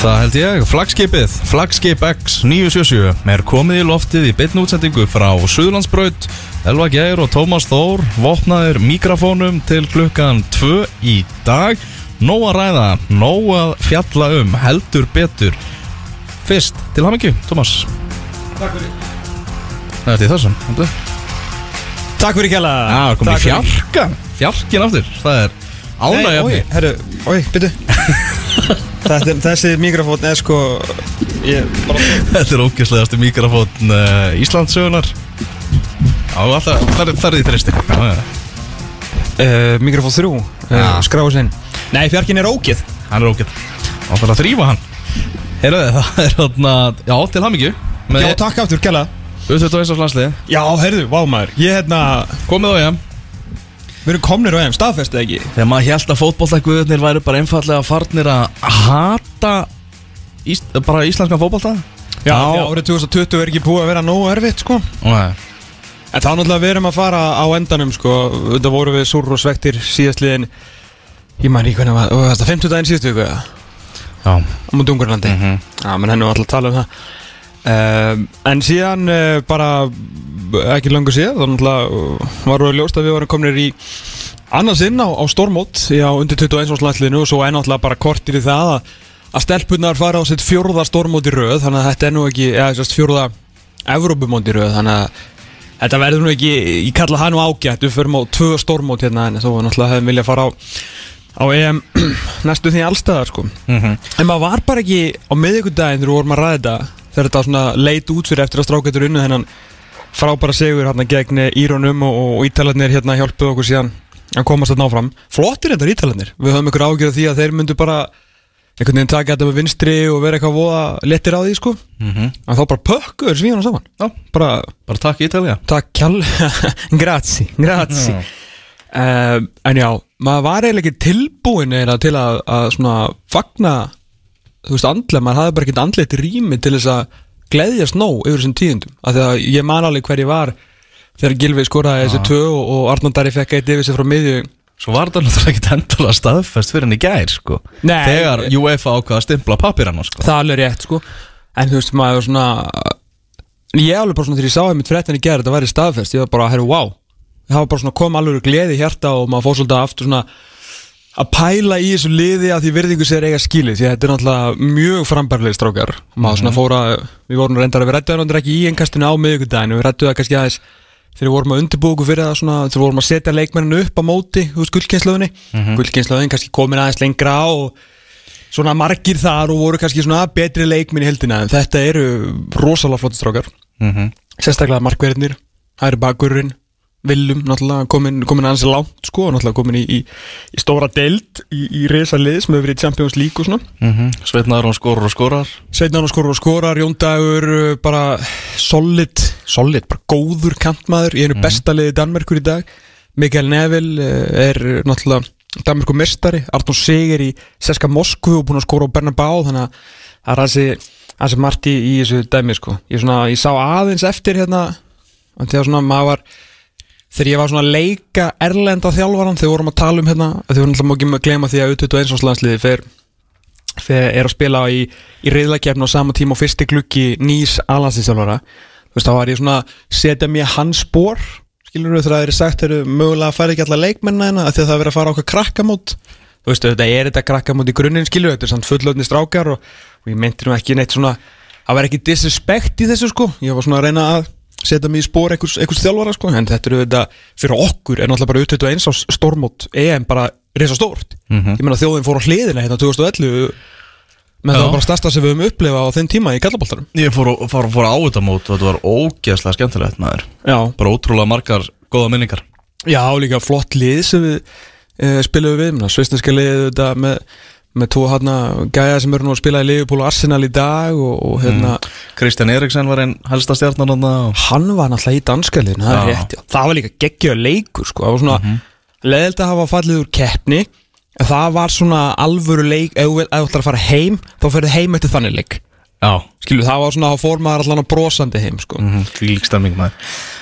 Það held ég, flagskipið, flagskip X 977 er komið í loftið í beinni útsendingu frá Suðlandsbraut Elva Geir og Tómas Þór vopnaðir mikrofónum til klukkan 2 í dag. Nóg að ræða, nóg að fjalla um, heldur betur. Fyrst, til hamingju, Tómas. Takk fyrir. Það er því þessum, heldur. Takk fyrir kjalla. Já, það komið fjarkan, fjarkin aftur. Það er ánægjafni Herru, oi, byttu Þetta, Þessi mikrofón er sko ég, bara, Þetta er ógæslegasti mikrofón uh, Íslandsögunar Já, alltaf, það er, það er því já. Uh, Mikrofón 3 uh, Já. Skráðu sinn Nei, fjarkin er ógeð. Hann er ógætt Það þarf að þrýfa hann. Heyrðu, það er þarna Já, til hamingju. Með Já, takk aftur, kjalla U21 á landslið Já, heyrðu, vá maður. Ég hérna Komið á EM Við erum komnir á EM, staðfestu ekki? Þegar maður held að fótbolltaguðurnir væri bara einfallega farnir að hata ís, bara íslenskan fótbollta Já, já, árið 2020 er ekki búið að vera nógu erfitt, sko. Nei. En þá náttúrulega við erum að fara á endanum, sko. Þetta voru við súr og svektir síðastliðin Ég man ekki hvernig var, var þetta 50 daginn síðustu viku, eða? Já. Á múti Ungurlandi. Mhm. Já, menn henni var alltaf að tala um það um, En síðan uh, bara ekki langur síðan þá náttúrulega uh, var við ljóst að við varum kominir í annars inn á, á stormót á undir 21 árslætliðinu og svo er náttúrulega bara kortir í það að, að stelpunar fara á sitt fjórða stormót í röð þannig að þetta er nú ekki, eða sérst fjórða Evrópumót í röð þannig að þetta verður nú ekki, ég kalla það nú ágætt við förum á tvö stormót hérna en þó náttúrulega hefum viljað fara á á EM næstu því allstæðar sko Mhm. En maður var bara ekki á miðvíkudaginn þegar við vorum að ræða þetta þegar þetta leit út fyrir eftir að strákættur unnu þennan frábæra sigur hérna gegn Írónum og, og Ítalarnir hérna hjálpuð okkur síðan að komast þetta áfram. Flottir þetta Ítalarnir, við höfum ykkur ágjörð því að þeir myndu bara einhvern veginn taka þetta með vinstri og vera eitthvað voða lettir á því sko. Mhm. en þá bara pökkuður svíðana saman. Já, bara bara takk Ítalja takk kjall grazie, grazie. Já. Um, en já, maður var eiginlega ekki tilbúin eiginlega til að, að svona fagna, þú veist, andlega maður hafði bara ekkert andlegt rými til þess að gleðjast nóg yfir þessum tíðundum af því að ég man alveg hver ég var þegar Gilvi skoraði þessi tvö og, og Arnónd Dari fekk eitt yfir sig frá miðju. Svo var þetta náttúrulega ekkert endalega staðfest fyrir henni gær sko. Nei. Þegar UEFA ákvaða að stimpla pappirana sko. Það er alveg rétt sko. En þú veist, maður svona ég alveg bara svona þegar ég sá einmitt fréttin í gerð þetta væri staðfest, ég var bara, herru, wow það var bara svona kom alveg gleði í hjarta og maður fór svolítið aftur svona að pæla í þessu liði að því virðingu sér eiga skilið því að þetta er náttúrulega mjög frambærlega strákar. Maður svona fór að, við vorum reyndar að við rættuðum það ekki í einkastinu á miðvikudaginu við rættuðum það kannski aðeins þegar við vorum að undirbúku fyrir það svona þegar við vorum að setja leikmenninu upp á móti úr gullkynnslöðinni mm kannski komin aðeins lengra á og svona margir þar og voru kannski svona betri leikminn í heldina en þetta eru rosalega flott strákar. Mhm. sérstaklega markverðinir eru bakurinn Viljum náttúrulega komin, komin aðeins langt sko og náttúrulega komin í, í, í stóra deild í, í reysa lið sem hefur verið í Champions League og svona. Mhm. Sveitnaður hún skorar og skorar. Sveitnar og skorar og skorar, Jón Dagur uh, bara solid solid, bara góður kantmaður í einu besta liði Danmerkur í dag. Mikael Neville uh, er náttúrulega Danmerkur mestari, Arnur Sigur í Seska Moskvu og búin að skora á Bernabá þannig að það er aðeins aðeins margt í, þessu dæmi sko. Ég, svona, ég sá aðeins eftir hérna þegar svona maður var þegar ég var svona að leika erlenda þjálfaran þegar vorum að tala um hérna þegar vorum alltaf ekki að glema því að U21 áslansliði fer þegar er að spila í, í reyðlakefni á sama tíma og fyrsti gluggi nýs alansins-þjálfara þú veist þá var ég svona setja mér hans spór skilur við þegar það er sagt eru mögulega fara ekki alla leikmenna hérna að það er verið að fara á okkur krakkamót. Þú veist þetta er þetta krakkamót í grunninn skilur þetta er samt fullöfni strákar og, og ég meinti nú ekki neitt svona að vera ekki disrespect í þessu sko. Ég var svona að reyna að setja mig í spór einhvers, einhvers þjálfara sko. En þetta eru þetta fyrir okkur er náttúrulega bara U21 á stórmót EM bara reysa stórt ég meina þjóðin fór á hliðina hérna 2011 menn það var bara stærsta sem við höfum upplifað á þeim tíma í kallaboltarum Ég fór, fór, fór á þetta mót og þetta var ógeðslega skemmtilegt maður. Já, Bara ótrúlega margar góða minningar. Já líka flott lið sem við e, spilum við. Sveisneska lið með, með tvo hérna gæja sem eru nú að spila í Liverpool og Arsenal í dag og, og hérna Kristján Eriksen var einn helsta stjarnan þarna og... hann var náttúrulega í danska liðin það rétt, það var líka geggjöð leikur sko. það var svona mm leðilt að hafa fallið úr keppni. Það var svona alvöru leik ef þú ætlar að fara heim þá ferðu heim eftir þannig leik Já, Skilu, það var svona, þá fór maður allan að brosandi heim sko. mm því lík stemming maður.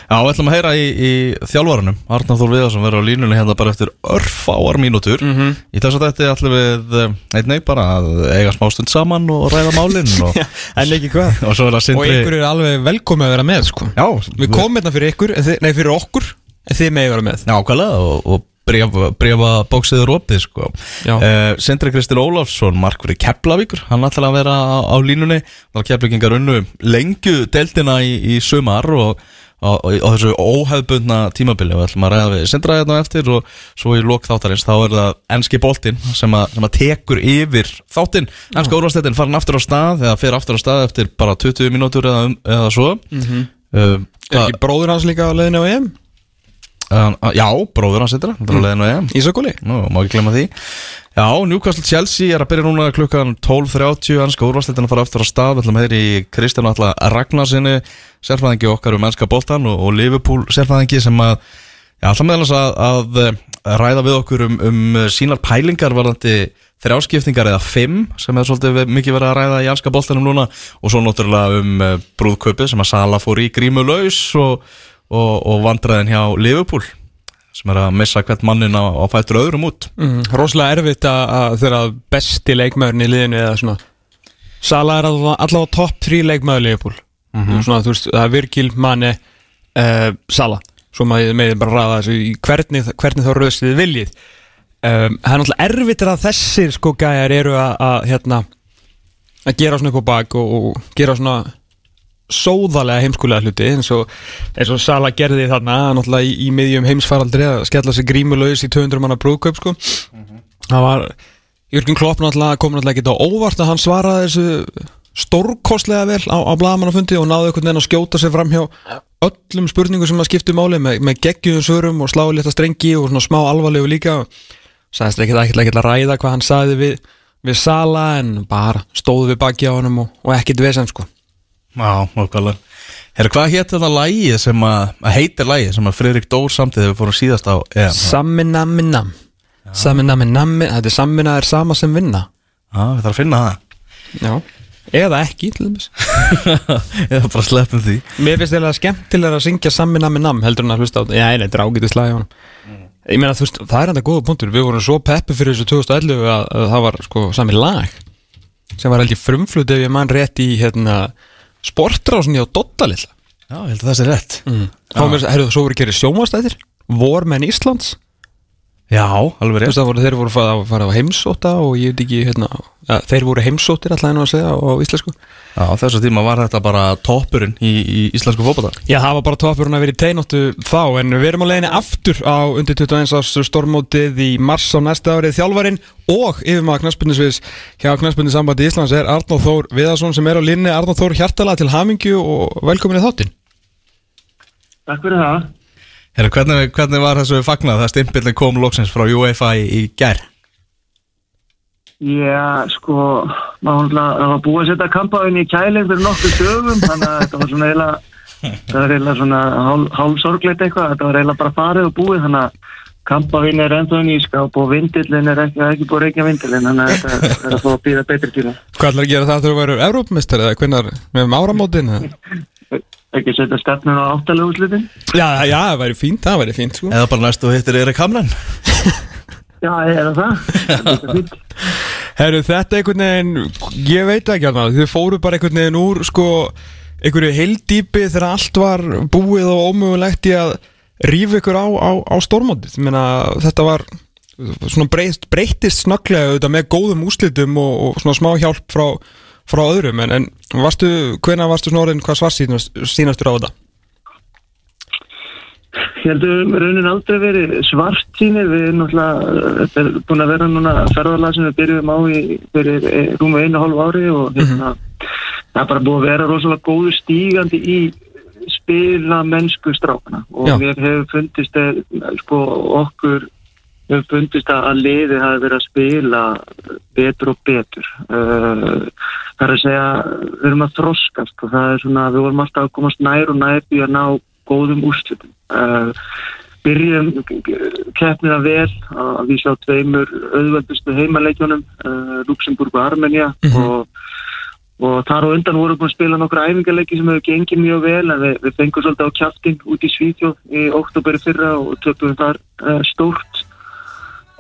Já, við ætlum að heyra í, í þjálfarunum Arnar Þór Viðarsson verður á línunni hérna bara eftir örfáar mínútur. Mhm. Í þess að þetta ætlum við eh, einnig bara að eiga smástund saman og ræða málinn og, En ekki hvað. Og svo er það Og sindri ykkur er alveg velkomið að vera með sko. Já, Við komum hérna fyrir ykkur, nei fyrir okkur En þið megið vera með. Já, ákvæðlega og, og brefa, bóksiður opið sko. Uh, Sindri Kristinn Ólafsson, markverði Keflavíkur hann ætlar að vera á, á línunni þá Keflavíkingar unnu lengju deltina í, í sumar og á, á, á þessu óhefbundna tímabili og ætlum að ræða við Sindra hérna eftir og svo í lok þáttarins þá er það enski boltinn sem, að- sem að tekur yfir þáttinn, enska úrvastættin farin aftur á stað eða fer aftur á stað eftir bara 20 mínútur eða, um, eða svo mm -hmm. uh, Er ekki bróður hans líka á leiðinu á EM? Uh, já, bróður hans eitthvað, EM. Ísakóli? Nú, má ekki glemma því. Já, Newcastle Chelsea er að byrja núna klukkan 12.30 Ennska úrvarsleitin að fara aftur á stað. Við ætlum að heyri í Kristján Alla Ragnarsinni Sérfæðingi okkar um ennska boltan og, og Liverpool sérfæðingi sem að Já, það meðal að, að, að ræða við okkur um, um sínar pælingar varðandi þrjáskiptingar eða fimm sem er svolítið mikið verið að ræða í ennska boltanum núna. Og svo náttúrulega um uh, brúðkaupið sem að Sala fór í grímulaus og, og, og vandræðin hjá Liverpool sem er að missa hvert mannin á, á fættur öðrum út. Mm, rosalega erfitt að, að þeirra besti leikmaðurinn í liðinu eða svona Sala er allavega, topp 3 leikmaður Leifbúl svona, þú veist, það er Virgil, Mane uh, Sala, svo maður með bara ræða þessu í hvernig, hvernig þá röðst þið viljið. Um, það er náttúrulega erfitt að þessir sko gæjar eru að, að hérna að gera svona upp á bak og, og gera svona sóðalega heimskulega hluti eins og, eins og Sala gerði þarna náttúrulega í, í miðjum heimsfaraldri að skella sig grímulaus í 200 manna brúðkaup sko. það var Jörgen Klopp náttúrulega kom náttúrulega ekki á óvart að hann svaraði þessu stórkostlega vel á, á blagamannafundi og náði einhvern veginn að skjóta sig fram hjá öllum spurningum sem að skiptu máli með, með geggjum svörum og sláði létta strengi og svona smá alvarlegu líka. Sagðist ekki ekki að ræða hvað hann sagði við, við Sala en bara stóði við baki á honum og, og ekkit vesen sko Já, okkarlega Herra, hvað hétt þetta lægið sem að, að heitir lægið sem að Friðrik Dór samtíð þegar við fórum síðast á EM? Samminaminam Samminaminami, þetta er sammina er sama sem vinna. Já, við þarfum að finna það. Já. Eða ekki, til dæmis. Eða bara sleppum því. Mér finnst þetta skemmtilega að syngja Samminaminam heldur en að hlusta á þetta. Já, nei, þetta er ágætið slagi á hann Ég meina, þú veist, það er enda góða punktur. Við vorum svo peppi fyrir þessu 2011 að, að það var sko sami lag sem var ég frumflut ef ég mann rétt í hérna, sportrásinni á Dotta lilla Já, ég held að það sé rétt. Mm. Þá mér, herru, svo voru að gera sjónvastæðir Vormenn Íslands Já, alveg Þú rétt. veist það voru, þeir voru að fara, fara á heimsóta og ég veit ekki, hérna, ja, þeir voru heimsóttir alltaf einu að segja á íslensku. Já, þessu tíma var þetta bara toppurinn í, í íslensku fótbolta. Já, það var bara toppurinn að vera í teinóttu þá en við erum á leiðinni aftur á undir 21 árs stormótið í mars á næsta árið. Þjálfarinn og yfirmaða knastbundisviðs hjá knastbundisambandi Íslands er Arnóð Þór Viðarsson sem er á línni Arnóð Þór hjartalega til hamingju og velkomin Herra, hvernig, hvernig var þessu fagnað það stimpillin kom loksins frá UEFA í, í gær? Já, sko, maður var búið að setja kampaðin í kæling fyrir nokkuð dögum, þannig að þetta var svona eiginlega, það var eiginlega svona hálf, hálfsorgleit eitthvað, þetta var eiginlega bara farið og búið, þannig að kampaðin er ennþá í skáp og vindillin er ekki, er ekki búið að reykja vindillin, þannig að þetta er að fá að býða betri tíma. Hvað ætlar að gera það þegar þú verður Evrópmestar eða hvernig með áramótin? eða? Ekki setja stefnun á áttalega úrslitin. Já, já, það væri fínt, það væri fínt sko. Eða bara næstu hittir Erik Hamren? Já, er það það? Þetta er. Herru, þetta einhvern veginn, ég veit ekki alveg, þið fóru bara einhvern veginn úr sko, einhverju heildýpi þegar allt var búið og ómögulegt í að rífa ykkur á, á, á stormótið. Ég meina, þetta var svona breytist snögglega auðvitað með góðum úslitum og, og svona smá hjálp frá, frá öðrum, en, en varstu, hvenær varstu svona orðin hvað svar sínastur á þetta? Ég held að við raunin aldrei verið svart sínir, við erum náttúrulega, þetta er búin að vera núna ferðarlag sem við byrjum á í fyrir eh, rúmu einu hálf ári og hérna, það er bara búið að vera rosalega góðu stígandi í spila mennsku strákana og Já. mér hefur fundist að, sko, okkur hefur fundist að liðið hafi verið að spila betur og betur. Uh, það er að segja við erum að þroskast og það er svona við vorum alltaf að komast nær og nær í að ná góðum úrslitum. Uh, byrjum keppnina vel að við sjá tveimur auðveldustu heimaleikjunum uh, Luxemburg og Armenia Mhm. og, og þar á undan vorum við búin að spila nokkra æfingarleiki sem hefur gengið mjög vel en við, við fengum svolítið á kjaftin út í Svíþjóð í oktoberi fyrra og tökum þar uh, stórt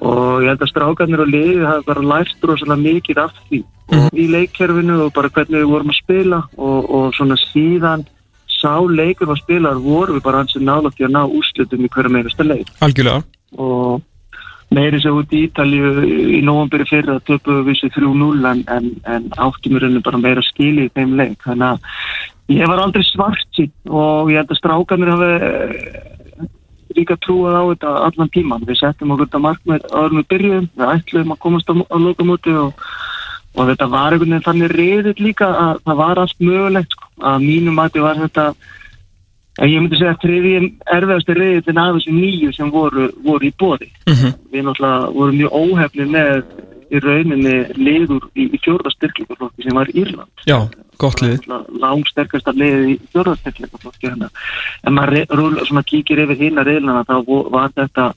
og ég held að strákarnir og liðið hafa bara lært rosalega mikið af því. Mhm. og í leikkerfinu og bara hvernig við vorum að spila og, og svona síðan sá leikur var spilaðar voru við bara ansið nála til að ná úrslutum í hverju meirasta leik. Algjörlega. Og meiri sér út í Ítalju í nóvamberi fyrir að töpu við sér 3-0 en, en, en áttum í rauninu bara meira skili í þeim leik. Þannig að ég var aldrei svart og ég held að strákanir hafi eh, líka trúað á þetta allan tíman við settum okkur þetta markmið áður með byrjum við ætlum að komast á, lokamóti og, og þetta var einhvern veginn þannig reyðið líka að það var allt mögulegt sko. að mínum mati var þetta að ég myndi segja að þriðjum erfiðasti reyðin af þessum nýju sem voru, voru í bóði Mhm. við náttúrulega vorum mjög óhefni með í rauninni liður í, í fjórðastyrkleikaflokki sem var Írland. Já, gott lið. Langsterkasta liðið í fjórðastyrkleikaflokki hérna. en maður kíkir yfir hína reyðlana þá vo- var þetta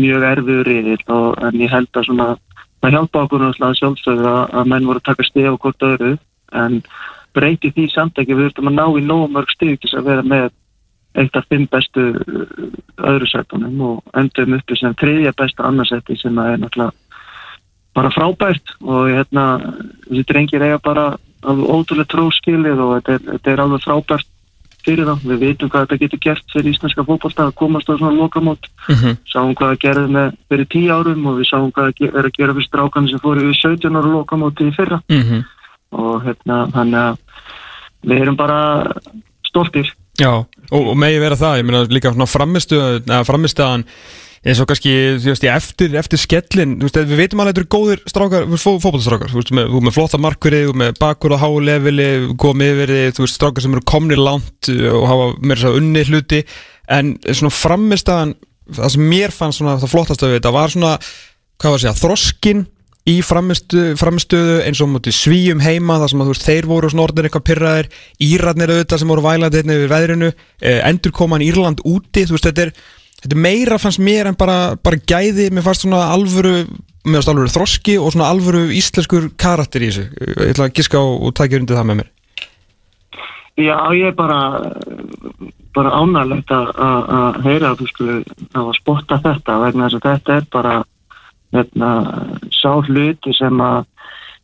mjög erfiður og en ég held að svona það hjálpa okkur sjálfsögðu að, að menn voru að taka steg á hvort öðru en breyti því samt ekki. Við þurfum að ná í nógu mörg steg til að vera með eitt af fimm bestu uh, öðru sætunum og endum uppi sem þriðja besta annarsætti sem að er náttúrulega bara frábært og hérna þessi drengir eiga bara ótrúlega tróskilið og þetta er, þetta er alveg frábært fyrir þá, við vitum hvað þetta getur gert fyrir íslenska fótbolta að komast á svona lokamót. Mhm. sáum hvað það gerði með fyrir tíu árum og við sáum hvað það er að gera fyrir strákan sem fóru við 17 ára lokamóti í fyrra. Mhm. og hérna þannig að við erum bara stoltir. Já, og, og megi vera það, ég meina líka svona framistuð, eða framistaðan eins og kannski, þú veist, eftir, eftir skellin, þú veist, við veitum alveg að þetta eru góðir strákar, fó, fótballstrákar, þú veist, með, með flotta markverið, með bakur á háu leveli, komið yfir þig, þú veist, strákar sem eru komnir langt og hafa meira svo unni hluti, en svona framistaðan, það sem mér fannst svona það flottast af þetta var svona, hvað var að segja, þroskin í framistöðu, eins og mútið svíum heima þar sem að þú veist þeir voru svona orðin eitthvað pyrraðir Írarnir auðvitað sem voru vælandi hérna yfir veðrinu eh, endur koman Írland úti þú veist þetta er, þetta er meira fannst mér en bara, bara gæði, mér fannst svona alvöru mér fannst alvöru þroski og svona alvöru íslenskur karakter í þessu. Ég ætla að giska á og takja undir það með mér. Já, ég er bara bara ánægilegt að heyra að þú skulle að spotta þetta vegna þess að þetta er bara hérna, sá hluti sem að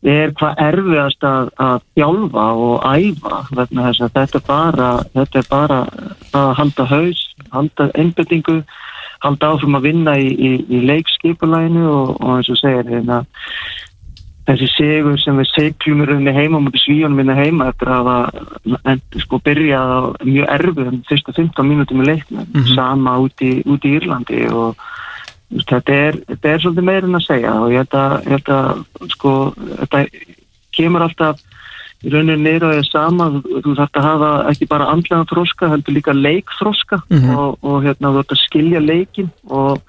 er hvað erfiðast að, að þjálfa og æfa vegna þess að þetta er bara þetta er bara að halda haus halda einbendingu halda áfram að vinna í, í, í leikskipulæginu og, og eins og segir hérna þessi sigur sem við seglum í rauninni heima mútið svíjónum minna heima eftir að en, sko byrjað á mjög erfiðum fyrstu 15 mínútum í leiknum Mhm. sama út í, út í Írlandi og þetta er, þetta er svolítið meira en að segja og ég held að, ég held að sko, þetta kemur alltaf í rauninni niður á því sama þú, þarf að hafa ekki bara andlega þróska, heldur líka leikþróska Mhm. og, og hérna þú þarf að skilja leikin og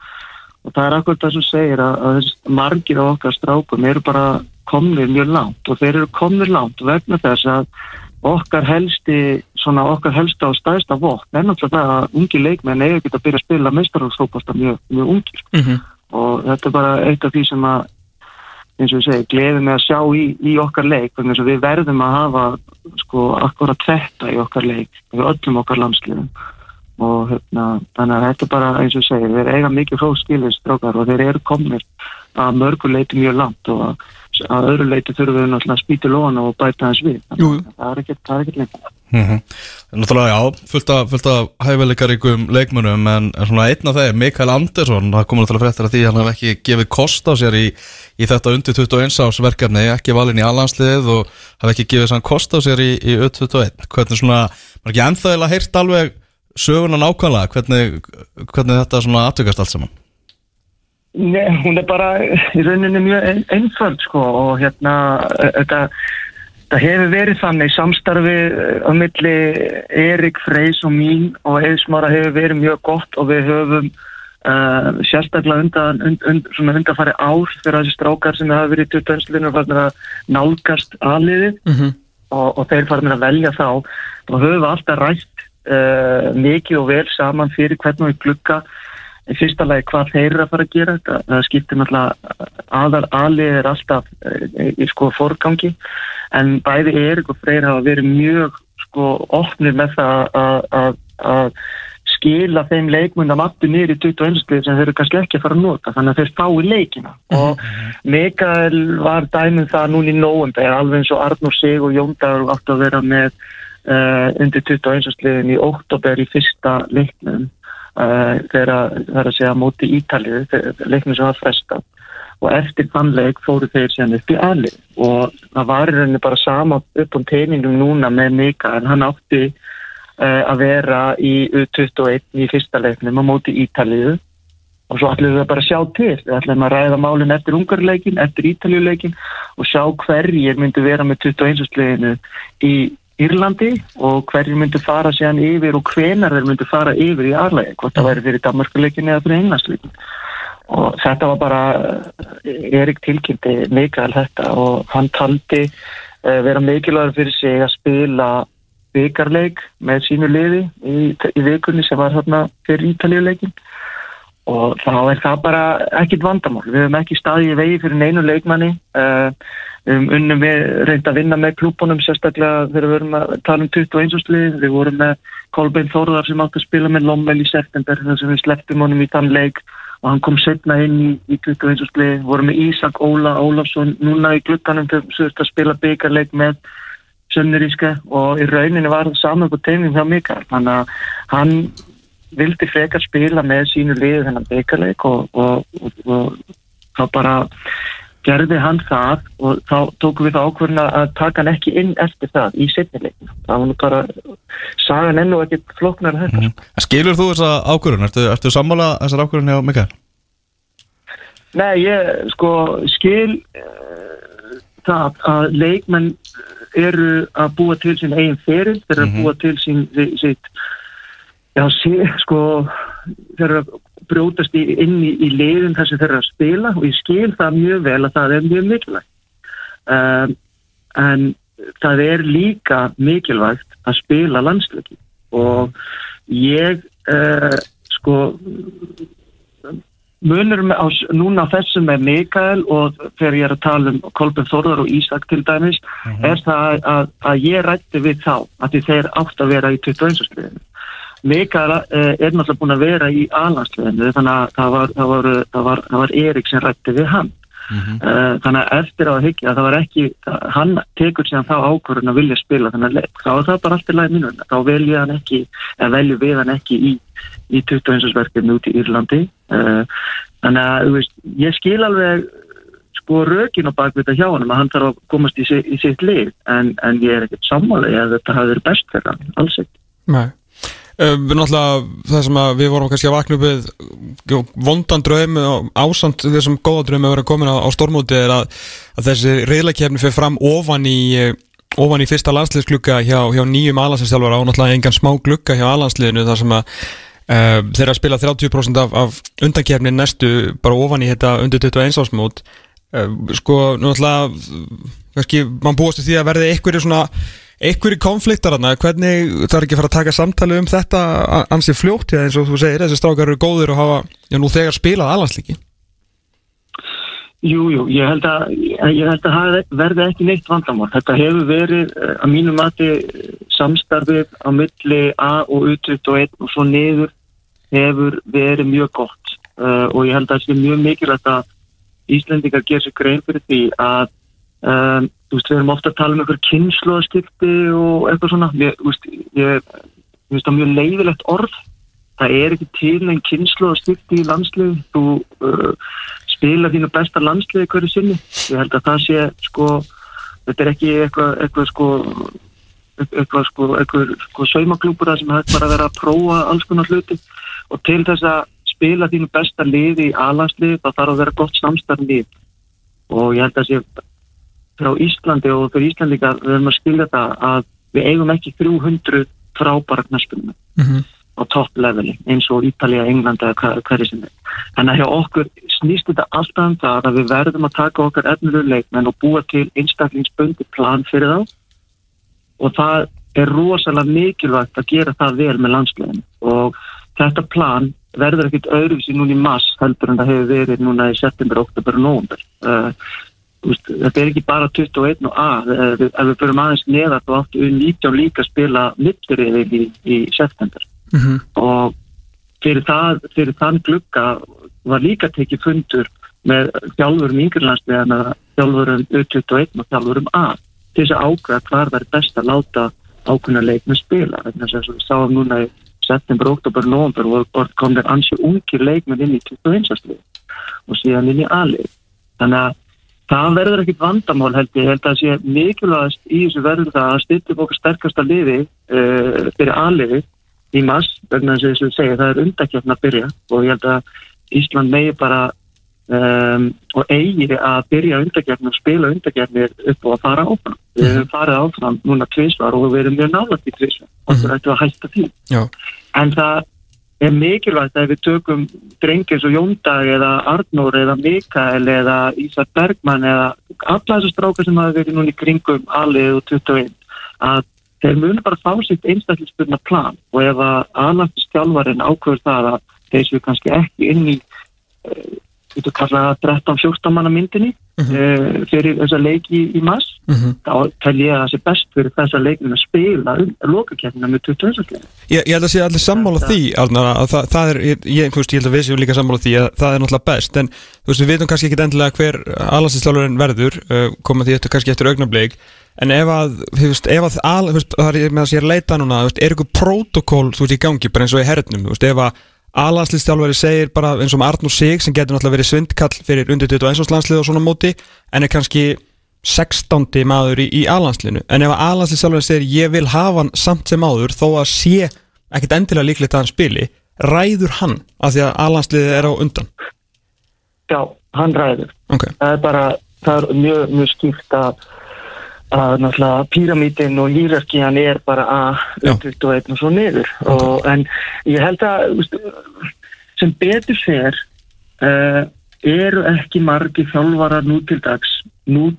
og það er akkurat það sem segir að, að margir af okkar strákum eru bara komnir mjög langt og þeir eru komnir langt vegna þess að okkar helsti svona okkar helsta og stæðsta vopn er náttúrulega það að ungi leikmenn eiga ekki að byrja að spila meistarhóðsfókbasta mjög, mjög ungir mm -hmm. og þetta er bara eitt af því sem að eins og ég segi, gleðum með að sjá í, í okkar leik, þess að við verðum að hafa sko akkurat þetta í okkar leik, við öllum okkar landsliðum og hérna, þannig að þetta er bara eins og ég segi, við eiga mikið hróskilið strákar og þeir eru komnir að mörgur leiti mjög langt og að, að öðru leiti þurfum við náttúrulega að spýta lóna og bæta hans við, þannig er það er ekkert lengur. Mm Náttúrulega já, fullt af, fullt af hæfileikaríkum leikmunum en svona einn af þeim, Mikael Andersson það komur náttúrulega fréttir að því hann hef ekki gefið kost á sér í, í þetta undir 21 ás verkefni, ekki valin í allanslið og hef ekki gefið sann kost á sér í, í U21, hvernig svona maður ekki ennþægilega heyrt alveg söguna nákvæmlega, hvernig, hvernig þetta svona atvökast allt saman? Nei, hún er bara í rauninni mjög ein, einföld sko og hérna þetta, þetta hefur verið þannig samstarfi eh, á milli Erik Freys og mín og Eðsmára hefur verið mjög gott og við höfum uh, sérstaklega undan, und, und, svona undanfari ár fyrir þessi strákar sem hafa verið í tuttöðinslinu og farin að nálgast aðliði Mhm. og, og þeir farin að velja þá. Og höfum alltaf rætt uh, mikið og vel saman fyrir hvernig við glukka í fyrsta lagi hvað þeir eru að fara að gera. Það, það skiptir náttúrulega aðal alið er alltaf í sko forgangi en bæði Erik og Freyr hafa verið mjög sko ofnir með það að skila þeim leikmundam aftur nýri í 21. skrið sem þeir eru kannski ekki að fara að nota þannig að þeir fái leikina -hmm. og Mikael var dæmið það núni í nógunda alveg eins og Arnur Sig og Jóndagur átt að vera með uh, undir 21. skriðin í óttabær í fyrsta leiknum uh, þegar það er að segja móti Ítalið, leiknum sem var fresta og eftir þann leik fóru þeir síðan upp í alið og það var reyni bara sama upp á teiningum núna með Mikael, hann átti uh, að vera í U21 í fyrsta leiknum á móti Ítalíu. Og svo ætlum við bara að sjá til. Við ætlum að ræða málun eftir ungarleikin eftir Ítalíuleikin og sjá hverjir myndu vera með 21. leginu í Írlandi og hverjir myndu fara sér yfir og hvenar þeir myndu fara yfir í Arlægi hvort það væri fyrir Danmarkuleikin eða fyrir Englandsleikin og þetta var bara Erik tilkynnti mikil þetta og hann taldi uh, vera mikilvægur fyrir sig að spila byggarleik með sínu liði í, í vikunni sem var hérna fyrir Ítalíuleikin og þá er það bara ekkit vandamál. Við hefum ekki staðið í vegi fyrir neinu leikmanni uh, um, unnum við reynd að vinna með klúbunum sérstaklega þegar við vorum að tala um 21. slið, við vorum með Kolbein Þórðar sem átti að spila með Lommel í september þar sem við slepptum honum í þann leik og hann kom setna inn í, í 21. slið, við vorum með Ísak Óla Ólafsson núna í gluttanum til að spila byggarleik með sunnuríska og í rauninu var það saman på tegning hjá Mikael þannig að hann vildi frekar spila með sínu liðu þennan byggarleik og, og, og, og þá bara gerði hann það og þá tókum við það ákvörna að taka hann ekki inn eftir það í setnileikinu. Það var nú bara sagan enn og ekkert floknar þetta. Mm -hmm. Skilur þú þessa ákvörun? Ertu, ertu sammála þessar ákvörun hjá Mikael? Nei, ég sko skil uh, það að leikmenn eru að búa til sín eigin fyrir, þeir eru að mhm. búa til sín sitt, já, sí, sko, þeir eru að brjótast í, inn í, í liðin þar sem þeir eru að spila og ég skil það mjög vel að það er mjög mikilvægt. Um, en það er líka mikilvægt að spila landsleiki og ég, uh, sko, munur á, núna þessum með Mikael og þegar ég er að tala um Kolbjörn Þorðar og Ísak til dæmis mhm. -huh. er það að, að ég rætti við þá að þeir átt að vera í 21. skriðinu Mikael eh, er náttúrulega búin að vera í alansliðinu þannig að það var, það var, það var, það var Erik sem rætti við hann. Uh -huh. uh, þannig að eftir að higgja það var ekki, hann tekur síðan þá ákvörðun að vilja spila þannig að þá er það bara alltaf læg mínun, þá velja hann ekki eða velju við hann ekki í, í 21. verkefni út í Írlandi. Uh, þannig að veist, ég skil alveg sko rökin á bakvita hjá hann að hann þarf að komast í, í sitt lið. En, en ég er ekkert sammáli að þetta hafi verið best fyrir hann, alls ekkert Nei Við náttúrulega, það sem við vorum kannski að vakna upp við vondan draumi og ásand þessum góða draumi að vera komin á, á stormóti er að, að þessi reyðleikefni fyrir fram ofan í, ofan í fyrsta landsliðsklukka hjá, hjá nýjum alansliðstjálfara og náttúrulega engan smá glukka hjá alansliðinu þar sem að uh, þeirra spila 30% af, af undankefni næstu bara ofan í þetta undir 21 ásmót uh, sko, náttúrulega kannski mann búast því að verði einhverju svona einhverju konfliktar hana, hvernig er ekki að fara að taka samtali um þetta ansi fljótt, eins og þú segir, þessi strákar eru góður og hafa, já nú þegar spilað alhansliki Jú, jú, ég held að ég held að það verði ekki neitt vandamál. Þetta hefur verið eh, að mínu mati samstarfið á milli A og U21 og svo niður hefur verið mjög gott. Uh, og ég held að það sé mjög mikilvægt að Íslendingar ger sér grein fyrir því að um, þú veist, við erum ofta að tala um einhver kynnslóðskipti og eitthvað svona. Ég, þú veist, ég finnst það mjög leiðilegt orð. Það er ekki til einn kynnslóðskipti í landslið þú uh, spila þínu besta landslið hverju sinni. Ég held að það sé, sko þetta er ekki eitthvað, eitthvað sko eitthvað sko, eitthvað sko saumaklúpur að sem hægt bara að vera að prófa alls konar hluti. Og til þess að spila þínu besta lið í alanslið þá þarf að vera gott samstarflið og ég held að sé frá Íslandi og fyrir Íslandika við höfum að skilja þetta að við eigum ekki 300 frábæra knaspunum mm -hmm. á toppleveli eins og Ítalija, Englanda eða hverju sem er. Þannig að hjá okkur snýst þetta alltaf um það að við verðum að taka okkar efnilegleikmenn og búa til einstaklingsböndi plan fyrir þá og það er rosalega mikilvægt að gera það vel með landslegin og þetta plan verður ekkit öðruvísi núna í mass heldur en það hefur verið núna í september, oktober og nóvember uh, úst, þetta er ekki bara 21 og A ef við, byrjum aðeins neðar þá áttu við 19 líka að spila mitturriðil í, í september mm -hmm. og fyrir, það, fyrir þann glugga var líka tekið fundur með þjálfurum yngirlandslega þjálfurum U21 og þjálfurum A til þess að ákveða hvað var best að láta ákveðna leikmenn spila þannig að við sáum núna í september, oktober, november og kom þeir ansi ungir leikmenn inn í 21. slið og síðan inn í A-lið þannig að það verður ekkit vandamál held ég, held að það sé mikilvægast í þessu verður það að styrta upp okkar sterkasta liði uh, fyrir A-liði í mass, vegna þess að segja það er undakjöfn að byrja og ég held að Ísland megi bara um, og eigi að byrja undakjöfn og spila undakjöfni upp og að fara áfram. Við Mhm. hefum farið áfram núna tvísvar og við erum mjög nálægt í tvísvar og Mhm. það ættum að hætta því. Já, En það er mikilvægt að við tökum drengis og Jóndag eða Arnór eða Mikael eða Ísar Bergmann eða alla þessu strákar sem hafa verið núna í kringum alið og 21 að þeir munu bara fá sitt einstaklisbyrna plan. Og ef að aðlættistjálfarinn ákveður það að þeir séu kannski ekki inn í þú uh, kalla það 13-14 manna myndinni Mhm. uh, fyrir þessa leiki í, í mass mm þá tel ég að það sé best fyrir þessa leikinu að spila lokakefnina með 21. Ég, ég held að sé allir sammála því Arnar, að það, það er, ég, ég, veist, ég held að við séum líka sammála því að það er náttúrulega best en þú veist, við veitum kannski ekki endilega hver alansistjálfurinn verður uh, koma því eftir kannski eftir augnablik en ef að, þú veist, ef að al, þú veist, það er með að sér leita núna, er ykkur prótokól, þú veist, í gangi, bara eins og í hernum, ef að alansistjálfari segir bara eins og Arnur Sig sem getur náttúrulega verið svindkall fyrir undir 21 landslið og svona móti, en er kannski 16. maður í, í alansliðinu en ef alansliðsjálfurinn segir ég vil hafa hann samt sem áður þó að sé ekkert endilega líklegt að hann spili ræður hann af því að alansliðið er á undan Já, hann ræður. ok, Það er bara, það er mjög, mjög skýrt að, að náttúrulega píramítin og hýrarkían er bara að Já. 21 og svo niður. Og, en ég held að sem betur fer uh, eru ekki margi þjálfarar nú til dags, nú,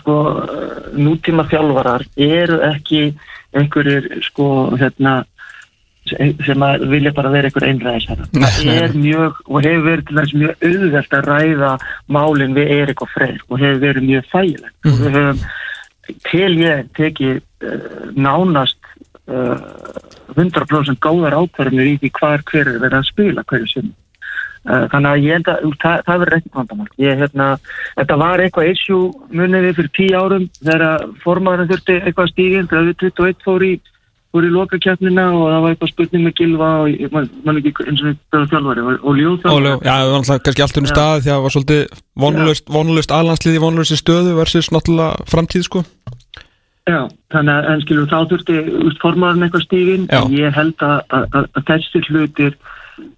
sko, uh, nútíma þjálfarar eru ekki einhverjir sko, hérna, sem að vilja bara vera einhver einræðisherra. Nei, Það er mjög, og hefur verið til þess mjög auðvelt að ræða málinn við Erik og Freyr og hefur verið mjög þægilegt. Mhm. Og við höfum, til ég tekið uh, nánast uh, 100% góðar ákvarðinir í því hvað er hver er verið að spila hverju sinni. Uh, þannig að ég held að það, það verður ekkert vandamál. Ég, hérna, þetta var eitthvað issue munið við fyrir tíu árum þegar formaðurinn þurfti eitthvað stíginn þegar við 21 fór í fór í lokakjapnina og það var eitthvað spurning með Gilva og ég man, ekki eins og þetta þjálfari og, og Ljóð Óljó, já, það var náttúrulega kannski allt unni Já. stað því að það var svolítið vonlust, vonlust alanslið í vonlusti stöðu versus náttúrulega framtíð sko. Já, þannig að skilur þá þurfti úst, formaðurinn eitthvað stíginn Já. en ég held að, að, að, að þessi hlutir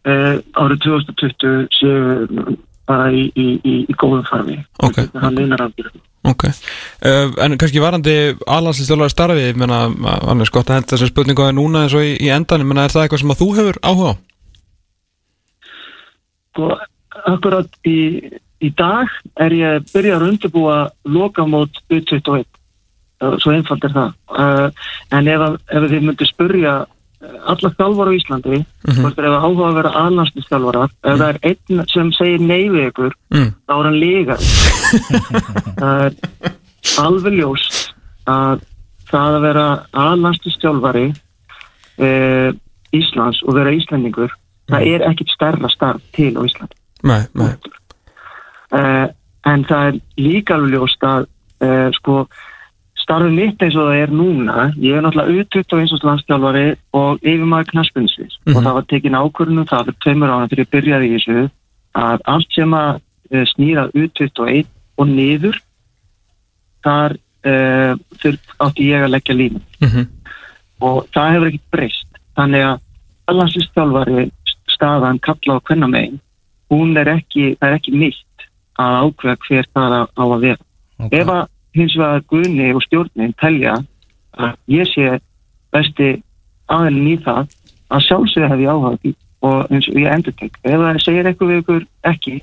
uh, árið 2020 séu bara í, í, í, í góðum farmi Ok. hann einar afgjörð Ok, uh, en kannski varandi alanslistjálfari starfi, ég meina, hann er skott að henda þessar spurningu að núna eins og í, í endan, ég meina, er það eitthvað sem að þú hefur áhuga á? Sko, akkurat í, í dag er ég byrjar að undirbúa lokamót U21 Uh, svo einfald er það. Uh, en ef, að- ef þið myndir spurja alla þjálfara á Íslandi Mhm. hvort er ef að áhuga að vera aðlandsni þjálfara ef það er einn sem segir nei við ykkur Mm. þá er hann líka það er alveg ljóst að það að vera aðlandsni þjálfari uh, Íslands og vera Íslandingur það er ekkit stærra starf til á Íslandi Nei, nei, uh, en það er líka alveg ljóst að uh, sko starfið mitt eins og það er núna ég er náttúrulega utvitt og eins og landstjálfari og yfirmaður knaspinsins Mhm. og það var tekin ákvörðunum það fyrir tveimur ára fyrir ég byrjaði í þessu að allt sem að uh, snýra utvitt og einn og niður þar uh, fyrir átti ég að leggja línu. Mm og það hefur ekkert breyst. Þannig að allansistjálfari staðan kalla á hvenna megin hún er ekki, það er ekki nýtt að ákveða hver það á á að vera. Ok. ef að hins vegar Gunni og stjórnin telja að ég sé besti aðeins í það að sjálfsögðu hef ég áhuga á því og eins og ég endur tek ef það segir eitthvað við ykkur ekki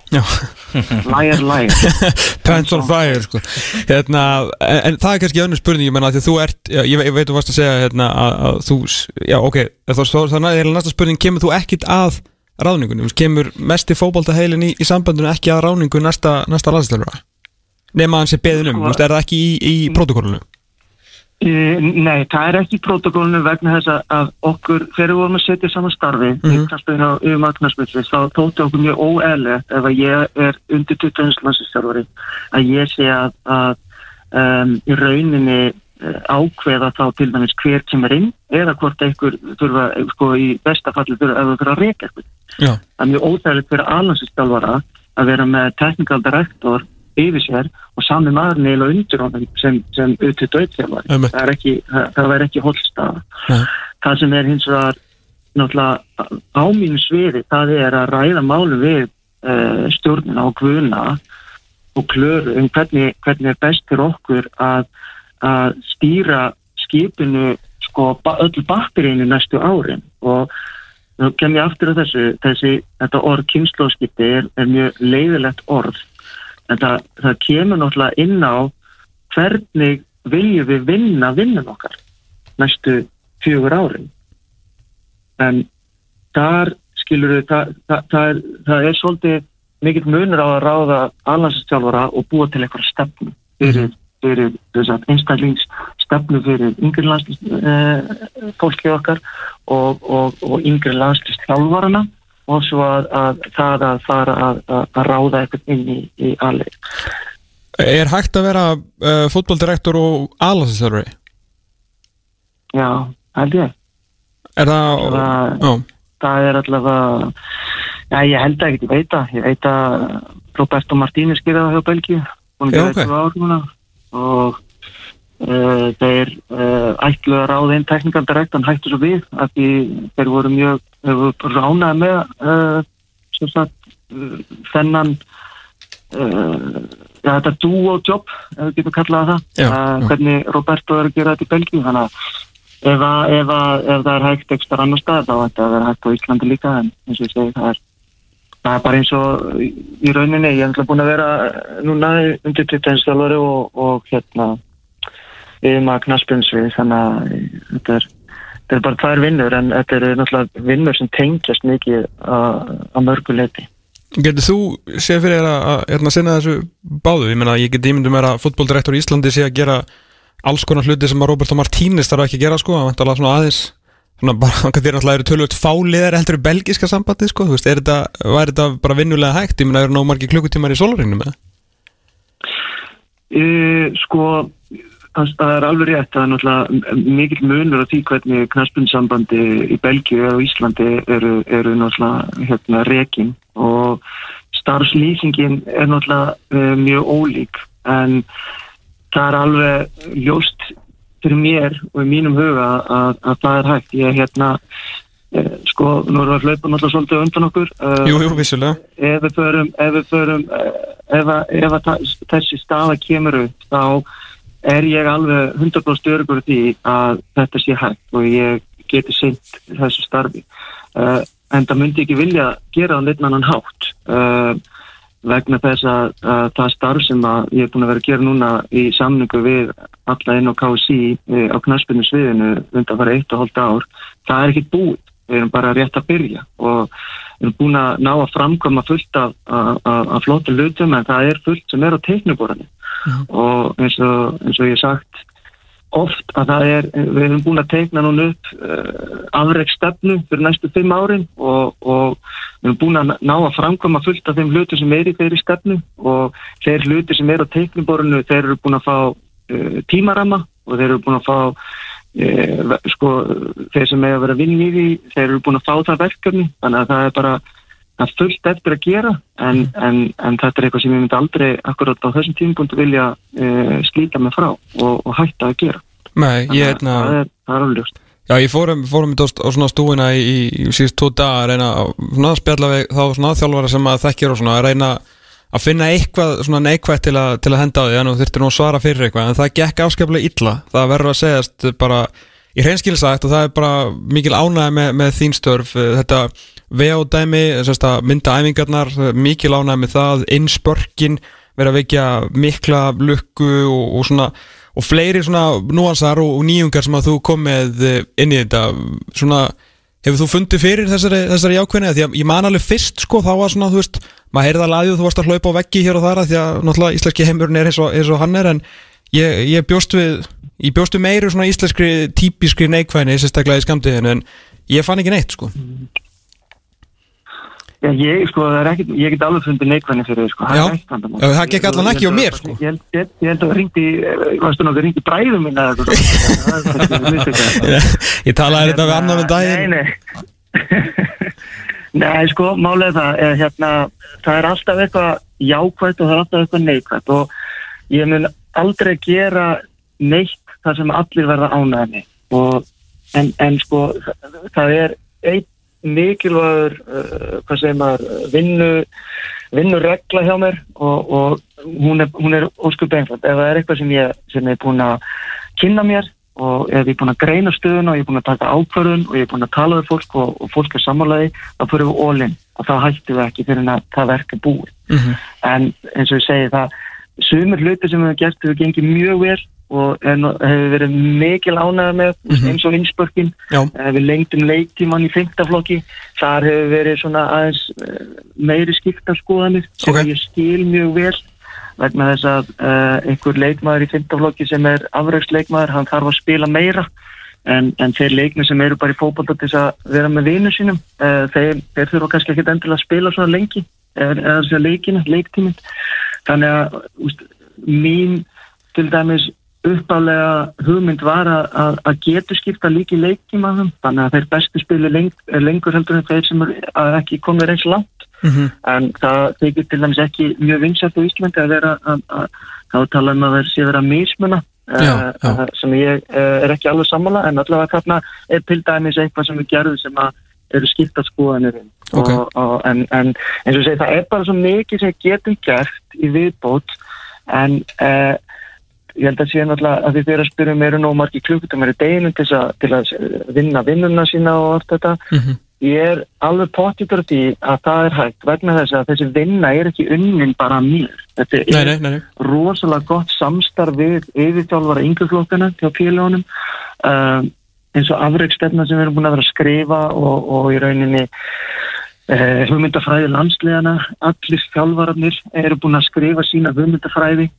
liar liar. Pants on fire sko. hérna, en, en það er kannski önnur spurning ég menna að þú ert, já, ég, ég veit þú varst að segja hérna, að, að þú, já ok þá- þá- þannig að næsta spurning kemur þú ekkit að veist, kemur mest í fótboltaheilin í, í sambandinu ekki að ráningu næsta, næsta landslöfra nema hann sé beðin um, Sko- er það ekki í, í protokollinu E, Nei, það er ekki í protokólinu vegna þess að- að okkur, þegar við vorum að setja saman starfi mm. -hmm. á yfir magnarsmyndis, þá tóti okkur mjög óeðlegt ef að ég er undir 20. landsistjálfari að ég sé að, að um, í rauninni uh, ákveða þá til dæmis hver kemur inn eða hvort einhver þurfa, eh, sko í besta falli þurfa, það þurfa að reyka eitthvað. Já, Það er mjög óþægilegt fyrir alhansistjálfara að vera með technical director yfir sér og sami maður neila undir honum sem, sem auðvitað döðþjálfari. Einmitt. Það er ekki, það, verður ekki holstaða. Nei. Það sem er hins vegar náttúrulega á mínu sviði, það er að ræða málu við uh, stjórnina og guðuna og klöru um hvernig, hvernig er best fyrir okkur að, að stýra skipinu sko öllu batterínu næstu árin og nú kem ég aftur á þessu, þessi þetta orð kynnslóðskipti er, er mjög leiðilegt orð en það, það kemur náttúrulega inn á hvernig viljum við vinna vinnum okkar næstu fjögur árin. En þar skilur við það, það, það, er, það er svolítið mikill munur á að ráða alhansastjálfara og búa til eitthvað stefnu fyrir, fyrir þess að einstaklingsstefnu fyrir yngri landslist eh, fólkið okkar og, og, og yngri landslist þjálfarana og svo að, að það að fara að, að, ráða eitthvað inn í, í aðleik. Er hægt að vera uh, fótboldirektor og alansistjálfari? Já, held ég. Er það, Það- já, það er allavega já, ég held að ekki, ég veit að ég veit að Roberto Martínez gerði það hjá Belgíu hún gerði ok. þetta ár núna og uh, þeir uh, ætlu að ráða einn teknikaldirekt hann hættu svo við að því þeir voru mjög ránaði með uh, sagt þennan já, þetta duo job ef við getum kallað það Já, já. hvernig Roberto er að gera þetta í Belgíu þannig að ef, að, ef, að, ef það er hægt ekstra annar stað þá ætti að vera hægt á Íslandi líka en eins og ég segi það er það er bara eins og í- rauninni ég hef búin að vera núna undir tittenstjálfari og, og hérna við maður knaspjörnsvið þannig að þetta er, þetta er bara tvær vinnur en þetta eru náttúrulega vinnur sem tengjast mikið að, að mörgu leiti Getur þú séð fyrir þér að, að hérna, sinna þessu báðu? Ég meina, ég get ímyndum mér að fótboldirektor í Íslandi sé að gera alls konar hluti sem að Roberto Martínez þarf ekki að gera, sko, að vantalega svona aðeins svona bara, hann kannski náttúrulega eru tölvöld fáliðar heldur í belgiska sambandi, sko, þú veist, er þetta, væri þetta bara vinnulega hægt? Ég meina, eru nóg margir klukkutímar í sólaringinu með það? Uh, sko, það, það er alveg rétt, það er náttúrulega mikill munur á því hvernig knaspunnsambandi í Belgíu og Íslandi eru, eru náttúrulega hérna, rekin og starfslýsingin er náttúrulega uh, mjög ólík en það er alveg ljóst fyrir mér og í mínum huga að, að það er hægt. Ég er hérna, uh, sko, nú erum við að hlaupa náttúrulega svolítið undan okkur. Uh, Jú, jú, vissulega. ef við förum, ef við förum eh, ef, ef ta- þessi staða kemur upp þá er ég alveg 100% örugur því að þetta sé hægt og ég geti sint þessu starfi? Uh, en það myndi ekki vilja gera á neitt annan hátt uh, vegna þess að, að það starf sem ég er búin að vera að gera núna í samningu við alla inn á KSI eh, á knaspinu sviðinu undan fara eitt og hólda ár það er ekkit búið, við erum bara rétt að byrja og við erum búin að ná að framkoma fullt af, af, af, af flottu lutum en það er fullt sem er á teiknuborðinu og eins og, eins og ég sagt oft að það er, við erum búin að teikna núna upp uh, afreiksstefnu fyrir næstu fimm árin og, og við erum búin að ná að framkoma fullt af þeim hluti sem er í þeirri stefnu og þeir hluti sem er á teiknuborðinu þeir eru búin að fá uh, tímarama og þeir eru búin að fá uh, sko, þeir sem er að vera vinn í því þeir eru búin að fá það verkefni. Þannig að það er bara það er fullt eftir að gera en, en, en þetta er eitthvað sem ég myndi aldrei akkurat á þessum tímapunktu vilja uh, slíta mig frá og, og hætta að gera. Nei, ég, hérna, það er, það er alveg ljóst. Já, ég fórum, fórum í á svona stúina í, í, í síðust tvo daga að reyna að spjalla við þá svona þjálfara sem að þekkir og svona að reyna að finna eitthvað svona neikvægt til, að- til að henda á því en þú þurftir nú að svara fyrir eitthvað en það gekk afskaplega illa. Það verður að segjast bara í hreinskilsagt og það er bara mikil ánæði með, með þín störf þetta VO-dæmi, þess að mynda æfingarnar, mikil ánæði með það innspörkin, vera að vekja mikla lukku og, og svona og fleiri svona núansar og, og nýjungar sem að þú kom með inn í þetta svona Hefur þú fundið fyrir þessari, þessari jákvæðinu? Því að ég man alveg fyrst sko, þá var svona, þú veist, maður heyrði alveg að þú varst að hlaupa á veggi hér og þar að því að náttúrulega íslenski heimurinn er eins og, eins og hann er en ég, ég bjóst við, ég bjóst við meiri svona íslenskri típiskri neikvæðinu, sérstaklega í skamtiðinu en ég fann ekki neitt sko. Já, ég, sko, ekkert, ég get alveg fundið neikvæðni fyrir þau, sko. Já, já, það gekk allan ekki á mér, sko. Ég held, að það ringdi, varstu náttúrulega ringdi bræðum minna. Ég talaði þetta við annan um daginn. Nei, nei. nei, sko, málega það, er, hérna, það er alltaf eitthvað jákvægt og það er alltaf eitthvað neikvægt og ég mun aldrei gera neitt þar sem allir verða ánæðinni og en, en sko, það, það er einn mikilvægur uh, hvað segir maður, vinnu vinnu regla hjá mér og, og hún er, hún er óskup einfald ef það er eitthvað sem ég, sem er búin að kynna mér og ef ég er búin að greina stöðuna og ég er búin að taka ákvarðun og ég er búin að tala við fólk og, og fólk er samanlega þá fyrir við ólinn og þá hættum við ekki fyrir að það verka búið. Mm -hmm. en eins og ég segi það sumir hluti sem við hefum gert hefur gengið mjög vel og hefur verið mikil ánægða með Mhm. eins og Innsbörkin Já, við lengdum leiktíman í fymtaflokki þar hefur verið svona aðeins eh, meiri skiptarskoðanir sem Ok. ég skil mjög vel vegna þess að uh, einhver leikmaður í fymtaflokki sem er afræksleikmaður, hann þarf að spila meira. En, en þeir leikmi sem eru bara í fótbolta til þess að vera með vinu sínum uh, þeir, þeir þurfa kannski ekki endilega að spila svona lengi eða þess að leikina, leiktímin þannig að úst, mín til dæmis uppálega hugmynd var að, að, að getur skipta líki leiktímanum þannig að þeir bestu spilu leng, lengur heldur en þeir sem er að ekki komið reyns langt mm en það þykir til dæmis ekki mjög vinsætt á Íslandi að vera að, að, þá tala um að þeir sé vera mismuna Já, eh, já. eh, sem ég eh, er ekki alveg sammála en allavega þarna er til dæmis eitthvað sem við gerðum sem að eru skipta skoðanir um. Ok. og, og, en, en eins og segi það er bara svo mikið sem getum gert í viðbót en eh, ég held að sé náttúrulega að því þeir að spyrja mér nú margir klukkutumar í deginum til, til að vinna vinnuna sína og allt þetta. Mhm. ég er alveg pottitur því að það er hægt vegna þess að þessi vinna er ekki unnin bara mér. Þetta er Nei, nei, nei, rosalega gott samstarf við yfirþjálfara yngjaflokkana hjá félagunum um, eins og afreikstefna sem við erum búin að vera að skrifa og, og í rauninni uh, hugmyndafræði landslegana allir þjálfararnir eru búin að skrifa sína hugmyndafræði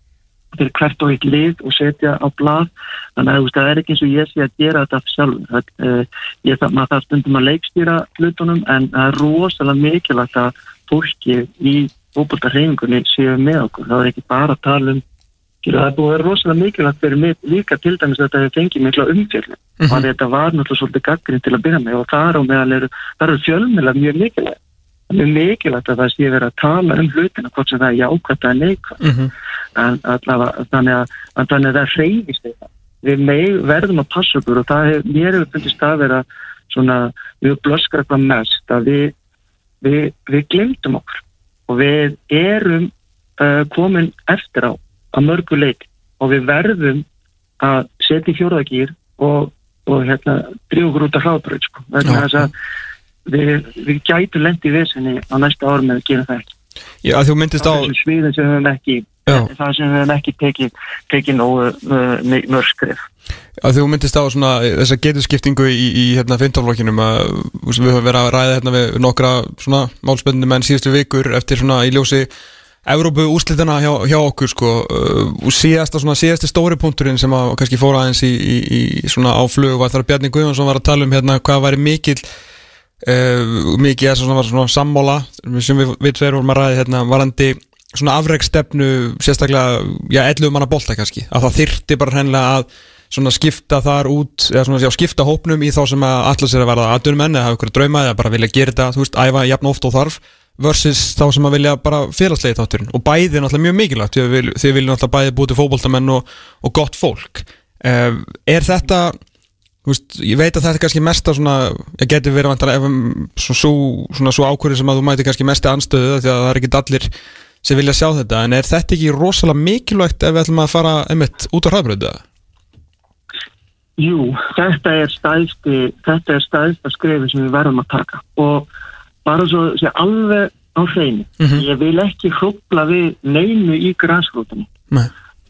fyrir hvert og eitt lið og setja á blað. Þannig að það er ekki eins og ég sé að gera þetta sjálf það, uh, ég það, maður það stundum að leikstýra hlutunum en það er rosalega mikilvægt að fólki í fókbalta hreyfingunni séu með okkur, það er ekki bara að tala um það er búið að vera rosalega mikilvægt fyrir mig líka til dæmis að þetta hefur fengið mikla umfjörlu Mhm. og að þetta var náttúrulega svolítið gaggrinn til að byrja með og meðal eru, þar eru fjölmjöla mjög mikilvægt það er mjög mikilvægt að það sé verið að tala um hlutina hvort sem það er jákvæmt eða neikvæmt Mhm. En allavega þannig að, að þannig að það hreyfist þetta við meg, verðum að passa okkur og það hef, mér hefur fundist að vera svona, við blöskar eitthvað mest að við, við, við glemdum okkur. Og við erum uh, komin eftir á að mörgu leik og við verðum að setja í fjórðagýr og, og hérna drífa okkur út af hlábröð sko, þess að við, við gætu lendi í vesinni á næsta árum með að gera það ekki. Já, þú myndist á á þessum sviðum sem við höfum ekki. Það sem við höfum ekki tekið tekið nógu uh, mörgskrif að þú myndist á svona þessa geturskiptingu í, í hérna þú veist, við höfum verið að ræða hérna við nokkra svona málspenninu menn síðustu vikur eftir svona í ljósi Evrópu úrslitana hjá, hjá okkur sko uh, og síðasta svona síðasti stóri punkturinn sem að kannski fóra aðeins í, í, í svona áflug var þar að Bjarni Guðjónsson var að tala um hérna hvað væri mikil uh, mikið þess að svona var svona sammóla sem við, við tveir vorum að ræða hérna varandi svona afreikstefnu sérstaklega, já, 11 manna bolta kannski að það þyrti bara hreinlega að svona skipta þar út eða svona já, skipta hópnum í þá sem að allar sér að verða aðdunumenn eða hafa ykkur drauma eða bara vilja gera þetta, þú veist, æfa jafn oft og þarf versus þá sem að vilja bara félagslegi þátturinn. Og bæði er náttúrulega mjög mikilvægt því að við, þið viljum náttúrulega bæði búið til fótboltamenn og, og gott fólk. Uh, er þetta veist, ég veit að þetta er kannski svona, ég geti verið vantar ef svona svo, ákvörði sem að þú mæti kannski mesti anstöðu því að það er ekki allir sem vilja sjá þetta en er þetta ekki rosalega mikilvægt ef við ætlum að fara einmitt út á hraðbröðu Jú, þetta er stæðsti þetta er stæðsta skrefi sem við verðum að taka og bara svo sé alveg á hreinu Mhm. ég vil ekki hrópla við neinu í græsgrótunni Nei.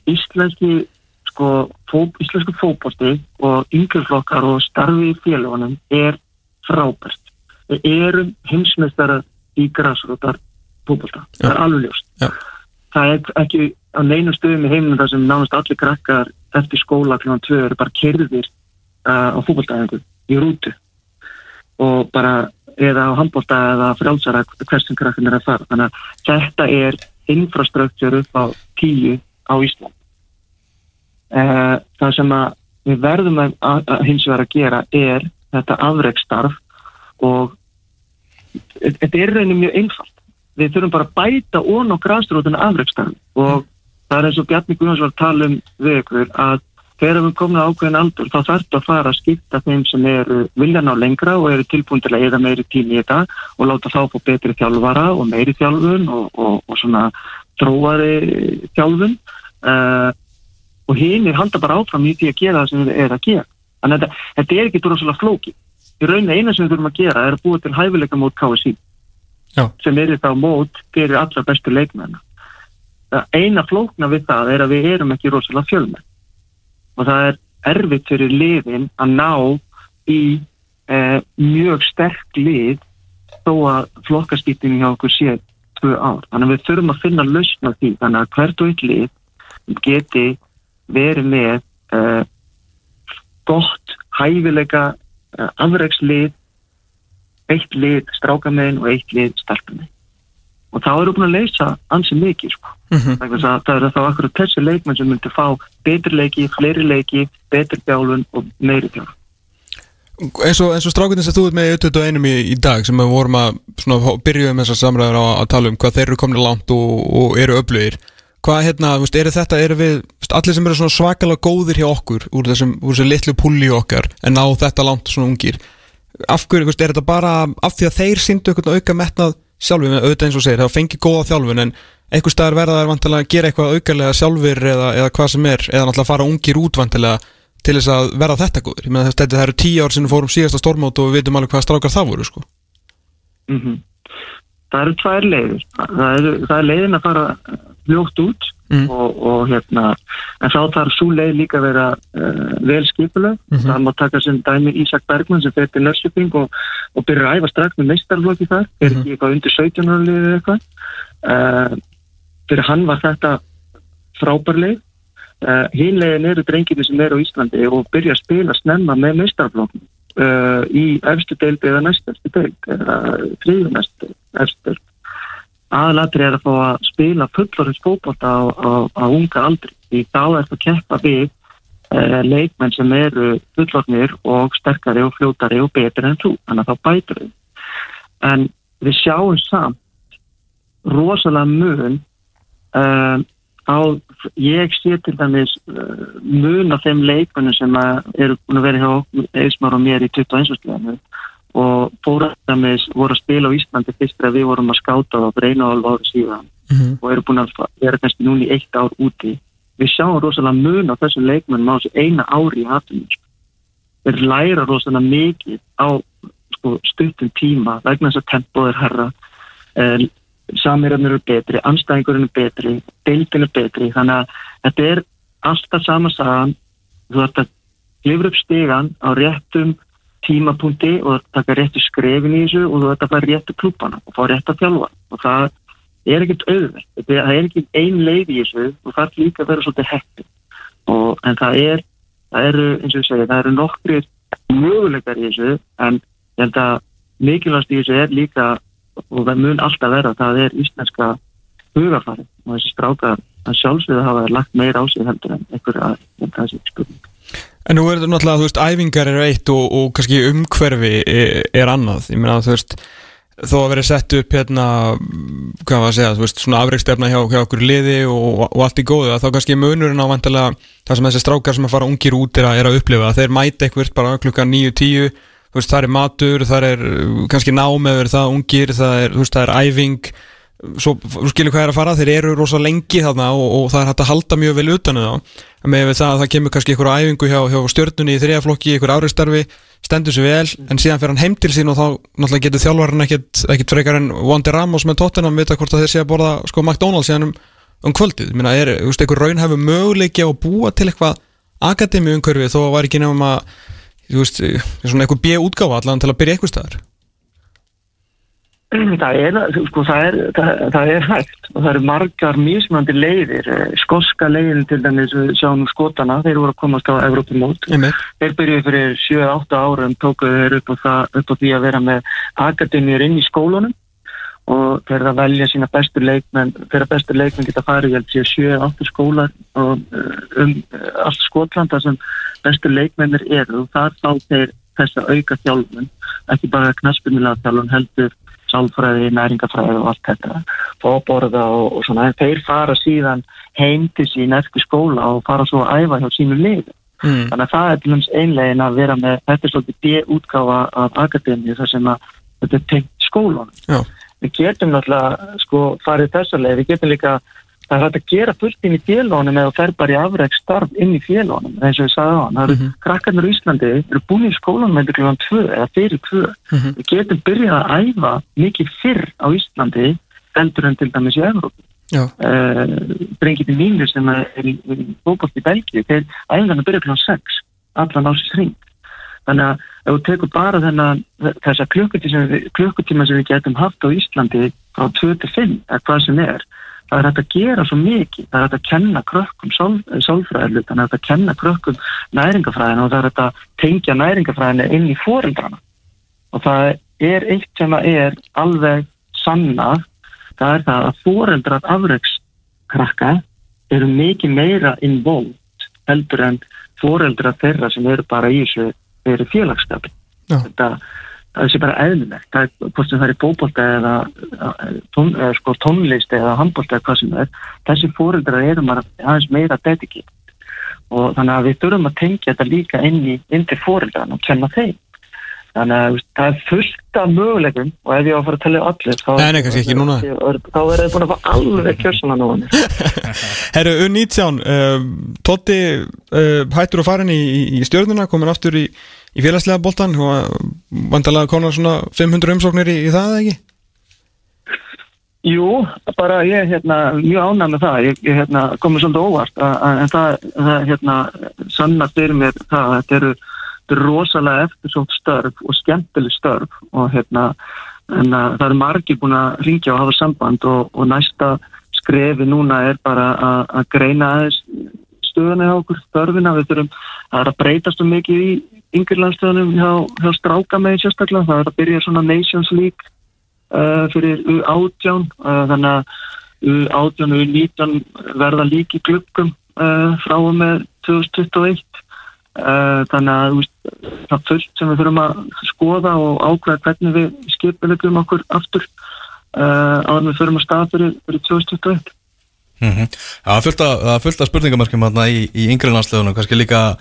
íslenski sko, fó, íslensku fótbolti og yngjörflokkar og starfi í félagunum er frábært við erum heimsmeistara í græsrótar fótbolta, það er alveg ljóst. Já. það er ekki á neinum stöðum í heiminum þar sem nánast allir krakkar eftir skóla kl. 2 eru bara kerðir uh, á fótboltaæðingu í rútu. Og bara eða á handbólta eða frjálsara hversin krakkin er að fara. Þannig að þetta er infrastruktúr upp á tíu á Ísland. Uh, það sem að við verðum að, að, að hins vegar að gera er þetta afreikstarf og þetta er reynið mjög einfalt við þurfum bara að bæta ón á græsrútuna afreikstarf og það er eins og Bjarni Guðjóns var að tala um við ykkur að þegar við komum á ákveðin aldur þá þarf þetta að fara að skipta þeim sem eru viljan á lengra og eru tilbúin til að eða meiri tími í þetta og láta þá få betri þjálfara og meiri þjálfun og, og, og svona tróari þjálfun. Uh, og hinn er handa bara áfram í því að gera það sem við erum að gera. Þannig að þetta, þetta er ekki droslega flóki í rauninni eina sem við þurfum að gera er að búa til hæfileika mót KSI Já. sem er þá mót fyrir allra bestu leikmenn eina flókna við það er að við erum ekki rosalega fjölmenn og það er erfitt fyrir liðin að ná í eh, mjög sterk lið þó að flokkaskiptingi hjá okkur sé tvö ár. Þannig að við þurfum að finna lausna því þannig að hvert og eitt lið geti verið með eh, gott hæfileika eh, afreikslið eitt lið strákamegin og eitt lið stelpamegin og þá við búin að leysa ansið mikið sko. mm -hmm. Að það eru þá akkurat þessi leikmenn sem myndi fá betri leiki, fleiri leiki, betri bjálun og meiri bjálun. eins og, og strákutin sem þú ert með í 21 í, í dag sem við vorum að svona, byrjuðum þessar samræður á að tala um hvað þeir eru komin langt og, og eru öflugir hvað hérna, eru þetta, eru við allir sem eru svakalega góðir hjá okkur úr þessum, úr þessum litlu pulli okkar en ná þetta langt svona ungir af hverju, veist, er þetta bara af því að þeir síndu eitthvað auka metnað sjálfur, auðvitað eins og segir, það fengi góða þjálfun en einhver staðar verða þær vantilega að gera eitthvað aukarlega sjálfur eða, eða hvað sem er eða náttúrulega fara ungir út vantilega til þess að verða þetta góður ég meina þetta það eru tíu ár sem við fórum síðasta stormót og við veitum alveg hvað strákar það voru sko. Mm Það eru tvær leiðir. Það það er leiðin að fara fljótt út Mm. og, og hérna, en þá þarf svo leið líka að vera uh, vel skipuleg. Mhm. Það má taka sem dæmi Ísak Bergman sem fyrir Nörsjöping og, og byrja að æfa strax með meistarflokki þar, er Mhm. ekki eitthvað undir 17 ára liðið eitthvað. Uh, fyrir hann var þetta frábær leið. Uh, Hínlegin eru drengirni sem eru á Íslandi og byrja að spila snemma með meistarflokki í efstu deild eða næstefstu deild eða þriðu næstu efstu deild aðlatri er að fá að spila fullorins fókbólta á, á, á unga aldri því þá er það að keppa við uh, leikmenn sem eru fullornir og sterkari og fljótari og betri en þú, þannig að þá bætur við en við sjáum samt rosalega mun uh, á, ég sé til dæmis uh, mun af þeim leikmennum sem eru búin að vera hjá Eismar og mér í 21. sleginu og fórættamis voru að spila á Íslandi fyrst þegar við vorum að skáta á Breinál ári síðan. Mhm. og eru búin að vera kannski núni eitt ár úti. Við sjáum rosalega mun á þessum leikmennum á þessu eina ári í hatunum þeir læra rosalega mikið á sko, stuttum tíma vegna þess að tempoð er herra eh, samirarnir eru betri, anstæðingurinn er betri deildin er betri, þannig að þetta er alltaf sama sagan. Þú ætti að glifra upp stegan á réttum tímapunkti og taka réttu skrefin í þessu og þú ætti að fara réttu klúpana og fá rétt að þjálfa og það er ekkert auðvelt, það er ekki ein leið í þessu. Og það er líka að vera svolítið hætti en það er það eru, eins og ég segi, það eru nokkri möguleikar í þessu en ég held að mikilvægast í þessu er líka og það mun alltaf vera það er íslenska hugafari og þessi strákar að sjálfsögðu hafa lagt meira á sig heldur en einhver að þetta þessi spurning En nú er þetta náttúrulega, þú veist, æfingar eru eitt og, og kannski umhverfi er, er annað. Ég meina, þú veist þó að vera sett upp hérna hvað var að segja, þú veist, svona afreikstefna hjá, hjá okkur liði og, og allt í góðu að þá kannski munurinn á vantilega það sem þessi strákar sem að fara ungir út er að, er að upplifa. Þeir mæta eitthvað bara klukkan 9-10 þú veist, það er matur, það er uh, kannski námeður, það ungir, það er, þú veist, það er æfing svo, skilur hvað er að fara, þeir eru rosa lengi þarna og, og það er hægt að halda mjög vel utan um en með það að það kemur kannski einhver æfingu hjá, hjá stjörnunni í þriðaflokki, einhver áriðstarfi stendur sér vel, en síðan fer hann heim til sín og þá náttúrulega getur þjálfarinn ekkit, ekkit frekar en Wandi Ramos með Tottenham vita hvort að þeir sé að borða sko McDonalds síðan um, um kvöldið, minna er, þú veist, einhver raun hefur möguleiki á að búa til eitthvað akademi umhverfi þó var ekki nefnum að þú veist, svona eitthvað B-útgáfa allan til að byrja eitthvað staðar Það er, sko, það er, það, það er hægt og það eru margar mismandi leiðir, eh, skoska leiðin til dæmis, við sjáum skotana, þeir voru að komast á Evrópumót. Þeir byrjuði fyrir 7-8 árum, tókuðu þeir upp á, upp á því að vera með akademíur inn í skólunum og þeir að velja sína bestur leikmenn, þeirra bestur leikmenn geta farið, held sér 7-8 skólar og eh, um eh, allt Skotlanda sem bestur leikmennir eru. Og þar þá þeir þessa auka þjálfun, ekki bara knaspinnilega þjálfun heldur sálfræði, næringafræði og allt þetta fóborða og, og svona en þeir fara síðan heim til sín eftir skóla og fara svo að æfa hjá sínu liði mm. þannig að það er til dæmis einlegin að vera með þetta er svolítið D-útgáfa af akademíu þar sem að þetta er tengt skólan Já. við getum náttúrulega sko farið þessa leið, við getum líka það er hægt að gera fullt inn í félónum eða fer bara í afræk starf inn í félónum eins og ég sagði á hann, það eru Mhm. krakkarnir í Íslandi eru búin í skólanum með klukkan 2 eða fyrir 2 Mhm. við getum byrjað að æfa mikið fyrr á Íslandi heldur en til dæmis í Evrópu Já, uh, drengið mínir sem er í, í í Belgíu þeir æfingarna byrja kl. 6 allan ásins hring þannig að ef þú tekur bara þennan þessa klukkutíma sem, við, klukkutíma sem við getum haft á Íslandi frá 2-5 eða hvað sem er það er hægt að gera svo mikið. Það er hægt að kenna krökkum þannig að það er hægt að kenna krökkum næringafræðina og það er hægt að tengja næringafræðina inn í fóreldrana og það er eitt sem að er alveg sanna það er það að fóreldrar afreikskrakka eru mikið meira involved heldur en fóreldrar þeirra sem eru bara í þessu eru félagskapin Já. þetta það sé bara eðlilegt. Það er hvort sem það er bóbolta eða, tón, eða sko, tónlist eða handbolta eða hvað sem það er þessi fóreldrar eru maður aðeins meira dedikið og þannig að við þurfum að tengja þetta líka inn í inn til fóreldran og kenna þeim þannig að það er fullt af möguleikum og ef ég á að fara að tellja allir þá, Nei, nei, kannski ekki núna. þá er það búin að fá alveg kjörsana nú Herru, U19 uh, Totti uh, hættur að fara inn í, í- stjörnuna komin aftur í, í félagslega boltan og vandalega konar svona 500 umsóknir í, í það eða ekki? Jú, bara ég er hérna, mjög ánægð með það, ég, ég hérna, komið svolítið óvart, en það, hérna, sannar fyrir mér það að þetta eru, þetta eru rosalega eftirsótt störf og skemmtileg störf og hérna, að, það eru margir búin að ringja og hafa samband og, og næsta skrefi núna er bara að, greina aðeins stöðuna hjá okkur, störfina, við þurfum, það er að breytast um mikið í yngirlandstöðunum hjá, hjá stráka með sérstaklega, það er að byrja svona Nations League uh, fyrir U18 uh, þannig að U18 og U19 verða líki glukkum uh, frá og með 2021 uh, þannig að veist, það er fullt sem við þurfum að skoða og ákveða hvernig við skipilegum okkur aftur uh, áður en við förum að stað fyrir, fyrir 2021 Mm -hmm. Það er fullt er fullt af spurningamarkjum í, í yngri landslegunum, kannski líka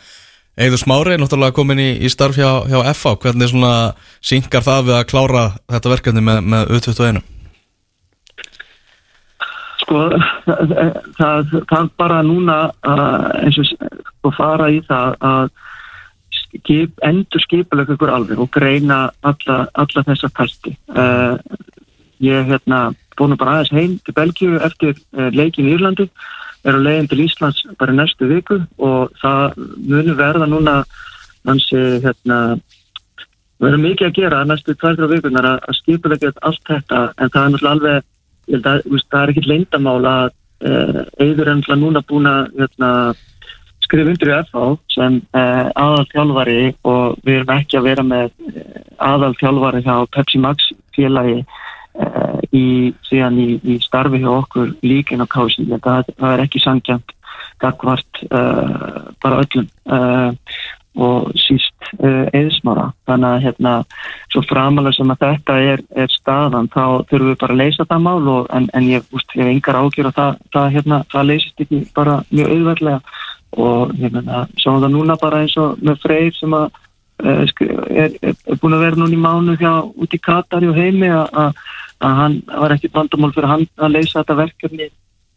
Eður Smári, náttúrulega komin í, í starf hjá, hjá FH, hvernig synkar það við að klára þetta verkefni með, með U21? Sko, það, það, það bara núna eins og sko, fara í það að skip, endur skipulega ykkur alveg og greina alla, alla þessa talti. Uh, ég hérna búin bara aðeins heim til Belgíu eftir uh, leikin í Írlandi, er á leiðin til Íslands bara næstu viku og það munir verða núna hansi hérna erum mikið að gera næstu tværtur vikunar að, að skipulega allt þetta en það er náttúrulega alveg ég held að veist, það er ekkit leyndamál að Eður er náttúrulega núna búin að hérna, skrifa undir í FH sem uh, aðal þjálfari og við erum ekki að vera með uh, aðal þjálfari hjá Pepsi Max félagi í, síðan í, í starfi hjá okkur líkin á kási það, það er ekki sangjant gagvart bara öllum og síst uh, eðismára þannig að hérna svo framalega sem að þetta er, er staðan þá þurfum við bara að leysa það mál og, en, en ég, hef engar ágjör og það, það, hérna, það leysist ekki bara mjög auðverðlega og ég meina, sjáum það núna bara eins og með Freyr sem að uh, er, er, búin að vera núna í mánu hjá út í Katari og heimi að, hann var ekkit vandamál fyrir hann að leysa þetta verkefni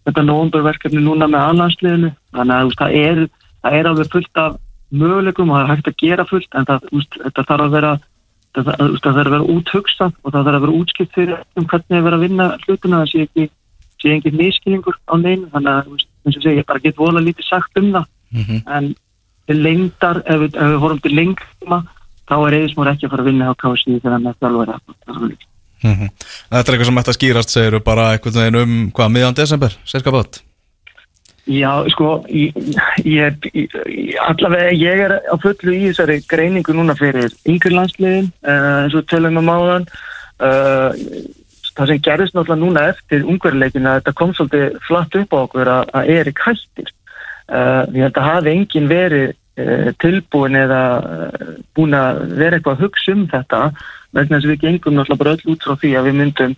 þetta nóvumberverkefni núna með annarsliðinu þannig að það er, það er alveg fullt af möguleikum og það er hægt að gera fullt en það, veist, þetta þarf að vera það, það, það þarf að vera úthugsað og það þarf að vera útskipt fyrir um hvernig er verið að vinna hlutina það sé ekki, sé engin miskilningur á neinu þannig að og segja, ég bara get vola lítið sagt um það Mm -hmm. en lengdar, ef við, ef við horfum til lengdma, þá er Eðismór ekki að fara að vinna á KSI þegar hann er þjálfur -hmm. Þetta er eitthvað sem ætti að skýrast, segir þú bara eitthvað um hvað, miðan desember, sérska bát? Já, sko, ég, ég, allavega ég er á fullu í þessari greiningu núna fyrir yngir landsliðin, uh, eins og tölum um áðan, uh, það sem gerist náttúrulega núna eftir ungverðileikina, þetta kom svolítið flatt upp á okkur að, að Erik hættir. Uh, ég held að hafi engin verið uh, tilbúin eða búin að vera eitthvað að hugsa um þetta vegna þess að við gengum náttúrulega bara öll út frá því að við myndum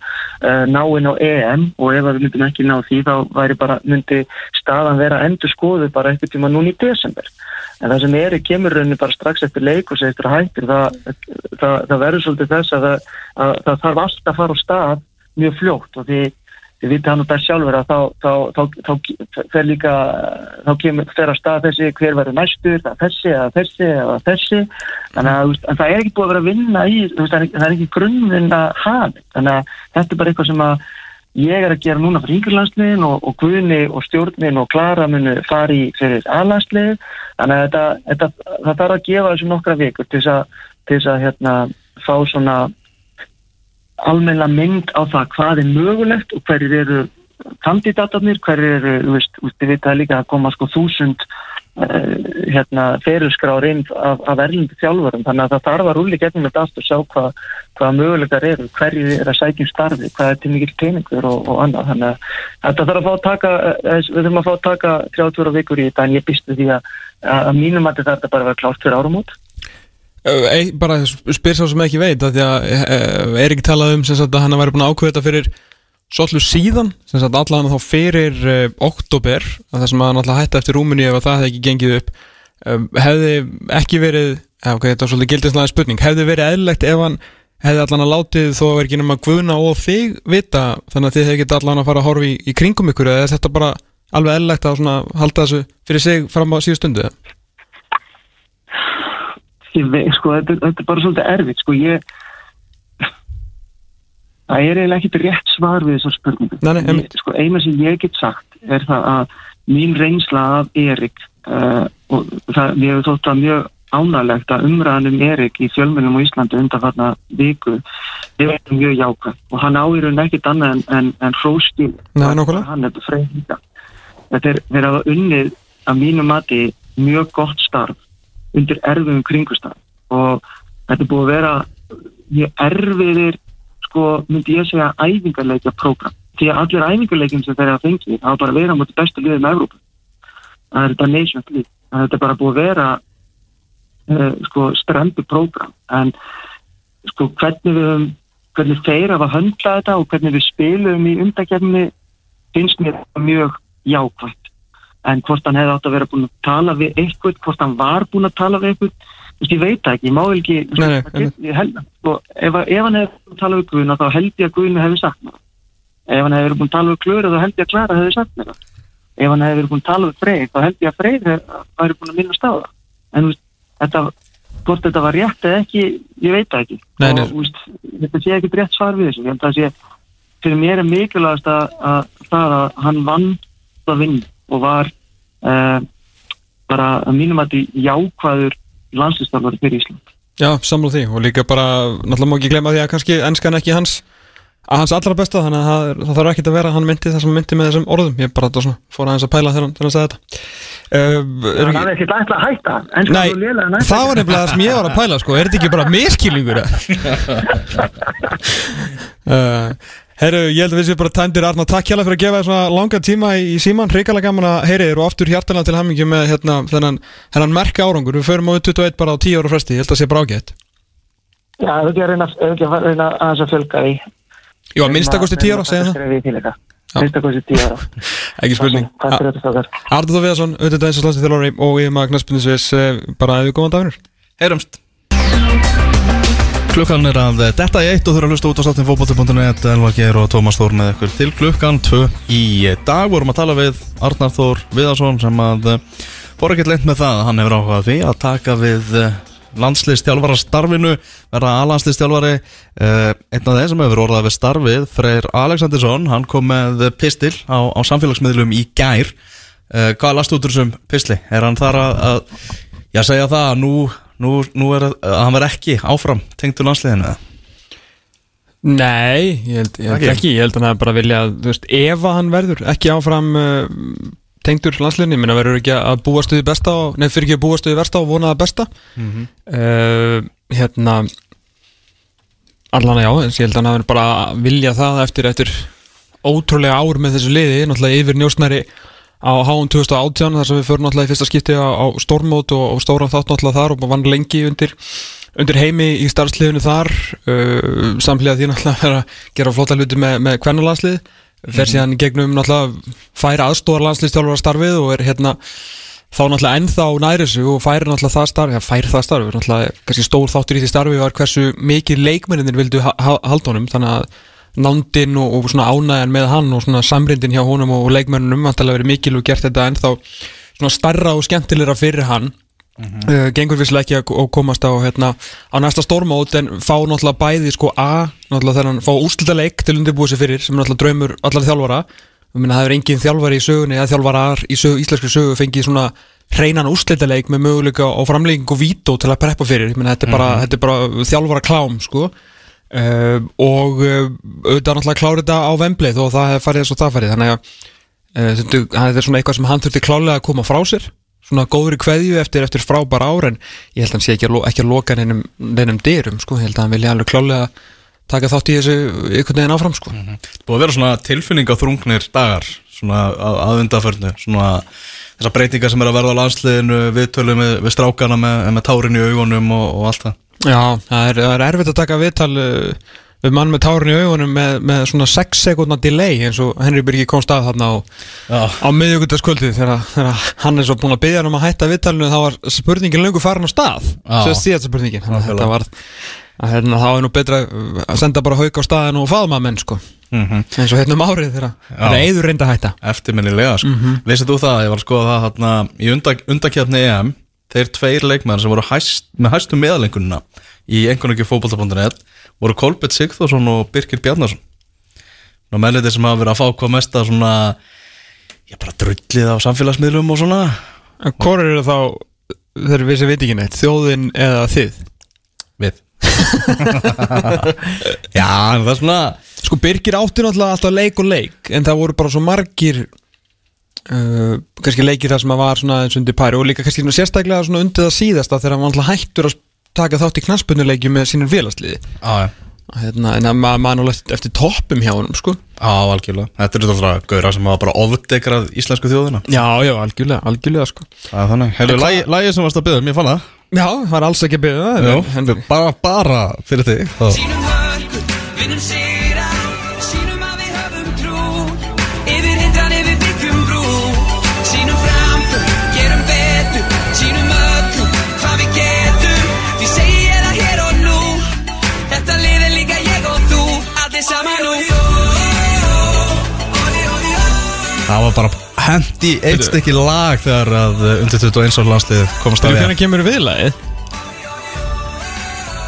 ná inn á EM og ef við myndum ekki ná því þá bara myndi staðan vera endur skoðu bara eitthvað tíma núna í desember. En það sem er í kemurrunni bara strax eftir leik og segir hættir það, það, það verður svolítið þess að, að það þarf alltaf að fara á stað mjög fljótt og því þið vitið hann og best sjálfur að þá, þá, þá, þá fer líka þá kemur fer að stað þessi hver verður næstur, það þessi eða þessi eða þessi. Þannig að það er ekki búið að vera að vinna í það er ekki grunnvinna hafn þannig að þetta er bara eitthvað sem að ég er að gera núna fyrir yngurlandsliðin og, og Guðni og stjórnin og Klara munu fari fyrir aðlandsliðin þannig að þetta, þetta, það þarf að gefa þessu nokkra vikur til þess að hérna, fá svona almenna mynd á það hvað er mögulegt og hverjir eru kandidatarnir, hverjir eru, þú veist, við veitum að líka að koma sko þúsund uh, hérna ferilskráður inn af, af erlindi þjálfurum, þannig að það þarf að rúli gegnum þetta allt og sjá hvað, hvaða mögulegar eru, hverjir er að sækjum starfi, hvað er til mikil teiningur og, og annað, þannig að þetta þarf að fá að taka, eh, við þurfum að fá að taka 30 vikur í þetta en ég býstu því að, að mínum að þetta bara vera klárt fyrir árum út. Ei, bara spyr sá sem ekki veit að því að er ekki talað um sagt, að hann væri búin að ákveða þetta fyrir svolítið síðan, sagt allan þá fyrir uh, oktober, það sem hann alltaf hætti eftir rúminni ef það hefði ekki gengið upp. Um, hefði ekki verið ja, ok, þetta er svolítið gildislega spurning hefði verið eðlilegt ef hann hefði allan að látið þó vera ekki nema guðna og þig vita, þannig að þið hefði ekki allan að fara að horfa í, í kringum ykkur eða þetta bara alveg eðlilegt að halda þessu fyrir sig fram á síðu stundu? Vei, sko, þetta, þetta er bara svolítið erfitt sko, ég það er eiginlega ekkit rétt svar við þessar spurningum sko, eina sem ég get sagt er það að mín reynsla af Erik uh, og það, ég hef þótt að mjög ánægilegt að umræðanum Erik í fjölmjölum á Íslandi undan þarna viku ég veit mjög jákvæð. Og hann áýrun ekkit annað en, en, en hróskil. Hann er freyðinga þetta er verið að unnið að mínu mati mjög gott starf undir erfiðum kringustaf og þetta er búið að vera mjög erfiðir sko myndi ég segja æfingarleikja program því að allir æfingarleikin sem þeir eru að fengi það er bara að vera mot bestu liðum með Európa það er þetta nation lið þetta er bara búið að vera uh, sko strempi program en sko hvernig við hvernig þeir hafa höndlað þetta og hvernig við spilum í undakefni finnst mér mjög jákvæmt en hvort hann hefði átt að vera búin að tala við eitthvað, hvort hann var búin að tala við eitthvað, ég veit ekki, ég má ekki nei, nei, ég held, sko, ef, ef hann hefði búin að tala við Guðuna þá held ég að Guðuna hefði sagt mér ef hann hefði búin að tala við Klöru þá held ég að Klara hefði sagt mér ef hann hefði búin að tala við Freyr þá held ég að Freyr hefði búin að minna stáða en veist, þetta, hvort þetta var rétt eða ekki, ég veit ekki. Nei, og veist, þetta sé ekki rétt svar við þessu, ég held að sé fyrir mér er mikilvægast að það að hann vann að vinna og var uh, bara að mínum að því jákvæður landslýstarfari fyrir Ísland. Já, samlað því. Og líka bara, náttúrulega má ekki glemja því að kannski ennskan ekki hans að hans allra besta, þannig að það, þarf ekki að vera hann myndi það sem myndi með þessum orðum. Ég bara svona, fór aðeins að pæla þegar hann, hann sagði þetta. Uh, Það er ekki lægt að hætta. Nei, það var nefnilega það sem ég var að pæla sko, er þetta ekki bara miskilningur? uh, Herru, ég held að við séum bara tændir Arna, takk hjálpa fyrir að gefa þér svona langa tíma í síman, hrigalega gaman að heyri þér og aftur hjartalega til hamingi með hérna, þennan, þennan merka árangur, við förum á 21 bara á 10 ára fresti, ég held að það sé bara ágætt. Já, það er ekki að reyna, reyna að þess að fjölga því. Jú, að minnstakosti 10 ára, segja það. Minnstakosti 10 ára Ekki spurning. Artur Þófiðarsson, auðvitað eins og slagsið þjálfari og ég maður knæspunnisvis Klukkan er að detta í eitt og þurfa að hlusta út á státtin fókbóti.net Elva Geir og Tómas Þór með ykkur til klukkan 2 í dag. Vorum að tala við Arnar Þór Viðarsson sem að fór ekkert leint með það hann hefur áhugað því að taka við landslistjálfara starfinu verða aðlandslistjálfari einn af þeim sem hefur orðað við starfið Freyr Aleksandinsson, hann kom með pistil á, á samfélagsmiðlum í gær. Hvað er last út úr þessum pistli? Er hann þar að, að Já, segja það að nú, nú, nú er að að hann verð ekki áfram tengdur landsliðinu eða? Nei, ég held, ég held Ekki? ekki. Ég held að hann bara vilja, þú veist, ef að hann verður ekki áfram uh, tengdur landsliðinni, minna verður ekki að búast við besta og, nefn fyrir ekki að búast við versta og vona það besta uh, hérna allan að já, eins ég held að hann bara vilja það eftir, eftir ótrúlega ár með þessu liði, náttúrulega yfir njósnæri á HM 2018 þar sem við förum náttúrulega í fyrsta skipti á, á stórmót og, og stóran þátt náttúrulega þar og vann lengi undir, undir heimi í starfsliðinu þar. Uh, samhliða því náttúrulega að vera að gera flotta hluti með, með kvennalandslið fer síðan í gegnum náttúrulega færa aðstóðar landsliðstjálfara starfið og er hérna þá náttúrulega ennþá næri þessu og færi náttúrulega það starf, ja, færi það starf náttúrulega kannski stór þáttur í því starfi var hversu mikið leikmenninir vildu ha ha halda honum. Þannig að nándin og, og svona ánægjan með hann og svona samrindin hjá honum og, og leikmennunum vantilega verið mikil og gert þetta ennþá svona starra og skemmtilegra fyrir hann. Uh, gengur visslega ekki að komast á, hérna, á næsta stórmót en fá náttúrulega bæði sko A náttúrulega þennan fá úrslita leik til undirbúið sér fyrir sem er náttúrulega draumur allar þjálfara. Meina, það er engin þjálfari í sögunni eða þjálfarar í sögu, íslenskri sögu fengið svona hreinan úrslitaleik með möguleika og framlegging og vító til að preppa fyrir. Meina, þetta, er bara, þetta er bara þjálfara klám sko. Uh, og uh, auðvitað náttúrulega klára þetta á vemblið og það farið eins og það farið þannig að uh, þetta þetta er svona eitthvað sem hann þurfti klálega að koma frá sér svona góður í kveðju eftir, eftir frábær ár en ég held að hann sé ekki að, ekki að loka neinum, dyrum sko. ég held að hann vilja alveg klálega taka þátt í þessu einhvern veginn áfram sko. Búið að vera svona tilfinningaþrungnir dagar svona að, að undaförnu svona þessar breytingar sem er að verða á landsliðinu viðtölu með, við strákana með, með tárin í augunum og, og allt það Já, það er, það er erfitt að taka viðtal uh, við mann með tárin í augunum með, með svona 6 sekundna delay eins og Henry Birgi komst að þarna á, á miðjögundaskvöldið þegar, þegar hann er svo búin að byggja hann um að hætta viðtalinu þá var spurningin löngu farin á stað. Síðast spurningin. Þetta var hérna, þá er nú betra að senda bara hauk á staðin og faðma menn sko. Mm eins og hérna um árið þegar það er eður reynda hætta. Eftirminnilega sko. mm Vissið þú það, ég var að skoða það þarna, í undak, undakjarni EM þeir tveir leikmenn sem voru hæst, með hæstu meðalengunina í einhvern ekki fótbolta.net voru Kolbett Sigþórsson og Birkir Bjarnarsson og mennir sem hafa verið að fá hvað mesta svona ég bara drullið á samfélagsmiðlum og svona. En Hvor eru þá þeir vissi veit ekki neitt, þjóðin eða þið? við. Já, en það er svona Sko Birgir átti náttúrulega alltaf leik og leik en það voru bara svo margir uh, kannski leikir það sem að var svona eins undir pari og líka kannski sérstaklega svona undir það síðasta þegar hann var alltaf hættur að taka þátt í knaspunuleikju með sínum félagsliði. Já, já. Hérna, en að maður náttúrulega eftir toppum hjá honum sko. Já, algjörlega. Þetta er þetta gauðra sem hafa bara ofdegrað íslensku þjóðina. Já, já, algjörlega, algjörlega sko. Er þannig. Hefur lagi, lagi sem varst að byggja um, ég fann það. Já, það var alls ekki að en, en, bara, bara fyrir þig þá. Sýnum hörku, vinnum sigra Það var bara hendi eitt stykki lag þegar að uh, undir 21 ára landslið komast að við hvernig kemur viðlagið?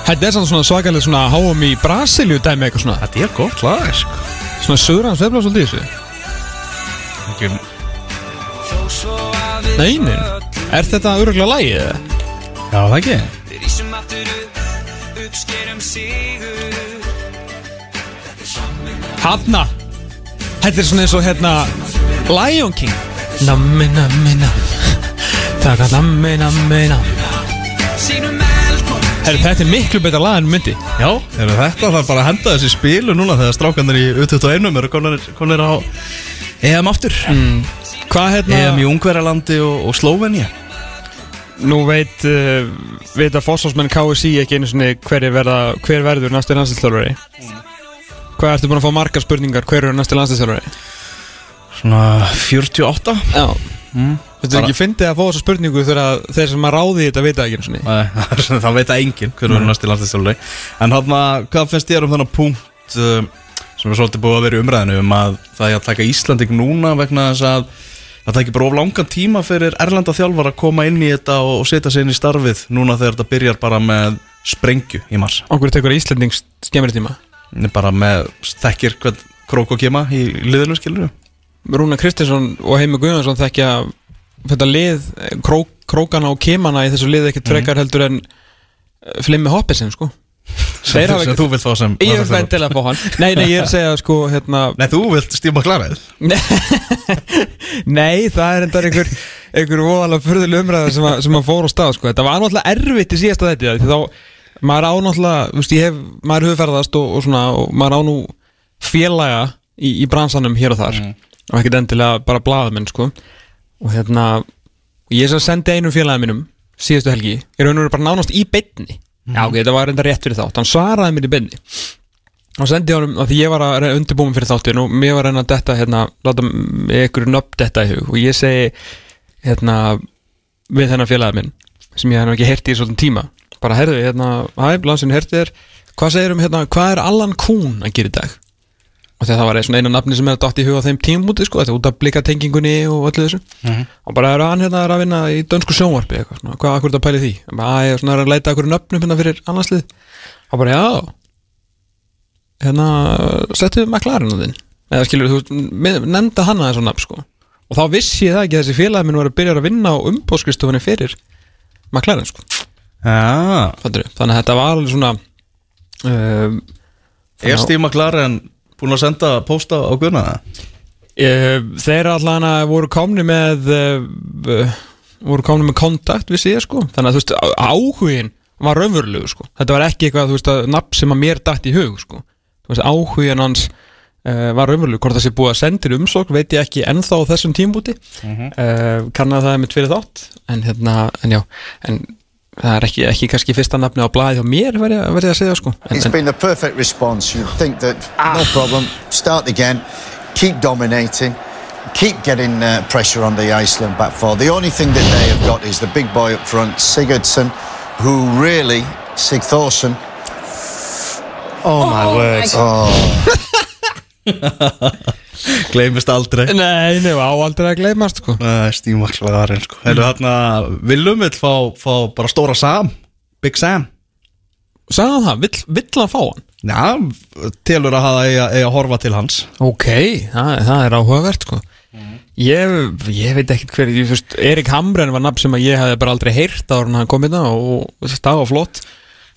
Þetta er svona svakalega svona háum í Brasilíu dæmi eitthvað svona. Þetta er gott lag sko. Svona söðran svefla svolítið í þessu. Ekki- Nei, nei, er þetta öruglega lagið? Já, það ekki. Við Hanna Þetta er svona eins og hérna Lion King. Nammi, nammi, nammi Taka nammi, nammi, nammi Herri, þetta er miklu betra lag en myndi. Já, er þetta þarf bara að henda þessi spilu núna þegar strákanir í U21 eru konir, á EM aftur. Hvað hérna EM í Ungverjalandi og, og Slóvenja Nú veit uh, Veit að fósfásmenn KSI ekki einu sinni hver, verða, hver verður næstu landslýstjálfari Hvað ertu búin að fá margar spurningar? Hver eru næstu landslýstjálfari Svona 48 Já. Þetta er ekki fyndið að fá þessa spurningu þegar að þeir sem að ráði þetta vita ekki einu sinni. Nei, það veit að enginn hver verður næst í landslýstjálfari En hann hvað finnst þér um þennan punkt uh, sem er svolítið búið að vera í umræðinu um að það er að taka Íslanding núna vegna þess að það ekki bara of langan tíma fyrir erlenda þjálfar að koma inn í þetta og, og setja sig inn í starfið núna þegar þetta byrjar bara með sprengju í mars? Okkur tekur Íslandings skemmri tíma? Bara með þekkir hvern krók og kema í liðinu skilur Rúna Kristinsson og Heimi Guðjónsson þekkja þetta lið eh, krók krókana og kemana í þessu liði ekkert frekar heldur en uh, Flimmi Hoppisin sko. Þeir hafa sem þú vilt fá sem Ég vil vendilega fá hann. Nei, nei, ég er að segja sko hérna Nei, þú vilt Steve McLaren Nei, það er endar einhver einhver voðalega furðuleg umræða sem, að, sem að fór á stað sko. Þetta var náttúrulega erfitt í síðasta þetta því þá, maður á náttúrulega þú veist, ég hef, maður hefur ferðast og, og svona og maður á nú félaga í, í bransanum hér og þar og ekkert endilega bara blaðamenn sko. og hérna ég sem sendi einum félagi mínum síðustu helgi, ég raun og veru bara nánast í beinni. Já, ok, þetta var enda rétt fyrir þátt. Hann svaraði mér í beinni. Og sendi honum, af því ég var að reyna undirbúin fyrir þáttin og mér var að detta hérna, láta ykkur nöfn detta í hug. Og ég segi hérna við þennan félagið minn sem ég hef ekki heyrti í svolítið tíma. Bara heyrðu, hérna, hæ, lansin heyrti þér. Hvað segir um hérna, hvað er Allan Kuhn að gera í dag og þegar það var eina nafni sem er dætt í hug á þeim tímúti sko, þetta út af blikatengingunni og öllu þessu. Og bara er hann hérna er að vinna í dönsku sjónvarpi eitthvað, svona, hvað akkur þetta pæli því? Að ég er er að leita akkur nöfnum hérna fyrir annarslið og bara, já. Hérna, settu McLaren á þinn. Eða skilur þú, nefnda hann aðeins á nafn sko. Og þá vissi ég það ekki að þessi félagi minn var að byrja að vinna á umbóðskristofunni fyrir McLaren sko, fattur þannig að þetta var alveg svona um, er Steve McLaren búin að senda pósta á Gunna? Uh, þeir allan að voru komni með uh, voru komni með kontakt við sig sko. Þannig að þú veist áhugin var raunverulegu sko. Þetta var ekki eitthvað þú veist að nafn sem að mér dætt í hug sko. Þú veist áhugin hans uh, var raunverulegu hvort það sé búið að sendir umsók veit ég ekki ennþá á þessum tímbúti uh, kannar það er mitt fyrir þátt. En hérna en já en það er ekki, ekki kannski fyrsta nafni á blaði hjá mér verði ég verði ég að segja sko. En, It's en, been the perfect response. You think that no problem, start again, keep dominating, keep getting uh, pressure on the Iceland back four. The only thing that they have got is the big boy up front, Sigurdsson, who really, Sigthorsson, Oh my word Gleimist aldrei. Nei, nei, á aldrei að gleymast sko. Nei, Steve McLaren sko. Hérna, Willum vill fá, fá bara stóra Sam Big Sam. Hann það, vill, vill hann fá hann? Já, telur að hafa eiga, að horfa til hans. Ok, það, það er áhugavert sko. Ég, ég veit ekkert hver Erik Hamren var nafn sem að ég hefði bara aldrei heyrt ára hann kom hérna og stað og flott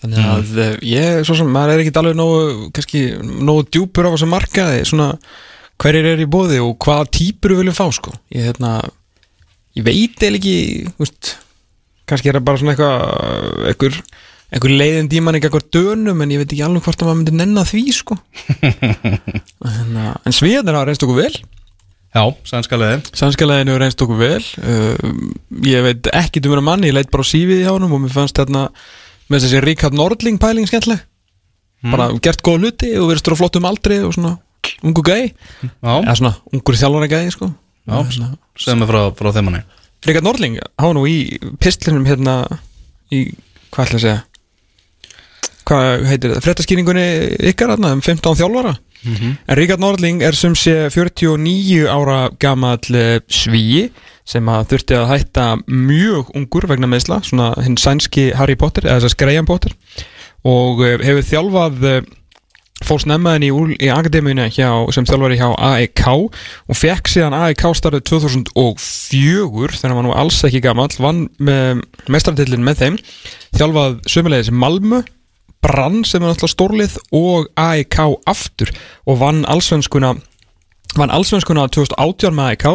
þannig að mm. ég, svo sem, maður er ekkert alveg nógu, kannski, nógu djúpur á þessu markaði, svona hverjir er í bóði og hvaða típur við viljum fá sko, ég, hérna ég veit eða ekki, veist kannski er það bara svona eitthvað einhver, einhver leiðin díman eitthvað dönum en ég veit ekki alveg hvort að maður myndi nenna því sko. En, uh, en svíðarnir hafa reynst okkur vel. Já, sænska leiði Sannskaleginu hefur reynst okkur vel. Uh, Ég veit ekki um hennar mann Ég leit bara á sífið hjá honum og mér fannst hérna með þessi Ríkard Nordling pæling skemmtileg. Bara gert góða hluti og verið stóra flottum aldri og svona ungu gæi. Eða svona ungur þjálfara gæi sko. Sem er frá, frá þeim manni. Ríkard Nordling, hann var nú í pistlinum hérna í, hvað ætla að segja? Hvað heitir það, fréttaskýringunni ykkar hérna um 15 þjálfara. En Ríkard Nordling er sem sé 49 ára gamall eh, svíi sem að þurfti að hætta mjög ungur vegna meðsla, svona hinn sænski Harry Potter, eða þess að Graham Potter. Og eh, hefur þjálfað eh, fór snemmaðin í, í akademíuna sem þjálfari hjá AEK og fekk síðan AEK starfið 2004 þegar hann var nú alls ekki gamall vann með mestratillin með þeim þjálfað sömulegis Malmö Brann sem er náttúrulega stórlið og AEK aftur og vann allsvenskuna vann allsvenskuna 2018 með AEK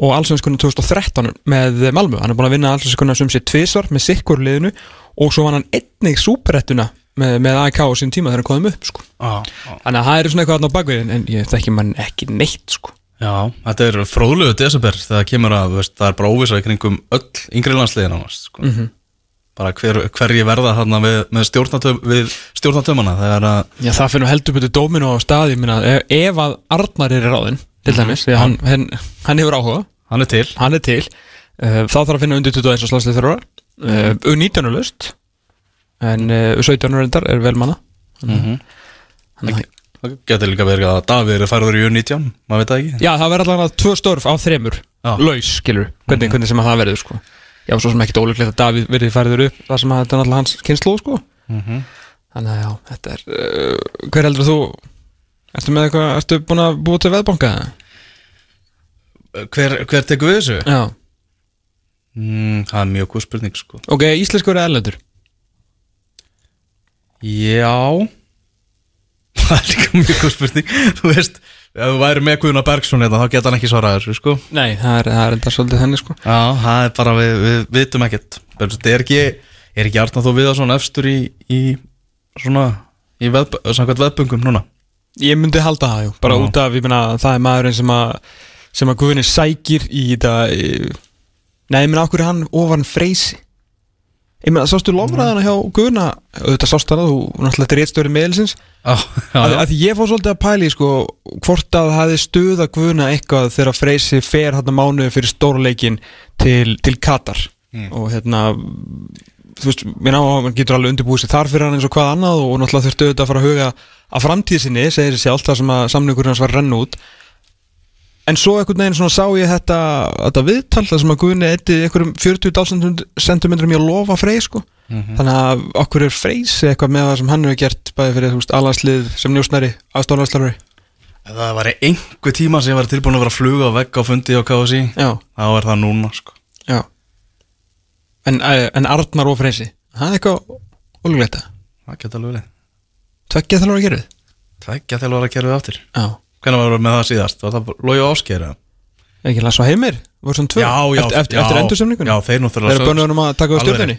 og allsvenskuna 2013 með Malmö hann er búin að vinna allsvenskuna sem sé tvisvar með sikkur liðinu og svo vann hann einnig súperettuna með, með AEK á sín tíma þegar hann komum upp sko. Já, þannig að það er svona eitthvað þarna á bakvið en, ég þekki mann ekki neitt sko. já þetta er fróðlegu desember þegar kemur að, veist, það er bara óvisa í kringum öll yngri landsliðin ánast sko. Mhm. bara hver, hverji verða þarna við, með stjórnatöfmana þegar að Já, það finnum heldur betur dóminu á staði ef, ef að Arnar er í ráðin til dæmis, því hann, hann, hann hefur áhuga. Hann er til. Hann er til. Uh, þá þarf að finna undir 21 og slanslið þurra uh, U19 er löst en uh, U17 er reyndar er vel manna þannig að það getur líka verið að Davíð er færður í U19 maður veit það ekki? Já, það verður allavega tvö störf á þremur. Já. laus, skilur, hvernig, hvernig sem að það verður sko. Já, svo sem ekkit ólíklegt að Davíð verði færður upp það sem að þetta er náttúrulega hans kynslu sko. Þannig að já, þetta er uh, hver heldur þú Ertu með eitthvað, ertu búin að búa til veðbanka? hver, hver tekur við þessu? Já, mm, Það er mjög góð spurning sko. Ok, íslensku er erlendur? Já. Það er líka mjög góð spurning. Þú veist, ef þú væri með Guðuna Bergson hérna, þá geta hann ekki svarað þessu sko. Nei, það er, það er enda svolítið henni sko. Já, það er bara, við, við vitum ekkert. Það er ekki, er ekki Arna þó við að svona efstur í, í svona, í veðb, veðböngum núna Ég myndi halda það, jú, bara Já. út af, meina, það er maðurinn sem að sem að Guðni sækir í þetta Nei, ég meina, okkur er hann ofan freysi? Ég meina, sástu lofraðana hjá Guðna? Auðvitað sástu hana, þú náttúrulega er réttstöri meðelsins já, að, að ég fór svolítið að pæli, sko hvort að það hefði stuða Guðna eitthvað þegar freysi fer hann mánuði fyrir stórleikin til, til Katar. Og hérna þú veist, mér ná að hann getur alveg undirbúið sér þar fyrir hann eins og hvað annað og náttúrulega þurftu auðvitað að fara að huga að framtíð sinni, segir sjálf það sem að samningurinn hans var að renna út. En svo einhvern veginn svona sá ég þetta, þetta viðtal það sem að Guðni eitti einhverjum 40.000 cm í að lofa frey sko. Þannig að okkur er freysi eitthvað með það sem hann hefur gert bæði fyrir þú veist alanslið sem njósnæri aðstofnarslari Ef það væri einhver tíma sem ég var tilbúin að vera að fluga á vegg á fundi KSI já, þá er það núna sko. Já en, eh, en Arnar og freysi það er eitthvað ólulegt Það geta alveg verið. Tveggja þalvar að gera þið Tveggja var að gera við aftur. Já, Hvernig var með það síðast? Var það logi og áskera? ekki Lasso Heimir? Voru svona tvö? Já, já eftir, eftir, eftir endursemningunni Já, þeir náttúrulega þeir eru bönnuðum að taka Alveg stjórnunni.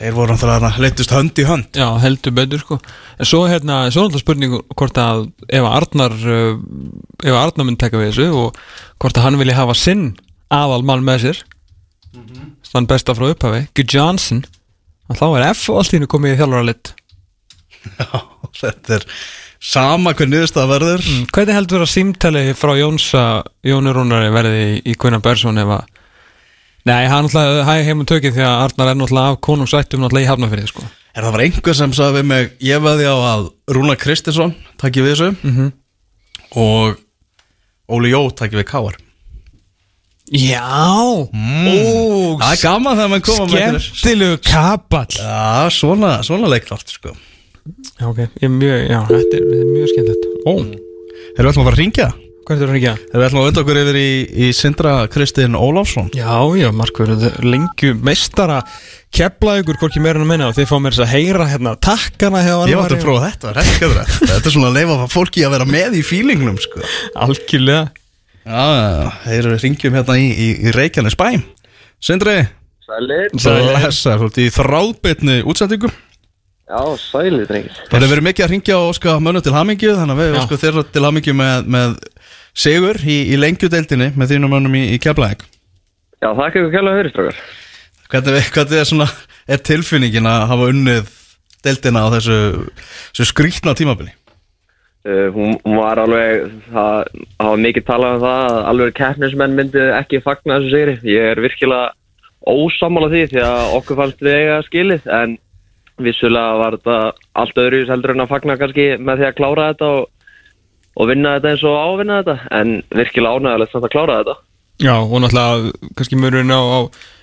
Þeir voru náttúrulega leittust hönd í hönd. Já, heldur betur sko. En svo hérna, svo náttúrulega spurning hvort að ef að Arnar uh, ef að Arnar mun taka við þessu og hvort að hann vilji hafa sinn aðal mann með sér stann besta frá upphafi, Good Johnson. Að þá er F allt í hennu komið í þjálfara lit Já, þetta er sama hver niðurstað verður. Hvernig heldur að símtali frá Jónsa Jóni Rúnari verði í, í Gunnar Bersson ef að Nei, hann hæg heim um tökið því að Arnar er náttúrulega af konungsættum náttúrulega í hafnafyrði sko. Er það var einhver sem sagði við mig Ég veði á að Rúna Kristinsson Takki við þessu Mhm. Og Óli Jó takki við Káar Já, ó, Það er gaman þegar maður koma með einhverjir- skemmtilegu kapall Já, svona, svona leiklátt sko Já, ok, ég er mjög, já, þetta er, þetta er mjög skemmtilegt Ó, Erum við ætlum að fara að ringja? hvað er þetta að ringja? Erum við ætlum að venda okkur yfir í, í Sindra Kristinn Ólafsson? Já, já, markverð, lengju meistara kepla ykkur, hvorki meira en að minna og þið fá mér þess að heyra hérna takkana hjá Ég átti að prófa þetta, þetta. Þetta er svona að leifa fólki að vera með í fílingnum sko. Algjörlega Já, þeir eru ringjum hérna í, í, í Reykjanes. Bæ. Sindri, Sælir, blessar, þú ert í þráðbytni útsendingu. Já, sælir drengir. Þeir eru verið mikið að ringja og óska mönnum til hamingju Þannig að við Já. óskum þeirra til hamingju með, með sigur í, í lengjudeildinni með þínum mönnum í, í Keflæk Já, þakka ykkur kælega fyrir strákar. Hvernig, hvernig er, svona, er tilfinningin að hafa unnið deildina á þessu, þessu skrýtna tímabili? Uh, hún, hún var alveg, það, var mikið talað um það að alveg keppnismenn myndi ekki fagna þessu sigri. Ég er virkilega ósammála því því að okkur fannst við eiga skilið en vissulega var þetta allt öðru heldur en að fagna kannski með því að klára þetta og, og vinna þetta eins og ávinna þetta en virkilega ánægilegt samt að klára þetta Já, og náttúrulega kannski mörurinn á, á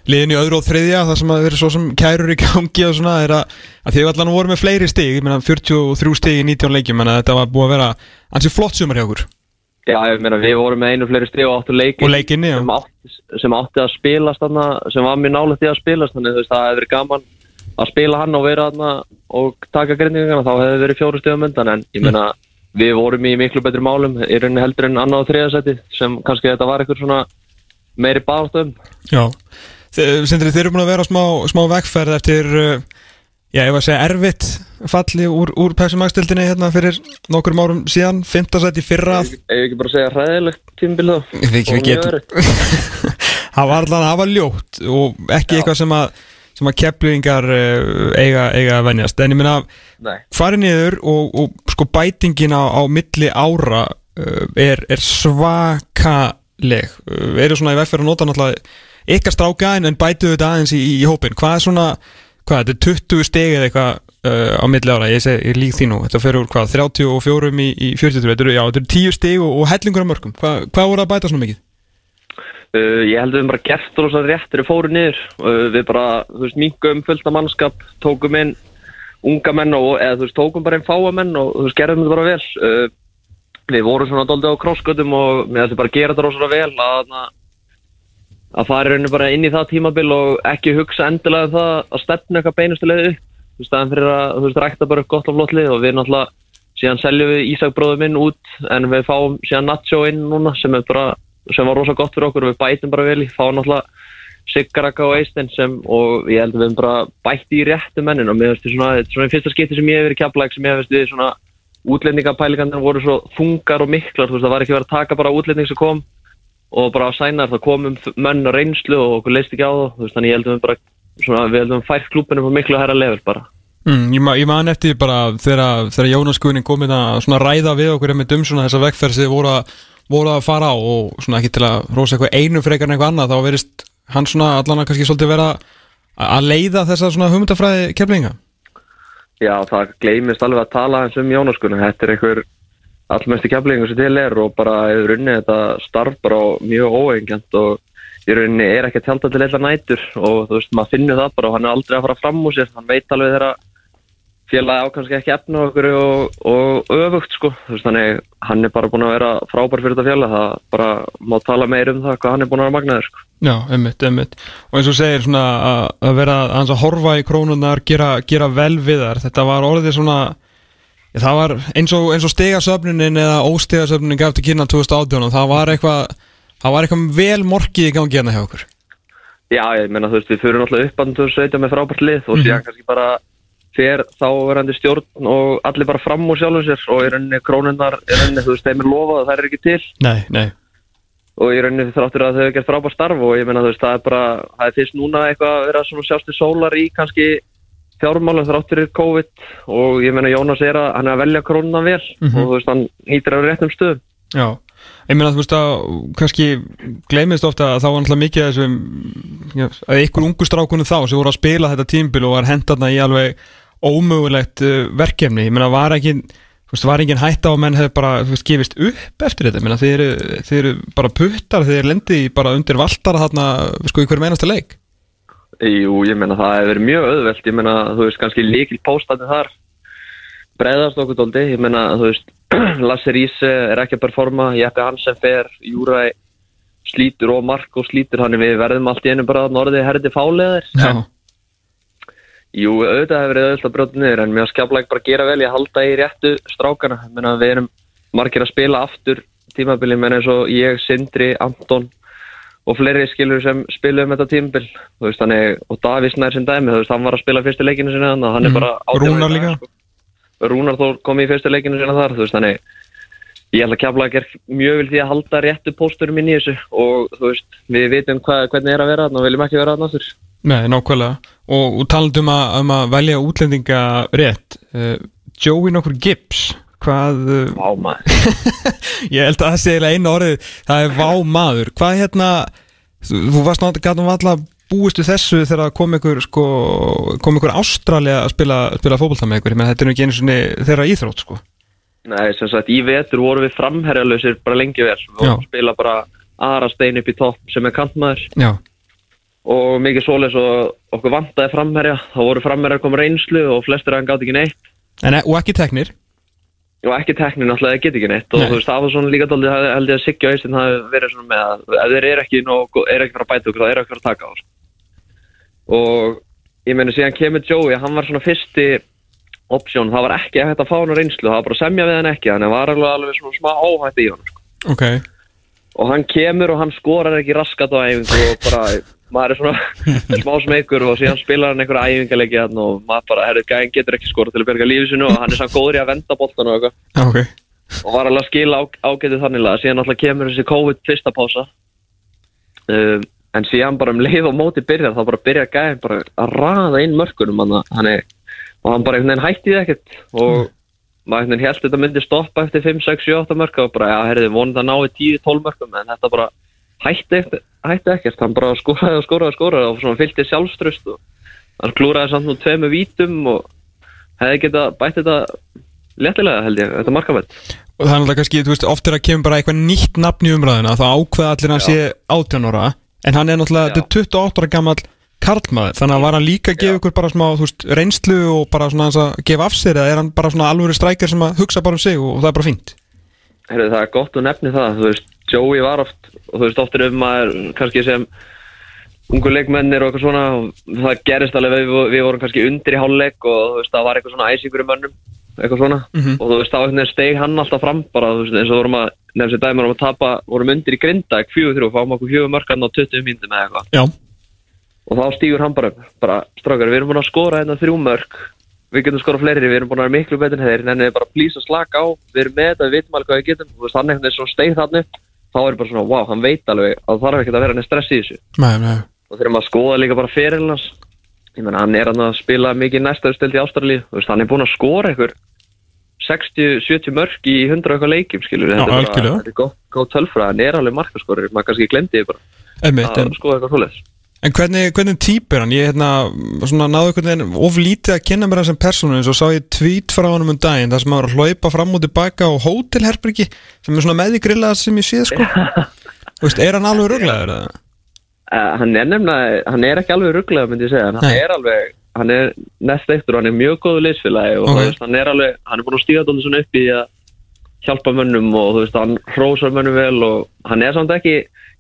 liðinu öðru og þriðja það sem að vera svo sem kærur í gangi og svona er að, að þið allan voru með fleiri stig ég meina 43 stig í 19 leikjum en þetta var búið að vera ansi flott sumar hjá okkur. Já, ég meina við vorum með einu fleiri stig og áttu leikin Og leikinni, sem, átti, sem átti að spilast þarna, sem var mjög nálægt í að spilast þannig þú veist, það hefði verið gaman að spila hann og vera þarna og taka grindingarna þá hefði verið fjóru stigum við vorum í miklu betri málum í rauninni heldur en annað og þriðasæti sem kannski þetta var eitthvað svona meiri bártum Já, Sindri, þið eru búin að vera smá, smá vegferð eftir, uh, já, ég var að segja erfitt falli úr, úr pepsi-magstildinni hérna fyrir nokkur árum síðan, fintasætt í fyrra. Ef ég ekki bara segja hræðilegt tímbil þá? Við, getum. Það var allan, það var ljótt og ekki eitthvað sem að sem að kepluðingar uh, eiga, eiga að venjast. En ég meina, Nei. farið niður og, og sko bætingin á, á milli ára uh, er, er svakaleg. Uh, eru svona í vegferð að nota náttúrulega ykkar stráka en, en bætuðu þetta aðeins í, í hópin hvað er svona, hvað, þetta er 20 stig eða eitthvað uh, á milli ára? Ég, seg, ég lík því nú, þetta fer úr hvað 34 í, í 40, þetta eru, já, þetta eru 10 stig og, og hellingur af mörgum, Hva, hvað voru að bæta svona mikið? Uh, ég held að við bara gert rosa rétt þegar við fórum niður. Uh, við bara, þú veist, mingum fullt af mannskap tókum inn unga menn og, eða þú veist, tókum bara inn fáa menn og þú veist, gerðum þetta bara vel. Uh, við vorum svona doldið á krossgötum og við ætlum bara gera þetta rosa vel að, að fara rauninu bara inn í það tímabil og ekki hugsa endilega um það að stefna eitthvað upp. Þú veist, staðan fyrir að, þú veist, rækta bara upp gott og flott lið og við náttúrulega, síðan seljum við Ísak bróður minn út en við fáum síðan Nacho inn núna sem er bara, sem var rosa gott fyrir okkur og við bætum bara vel í, fáum náttúrulega Siggaraka og Eistein sem og ég held að við höfum bara bætt í réttu mennin og mér finnst þetta svona, í fyrsta skipti sem ég hef verið kjaplæk sem ég hef við svona útlendingapælingarnir voru svo þungar og miklar, þú veist, það var ekki verið að taka bara útlending sem kom og bara á sænar það komum menn á reynslu og okkur leist ekki á það, veist, þannig ég held að við bara svona, við heldum fært klúbinu på miklu herra level bara. Mm, ég, ma ég man eftir bara þegar, þegar Jónas Guðning kom inn að ræða við okkur með um svona þessa vegferð sem þið voru, að- voru að fara á og svona ekki til að rosa eitthvað einu frekar en eitthvað annað þá verist hann svona allan að kannski svolítið vera að- að leiða þessa svona hugmyndafræði keflinga. Já, það gleymist alveg að tala eins um Jónaskunni, þetta er einhver allmesti keflingu sem til er og bara hefur unnið þetta starf bara mjög óengjant og í rauninni er ekki að tjálta til eitthvað nætur og þú veist, maður finnur það bara og hann er aldrei að fara fram úr sér, hann veit alveg þegar félagi á kannski ekki efna okkur og, og öfugt sko, veist, þannig hann er bara búin að vera frábær fyrir þetta félag, það bara má tala meir um það hvað hann er búin að vera magnaður sko. Já, emmitt, emmitt og eins og segir svona að, vera að horfa í krónunar gera, gera vel við þar þetta var orðið svona það var eins og, og stegasöfnunin eða óstegasöfnunin gaf til kynna 2018 og það var eitthvað það var eitthvað vel morkið í gangi hérna hjá okkur. Já, ég meina, þú veist, við fyrir náttúrulega upp að 2017 með frábært lið og síðan kannski bara fer þá verandi stjórn og allir bara fram úr sjálfum sér og í rauninni krónunar, í rauninni, þú veist, þeim er lofað að það er ekki til. Nei, nei. Og í rauninni þráttur að þau hefur gert frábært starf og ég meina, þú veist, það er bara, það er fyrst núna eitthvað að vera svona sjást í sólar í kannski fjármálum þráttur í COVID og ég meina, Jónas er að hann er að velja krónuna vel og þú veist, hann nýtir á réttum stöðum. Já, ég meina þú veist að kannski gleymist ofta að þá var náttúrulega mikið þessum að ykkur ungu strákunum þá sem voru að spila þetta tímbil og var hendarna í alveg ómögulegt uh, verkefni. Ég meina var ekki þú veist, var engin hætta á að menn hefur bara þú veist, gefist upp eftir þetta, ég meina þið eru, þið eru bara puttar, þið eru lendi bara undir valtara þarna, sko, í hverjum einasta leik. Jú, ég meina, það hefur verið mjög auðvelt, ég meina, þú veist, kannski líkil póstandi þar breiðast okkur dóldi, ég meina, þú veist, Lasse Riese er ekki að performa, Jeppe Hansen fer, Júræ slítur og Marko slítur, hann við verðum allt í einu bara norðið herði fáleðir. Já, Jú, auðvitað hefur verið auðvitað að brjóta niður, en mér skaplega bara gera vel að halda í réttu strákana, ég meina, við erum margir að spila aftur tímabili, menn eins og ég, Sindri, Anton og fleiri skilur sem spilum þetta tímabil, þú veist, þannig, og Davís nær sem dæmi, þú veist, hann var að spila fyrstu leikinu sinna þannig, hann er bara átján Rúnar ára í dag, líka. sko. Rúnar þó kom í fyrstu leikinu sinna þar, þú veist, þannig ég held að kjafla að gera mjög vil því að halda réttu pósturum inn í þessu og þú veist, við vitum hva, hvernig er að vera þarna og viljum ekki vera þarna aftur. Nei, nákvæmlega og, og talandi um að, um að velja útlendinga rétt uh, Joey nokkur Gibbs hvað, uh, Vá maður. ég held að það sé einu orðið það er vá maður, hvað hérna þú, þú varst náttúrulega gætum alltaf búistu þessu þegar það kom ykkur sko, kom ykkur Ástralja að spila, spila fótbolta með ykkur, menn þetta er nú ekki einu svona þeirra íþrótt sko Nei, sem sagt, í vetur vorum við framherjalausir bara lengi vel. Við vorum Já. að spila bara aðra stein upp í topp sem er kantmaður Já, og mikið svoleiðis og okkur vantaði framherja. Þá voru framherjar komið reynslu og flestir að hann gátt ekki neitt. en, og ekki teknir Og ekki teknin alltaf, það get ekki neitt. Og Nei. þú veist, það var svona líka dálítið, held ég að Siggi og Eistinn hafi verið svona með að ef þeir eru ekki, nóg, eru ekki fara að bæta okkur, þá eru ekki fara að taka á. sko. Og ég meina síðan kemur Joey, hann var svona fyrsti option, það var ekki hægt að fá hann á reynslu, það var bara að semja við hann ekki, þannig að var alveg, alveg svona smá óhætt í hann. Sko. Ok, og hann kemur og hann skorar ekki raskat á æfingu og bara, maður er svona smá smeykur og síðan spilar hann einhverja æfingalegi og maður bara, herrið, gæðin getur ekki skorað til að berga lífið sinu og hann er samt góður í að venda boltan og eitthvað. Ok. Og var alveg að skila á, ágætið þannig síðan alltaf kemur þessi COVID fyrsta pása. Um, en síðan bara um leið og móti byrjar þá bara byrjar gæðin bara að raða inn mörkunum hann, er, og hann bara einhvern veginn hætti því ekkert. Og maður einhvern veginn held þetta myndi stoppa eftir 5, 6, 7, 8 mörka og bara, já, herriði, vonandi að ná í 10, 12 mörkum en þetta bara hætti, hætti ekkert. Hann bara skoraði og skoraði og skoraði og svona fylgti sjálfströst og hann klúraði samt nú tveimu vítum og hefði geta bætt þetta léttilega held ég, þetta markafætt og það er náttúrulega kannski, þú veist, oft að kemur bara eitthvað nýtt nafn í umræðina, þá ákveða allir að hann sé 18 ára, en hann er náttúrulega þetta er 28 ára gammal karlmaður þannig að var hann líka að gefa ykkur bara smá veist, reynslu og bara svona að gefa af sér eða er hann bara svona alvöru strækjar sem að hugsa bara um sig og, og það er bara fínt? Heyrðu, það er gott að nefni það, þú veist, Joey var oft, og þú veist, oft er um maður kannski sem ungu leikmennir og eitthvað svona og það gerist alveg við, við vorum kannski undir í hálfleik og þú veist, það var eitthvað svona æsingur í mönnum eitthvað svona. Og þú veist, þá steig hann alltaf fram bara, þú veist, eins og vorum að nefnst í dæmi vorum að tapa, vorum undir í grindag fjögur þrjú, fáum okkur fjögur mörkarn á 20 mínútum eða eitthvað. Og þá stígur hann bara bara strákar, við erum búin að skora hérna þrjú mörk við getum skora fleiri, við erum búin að vera miklu betur en þeir en við bara plís að slaka á, við erum með þetta við vitum alveg hvað við getum, þú veist, hann veginn svona steig þannig, þá er bara svona, wow, hann veit alveg að það þarf ekkert að vera neitt stress í þessu. Nei, nei. Og þegar maður skoða líka bara fyrir menna, hann er hann að spila mikið næsta stöld í veist, hann er búin að skora einhver 60-70 mörk í 100 og eitthvað leikjum, skilur Já, þetta er bara, er góð, góð tölfræð, hann er alveg markaskorur, maður kannski glemdi því bara Einmitt, en, að skoða eitthvað svoleiðis en hvernig, hvernig típ er hann? Ég hérna, svona, náðu einhvern veginn of lítið að kynna mér hann sem persónu eins og sá ég tweet frá honum um daginn þar sem hann var að hlaupa fram og tilbaka á hótelherbyrgi sem er svona með í grillað sem ég séð sko Þú veist, er hann alveg ruglaður eða? Uh, hann er nefnilega, hann er ekki alveg rugglega myndi ég segja, en hann Nei. er alveg hann er næst eftir og hann er mjög góðu leysfélagi og Ok. þú veist, hann er alveg, hann er búin að stíga dólið svona upp í að hjálpa mönnum og þú veist, hann hrósar mönnum vel og hann er samt ekki,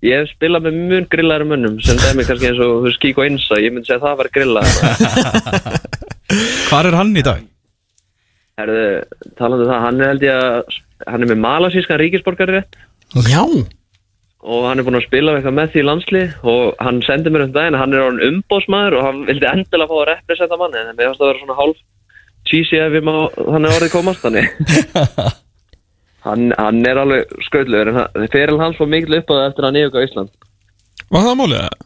ég hef spilað með mun grillaðari mönnum sem dæmi kannski eins og þú veist, kík og einsa, ég myndi segja að það var grillað Hvar er hann í dag? Herðu, talandi um það, hann er held ég að hann er með malasískan ríkisborgari rétt Já, og hann er búin að spila eitthvað með því í landslið og hann sendi mér um daginn að hann er orðin umbóðsmaður og hann vildi endilega fá að representa manni en mér fannst að vera svona hálf cheesy ef við má, hann er orðið komast hann, hann er alveg skröðlegur en hann- fyrir hans var mikil upp á það eftir að hann yfirga Ísland. Var það málið? Það?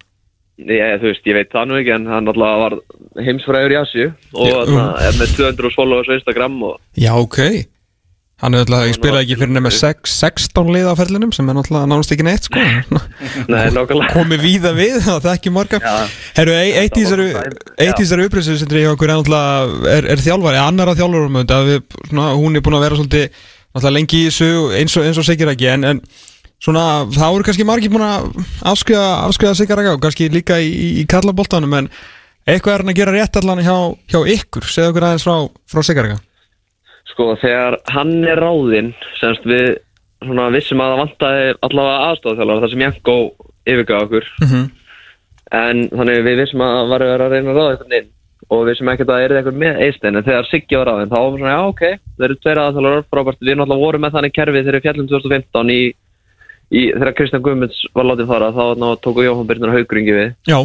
ég, þú veist, ég veit það nú ekki en hann alltaf var heimsfræður í Asju og Já, þarna er með 200 followers á Instagram og Já, ok Hann er náttúrulega, ég spilaði ekki fyrir nema sex- 16 lið á ferlinum sem er náttúrulega nánast ekki neitt sko. Nei, nákvæmlega. Komið víða við það er ekki marga. Herru, ei- eitt í þessari upprýssu sem dreyja okkur er er, er þjálfari, annara um svona, hún er búin að vera svolítið lengi í þessu eins og, og Sigir ekki en, en svona, það voru kannski margir búin að afskriða Sigir ekki og kannski líka í, í, kallaboltanum en eitthvað er hann að gera rétt allan hjá, hjá ykkur, segðu okkur aðeins frá, frá Sigir ekki Sko, þegar hann er ráðinn, semst við svona vissum að það vantaði allavega aðstofþjálfara, það sem Janko yfirgaf okkur. Mhm. En þannig við vissum að það var að reyna að ráða einhvern inn og við vissum ekkert að það er eitthvað með Eistein, en þegar Siggi var ráðinn, þá var svona, já, ok, þeir eru tveir aðstofþjálfara, frábært, við náttúrulega vorum með þannig kerfið þegar við fjallum 2015 í, í þegar Kristján Guðmunds var látið fara, þá tóku Jóhann Byrnur Haugringi við Já,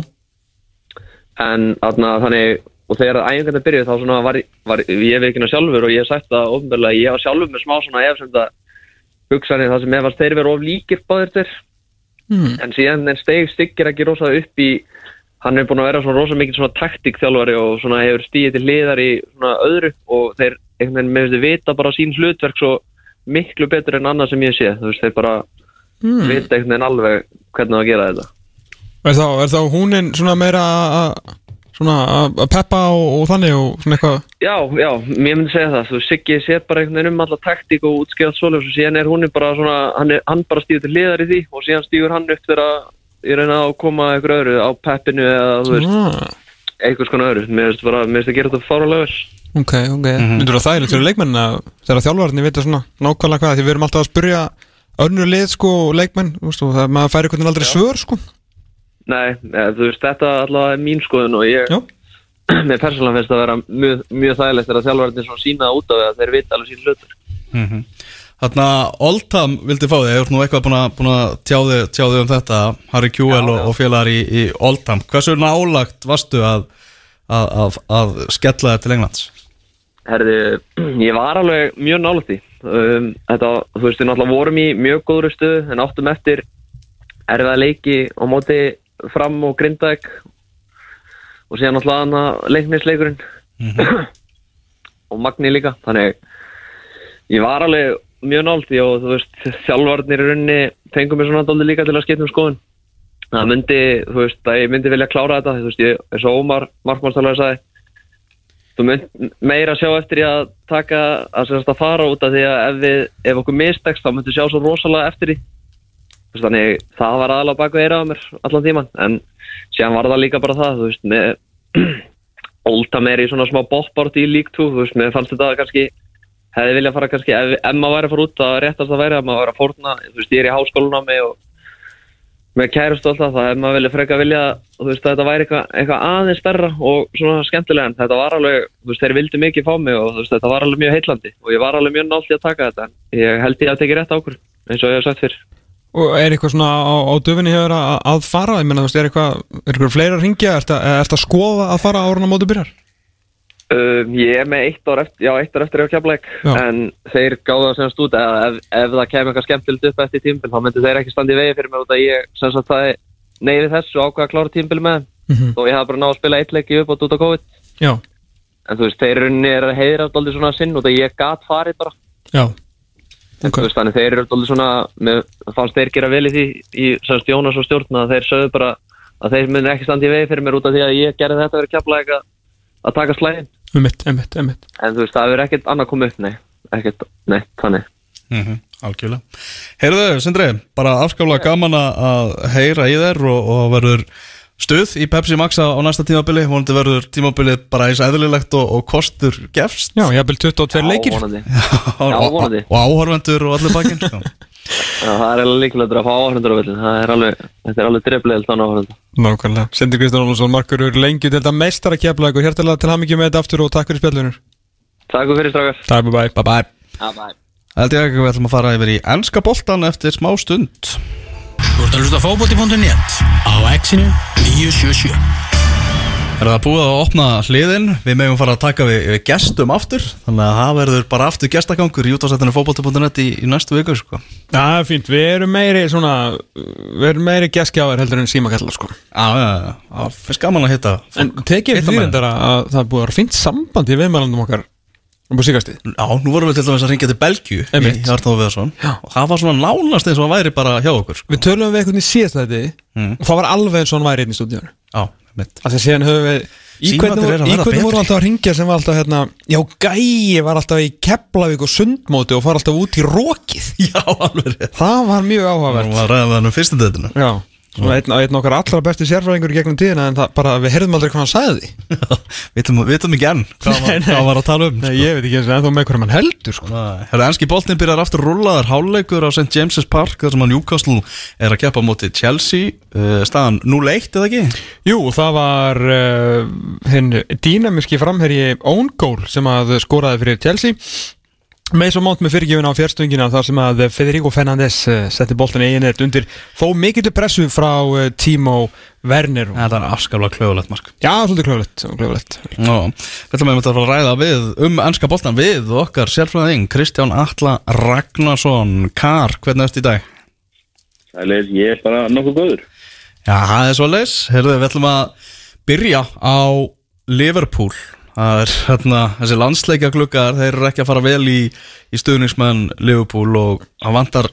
en atna, þannig og þegar æfingarnir byrjuð þá svona var, var ég veikina sjálfur og ég hef sagt það ofnbörlega, ég var sjálfur með smá svona efsemda hugsanir það sem ef að þeir verið of líkir báðir þeir mm. en síðan en steg styggir ekki rosa upp í hann er búin að vera svona rosa mikið svona taktikþjálfari og svona hefur stíðið til hliðar í svona öðru og þeir einhvern veginn með þessi vita bara sín hlutverk svo miklu betur en annað sem ég sé þú veist þeir bara mm. vita einhvern veginn alveg hvernig á að gera þetta Er þá, er þá húnin svona meira að svona að að peppa og, og þannig og svona eitthvað. Já, já, mér myndi segja það, þú Siggi sér bara einhvern veginn um alla taktík og svoleiðis og síðan er hún bara svona, hann, er, hann bara stíður til liðar í því og síðan stígur hann upp þegar að ég reyna að koma eitthvað öðru á peppinu eða þú veist, ah, eitthvað skona öðru, mér finnst bara, mér finnst að gera þetta fáralega. Ok, ok. Myndur það þægilegt fyrir leikmenn að þegar þjálfarni vita svona nákvæmlega hvað? Því við erum alltaf að spurja önnur lið sko og leikmenn þú veist, og það maður færi hvernig aldrei svör sko Nei, eða, þú veist, þetta allavega er mín skoðun og ég, Já, mér persónulega finnst að vera mjög, mjög þægilegt þegar þjálfarnir svona sína út af það að þeir vita alveg sín hlutur. Þarna Oldham vildi fá þig, ég ert nú eitthvað búin að, að tjáði, tjáði um þetta Harry Kjúel og, og félagar í, í Oldham Hversu nálagt varstu að, að, að, að skella þetta til Englands? Herði, ég var alveg mjög nálægt því. Um, þetta, þú veist, við náttúrulega vorum í mjög góðru stuðu en áttum eftir erfiða leiki á móti fram og grindaðeg og síðan náttúrulega hana leiknisleikurinn og Magni líka. Þannig ég var alveg mjög því og þú veist, þjálfarnir í rauninni fengum mér svona dálítið líka til að skipta um skoðun. Það myndi, þú veist, að ég myndi vilja klára þetta, þú veist, ég, eins og Ómar, markmannstæðlega sagði, þú mynd meira sjá eftir í að taka að, að fara út af því að ef, við, ef okkur mistekst þá myndu sjá svo rosalega eftir því þannig það var aðalega baku eira á mér allan tíman en síðan var það líka bara það þú veist, með Olta meir í svona smá boppárt í lík 2 þú veist, mér fannst þetta kannski hefði viljað fara kannski, ef, ef maður væri að fara út það réttast að væri að maður væri að fórna þú veist, ég er í háskólunámi og með kærust og alltaf, það er maður vilja freka vilja þú veist, þetta væri eitthvað, eitthvað aðeins stærra og svona skemmtilega en þetta var alveg, þú veist, þeir vildu mikið fá mig og þú veist, þetta var alveg mjög heitlandi og ég var alveg mjög í að taka þetta en ég held ég að tekið rétt ákvörð, eins og ég hef sagt fyrr Og er eitthvað svona á, á döfinni hefur að, að fara, ég meina, þú veist, er eitthvað, er eitthvað fleira að ringja, er þetta að skoða að fara árun á móti byrjar? Um, ég er með eitt ár eftir, já, eitt ár eftir á keflæk Já. en þeir gáðu að semst út að ef, ef það kemur eitthvað skemmtilegt upp eftir tímbil þá myndu þeir ekki standa í vegi fyrir mig út að ég sem sagt það neyði þessu og ákvað að klára tímbil með þeim. Mhm. og ég hafði bara náð að spila eitt leiki upp á út á COVID. Já, en þú veist, þeir veist, þannig þeir eru alltaf svona með, fannst þeir gera vel í því í semst Jónas og stjórn að þeir sögðu bara að þeir myndu ekki standa í vegi fyrir mér út af því að ég gerði þetta verið keflæk að, að taka slæðin um mitt, um mitt, um mitt. en þú veist, það verður ekkert annað komið upp, nei. Ekkert, nei, þannig. Mm Algjörlega. Heyrðu, Sindri, bara afskaplega gaman að- að heyra í þér og, og verður stuð í Pepsi Max á á næsta tímabili vonandi verður tímabilið bara eins eðlilegt og, og kostur gefst Já, ég hafði 22 leikir. Já, vonandi. og, Já, vonandi. og áhorvendur og allir bakinn sko. Já, það er alveg líkilegt að fá áhörndur á vellin það er alveg, þetta er alveg dreflega þannig áhörndur Nákvæmlega. Sindi Kristján Olsson, Markur Ur, lengi til þetta meistar að kepla ykkur. Hjertalega til hamingjum með þetta aftur og takk fyrir spjallunur. Takk fyrir strákar Takk, bye bye. Bye bye Já, bye Held ég ekki við ætlum að fara yfir í ennska boltan eftir smá stund Þú ert að hlusta á fótbolti.net á Exinu 977 Er það búið að opna hliðin Við megum fara að taka við, við gestum aftur Þannig að það verður bara aftur gestagangur í útásættinu fótbolti.net í, í næstu viku sko. Já, fínt. Við erum meiri svona, við erum meiri geskjáðar heldur en símakallar, sko. Já, já, já, já, finnst gaman að hitta En tekið menn. þetta að það er búið að vera fínt samband í viðmælandum okkar um. Já, nú vorum við til dæmis að ringja til Belgju í Einmitt. Hjartáð Viðarsson og það var svona nánast eins og hann væri bara hjá okkur sko. Við tölum við eitthvað í síðast þetta Mm. og það var alveg eins og hann væri einn í stúdíunum. Já, mitt því að síðan höfum við Í hvernig, voru- alltaf að ringja sem var alltaf hérna Já, gæi var alltaf í Keflavík og Sundmóti og fara alltaf út í rókið Já, alveg Það var mjög Það áhugavert var ræðan um fyrstu dætinu Já, svona einn, einn okkar allra besti sérfræðingur gegnum tíðina en það bara, við heyrðum aldrei hvað hann sagði Vitum vitum ekki enn hvað hann var- hann var að tala um Nei, ég veit ekki eins og ennþá með hverjum hann heldur sko. Herra, enski boltin byrjar aftur rúlaðar háleikur á St. James's Park þar sem að Newcastle er að keppa móti Chelsea uh, staðan 0-1 eða ekki? Jú, það var uh, hinn dýnamiski framherji Own Goal sem að skoraði fyrir Chelsea með svo mónt með fyrirgjöfin á fjärstungina þar sem að Federico Fernandes uh, setti boltin eiginert undir þó mikillu pressu frá uh, Timo Werner Þetta er afskaflega klöfulegt mark Já, svolítið klöfulegt, klöfulegt. Nó, við ætlum að fara að ræða við um ennska boltan við okkar sérfræðing Kristján Atla Ragnarsson Kar, hvernig ertu í dag? Sælir, ég er bara nokkuð góður. Já, það er svo leis Herðu, við ætlum að byrja á Liverpool Það er hérna, þessi landsleikja klukkar þeir eru ekki að fara vel í, í stuðningsmenn Liverpool og það vantar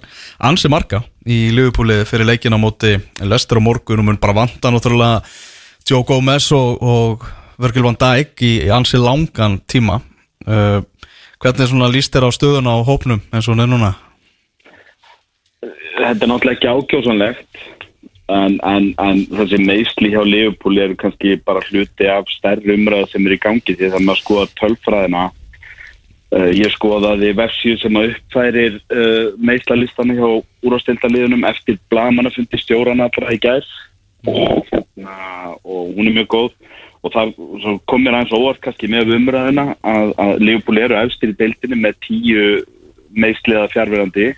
ansi marga í Liverpooli fyrir leikin á móti Lester og morgun og mun bara vanta náttúrulega Joe Gomez og, og Virgil van Dijk í, í ansi langan tíma uh, Hvernig svona líst þér á stöðuna á hópnum eins og hún núna? Þetta er náttúrulega ekki ákjósanlegt en, en, en þessi meðsli hjá Liverpool eru kannski bara hluti af stærri umræða sem er í gangi því að skoða tölfræðina. Uh, ég skoðaði vefsíu sem að uppfærir uh, meðslalistana hjá úrvástildaliðunum eftir blagamannafundi stjórana bara í gær. Og, hérna, og hún er mjög góð. Og það kom mér aðeins óvart kannski með umræðina að, að Liverpool eru efstir í deildinni með tíu meðsliða fjárverandi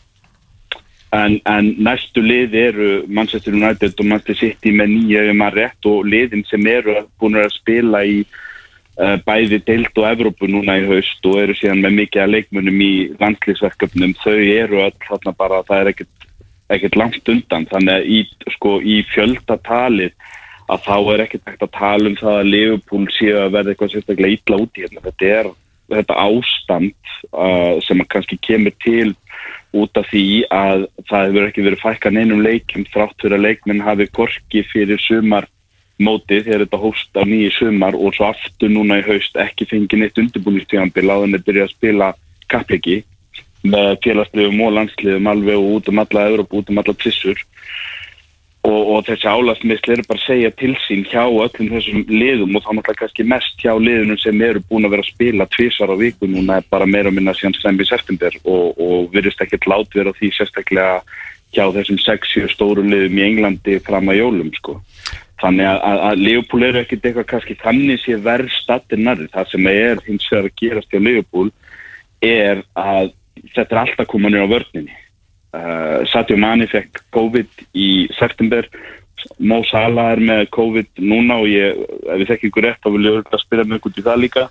En, en næstu lið eru Manchester United og Manchester City með nýja ef maður rétt og liðin sem eru búin að spila í uh, bæði deild og Evrópu núna í haust og eru síðan með mikið að leikmunum í landslýsverkefnum, þau eru öll þarna bara, það er ekkert, ekkert langt undan, þannig að í, sko, í fjöldatalið að þá er ekkert ekkert að tala um það að Liverpool séu að verða eitthvað sérstaklega illa út í hérna, þetta er þetta ástand uh, sem að kannski kemur til út af því að það hefur ekki verið fækkan einum leikum þrátt fyrir að leikminn hafi korki fyrir sumar mótið þegar þetta hóst á nýju sumar og svo aftur núna í haust ekki fengið neitt undirbúinistjóðanbíl á þenni byrja að spila kappleiki með félagsliðum og landsliðum alveg og út um alla Európa, út um alla trissur og, og þessi álagsmisli eru bara að segja til sín hjá öllum þessum liðum og þá náttúrulega kannski mest hjá liðunum sem eru búin að vera að spila tvísar á viku núna er bara meira og minna síðan sem í september og, og virðist ekkert lát vera því sérstaklega hjá þessum 6-7 stóru liðum í Englandi fram að jólum sko. Þannig að, að, að Leopold eru ekkert eitthvað kannski þannig sé verð stattir nærri. Það sem er hins vegar að gerast hjá Leopold er að þetta er alltaf koma nýra á vörninni. Uh, Sadio Mani fekk COVID í september. Mo Salah er með COVID núna og ég, ef ég þekki ykkur rétt þá vil ég örgulega spyrja mig út í það líka.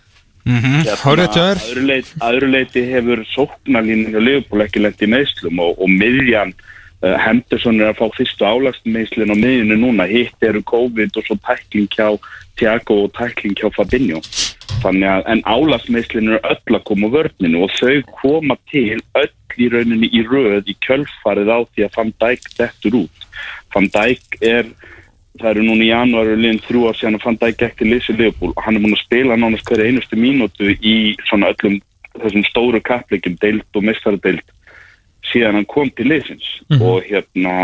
Hárrétt hjá þér. öðru leit, öðru leiti hefur sóknarlínu hjá Leopold ekki lent í meðslum og, og miðjan uh, Henderson er að fá fyrstu álagsmeðslun á miðjunu núna, hitt eru COVID og svo tækling hjá Tiago og tækling hjá Fabinho. Þannig að en álagsmeðslun eru öll að koma vörninu og þau koma til öll í rauninni í röð í kjölfarið á því að Van Dijk dettur út. Van Dijk er það eru núna í janúar og liðin þrjú ár síðan að Van Dijk gekk til Lisi Leopold og hann er búin að spila nánast hverja einustu mínútu í svona öllum þessum stóru kappleikum, deild og mestaradeild síðan hann kom til liðsins. Og hérna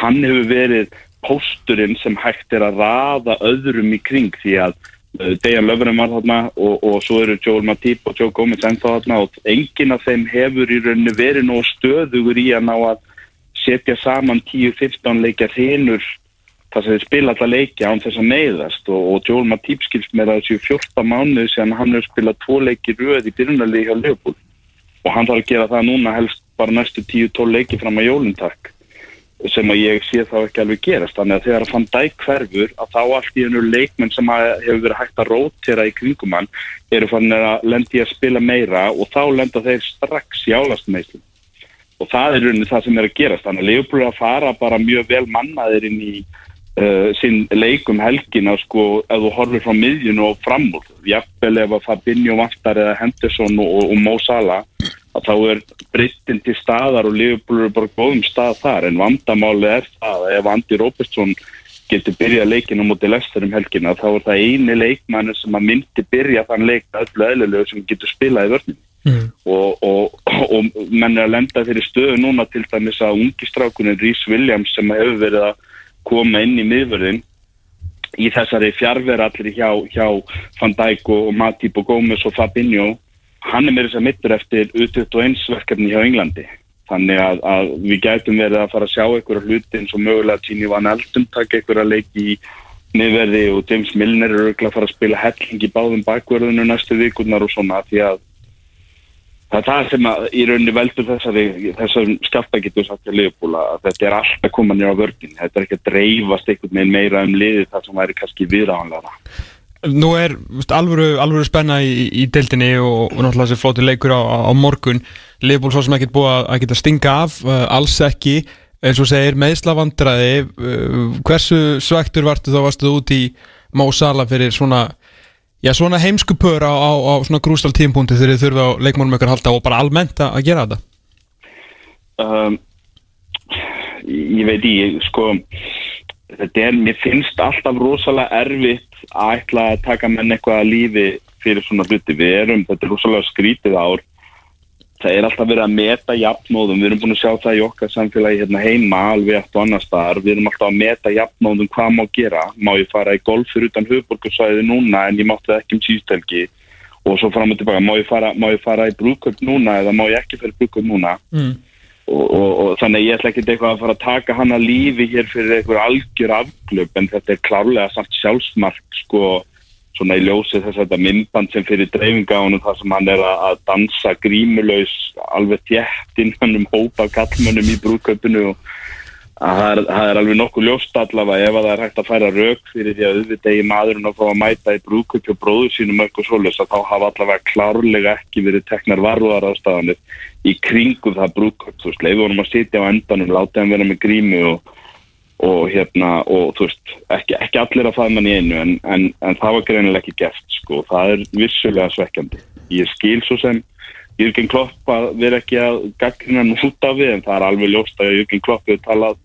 hann hefur verið pósturinn sem hægt er að raða öðrum í kring því að Dejan Löfren var þarna og, og svo eru Joel Matip og Joe Gomez ennþá þarna og enginn af þeim hefur í rauninni verið nóg stöðugur í að ná að setja saman 10-15 leikja þinur þar sem þeir spila alla leiki án þess að neyðast. Og, og Joel Matip skilst með þessu 14 mánuði sem hann hefur spilað tvo leiki röð í byrjunarlegi hjá Leopold og hann þarf að gera það núna helst bara næstu 10-12 leiki fram að jólintak sem að ég sé þá ekki alveg gerast. Þannig að þegar að fann dæk hverfur að þá allt í ennur leikmenn sem að hefur verið hægt að rótera í kringum hann eru fann að lendi að spila meira og þá lenda þeir strax í álastmeislum og það er rauninni það sem er að gerast. Þannig að Leopold að fara bara mjög vel mannaðir inn í uh, sinn leikum helgina sko ef þú horfir frá miðjun og fram úr. Jafnvel ef að Fabinho vantar eða Henderson og, og Mo Salah að þá er breyttin til staðar og Liverpool eru bara góðum stað þar en vandamáli er það að ef Andy Robertson getur byrjað leikinu mútið Lester um helgina þá er það eini leikmann sem að myndi byrja þann leik öllu eðlilegu sem getur spilað í vörnum Mm. og, og, og menn er að lenda þeirri stöðu núna til dæmis að ungi strákunin Rhys Williams sem hefur verið að koma inn í miðvörðin í þessari fjárverallir hjá, hjá Van Dijk og Matip og Gómez og Fabinho hann er með þess að mittur eftir U21 verkefni hjá Englandi. Þannig að, að við gætum verið að fara að sjá einhverja hluti eins og mögulega Tíni Van Eldum taka einhverja leiki í niðverði og James Milner er örugglega að fara að spila helling í báðum bakverðinu næstu vikurnar og svona því að það er það sem að í rauninni veldur þessari, þessari skafta getur sagt til liðbúla að þetta er alltaf koma nýra á vörgin þetta er ekki að dreifast einhvern veginn meira um liði það sem væri kannski viðráðanlega Nú er veist, alvöru, alvöru spenna í, í deildinni og, og náttúrulega þessi flóti leikur á, á morgun. Leifból svo sem ekkert búið að, að geta stinga af uh, alls ekki, eins og segir meðslavandræði uh, hversu svektur vartu þá? Varstu út í Mó Sala fyrir svona já, svona heimsku pör á, á, á svona grústal tímpúnti þegar þið þurfa á leikmannum ykkur að halda og bara almennt að gera þetta? Um, ég veit ég sko þetta er, mér finnst alltaf rosalega erfitt að ætla að taka menn eitthvað að lífi fyrir svona hluti. Við erum, þetta er rosalega skrítið ár. Það er alltaf verið að meta jafnóðum, við erum búin að sjá það í okkar samfélagi hérna heima alveg eftir og annar staðar, við erum alltaf að meta jafnóðum hvað má gera, má ég fara í golf fyrir utan höfuborgarsvæði núna en ég mátti ekki um síðstelgi og svo fram og tilbaka, má ég fara, má ég fara í brúköp núna eða má ég ekki fyrir brúköp núna? Mm. Og, og, og þannig ég ætla ekki eitthvað að fara að taka hann að lífi hér fyrir einhver algjör afglöp en þetta er klárlega samt sjálfsmark sko svona í ljósi þess að þetta myndband sem fyrir dreifinga hann þar sem hann er að, dansa grímulaus alveg þjætt innan um hópa kallmönnum í brúköpunu og að það er, það er alveg nokkuð ljóst allavega ef að það er hægt að færa rauk fyrir því að auðvitað í maðurinn að fá að mæta í brúköpi og bróður sínum eitthvað svoleiðis að þá hafa allavega klárlega ekki verið teknar varúðar ástafanir í kringum það brúköp, þú veist, leiði honum að sitja á endanum, láta hann vera með grími og, og hérna, og þú veist, ekki, ekki allir að faðma hann í einu en, en, en það var greinilega ekki gert, sko, það er vissulega svekkjandi. Ég skil svo sem Jürgen Klopp að vera ekki að gaggrina hann út af við en það er alveg ljóst að Jürgen Klopp hefur talað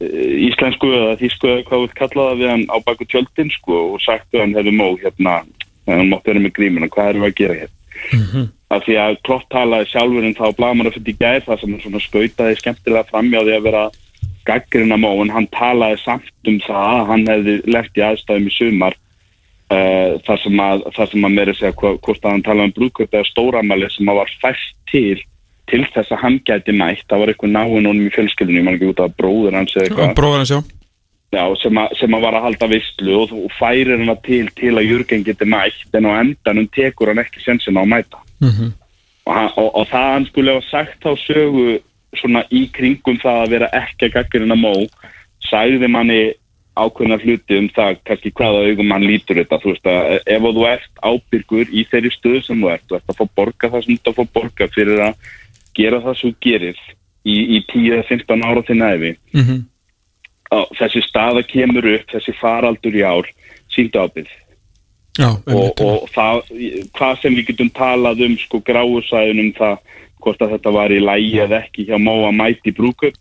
íslensku eða þýsku eða hvað við kallaða við hann á baku tjöldin sko og sagt við hann hefur mó hérna, hann mátt vera með grímuna, hvað erum við að gera hér? af því að Klopp talaði sjálfur en þá blamar að fyrir gæð það sem hann svona skautaði skemmtilega framjá því að vera gaggrina mó en hann talaði samt um það að hann hefði left í aðstæðum í sumar uh, þar sem að, þar sem að meira segja hvort að hann talaði um brúðkvöld eða stóramæli sem að var fæst til til þess að hann gæti mætt, það var eitthvað náinn honum í fjölskyldunum, ég man ekki út af bróður hans eða eitthvað. Bróður hans, já. Já, sem, að, sem að var að halda vistlu og, og færir hana til til að Jürgen geti mætt en á endanum tekur hann ekki sensin á að mæta. Mhm. og, hann- og, og það hann skulle hafa sagt þá sögu svona í kringum það að vera ekki að gaggarina mó sagði manni ákveðna hluti um það kannski hvaða augum hann lítur þetta þú veist að ef þú ert ábyrgur í þeirri stöðu sem þú ert, þú ert að fá borga það sem þú ert að fá borga fyrir að gera það þú gerir í, í 10-15 ára til næfi Mhm. og þessi staða kemur upp, þessi faraldur í ár síndu ábyrð Já, og, og það, hvað sem við getum talað um sko gráusæðun um það hvort að þetta var í lægi eða ekki hjá Móa mæti brúkup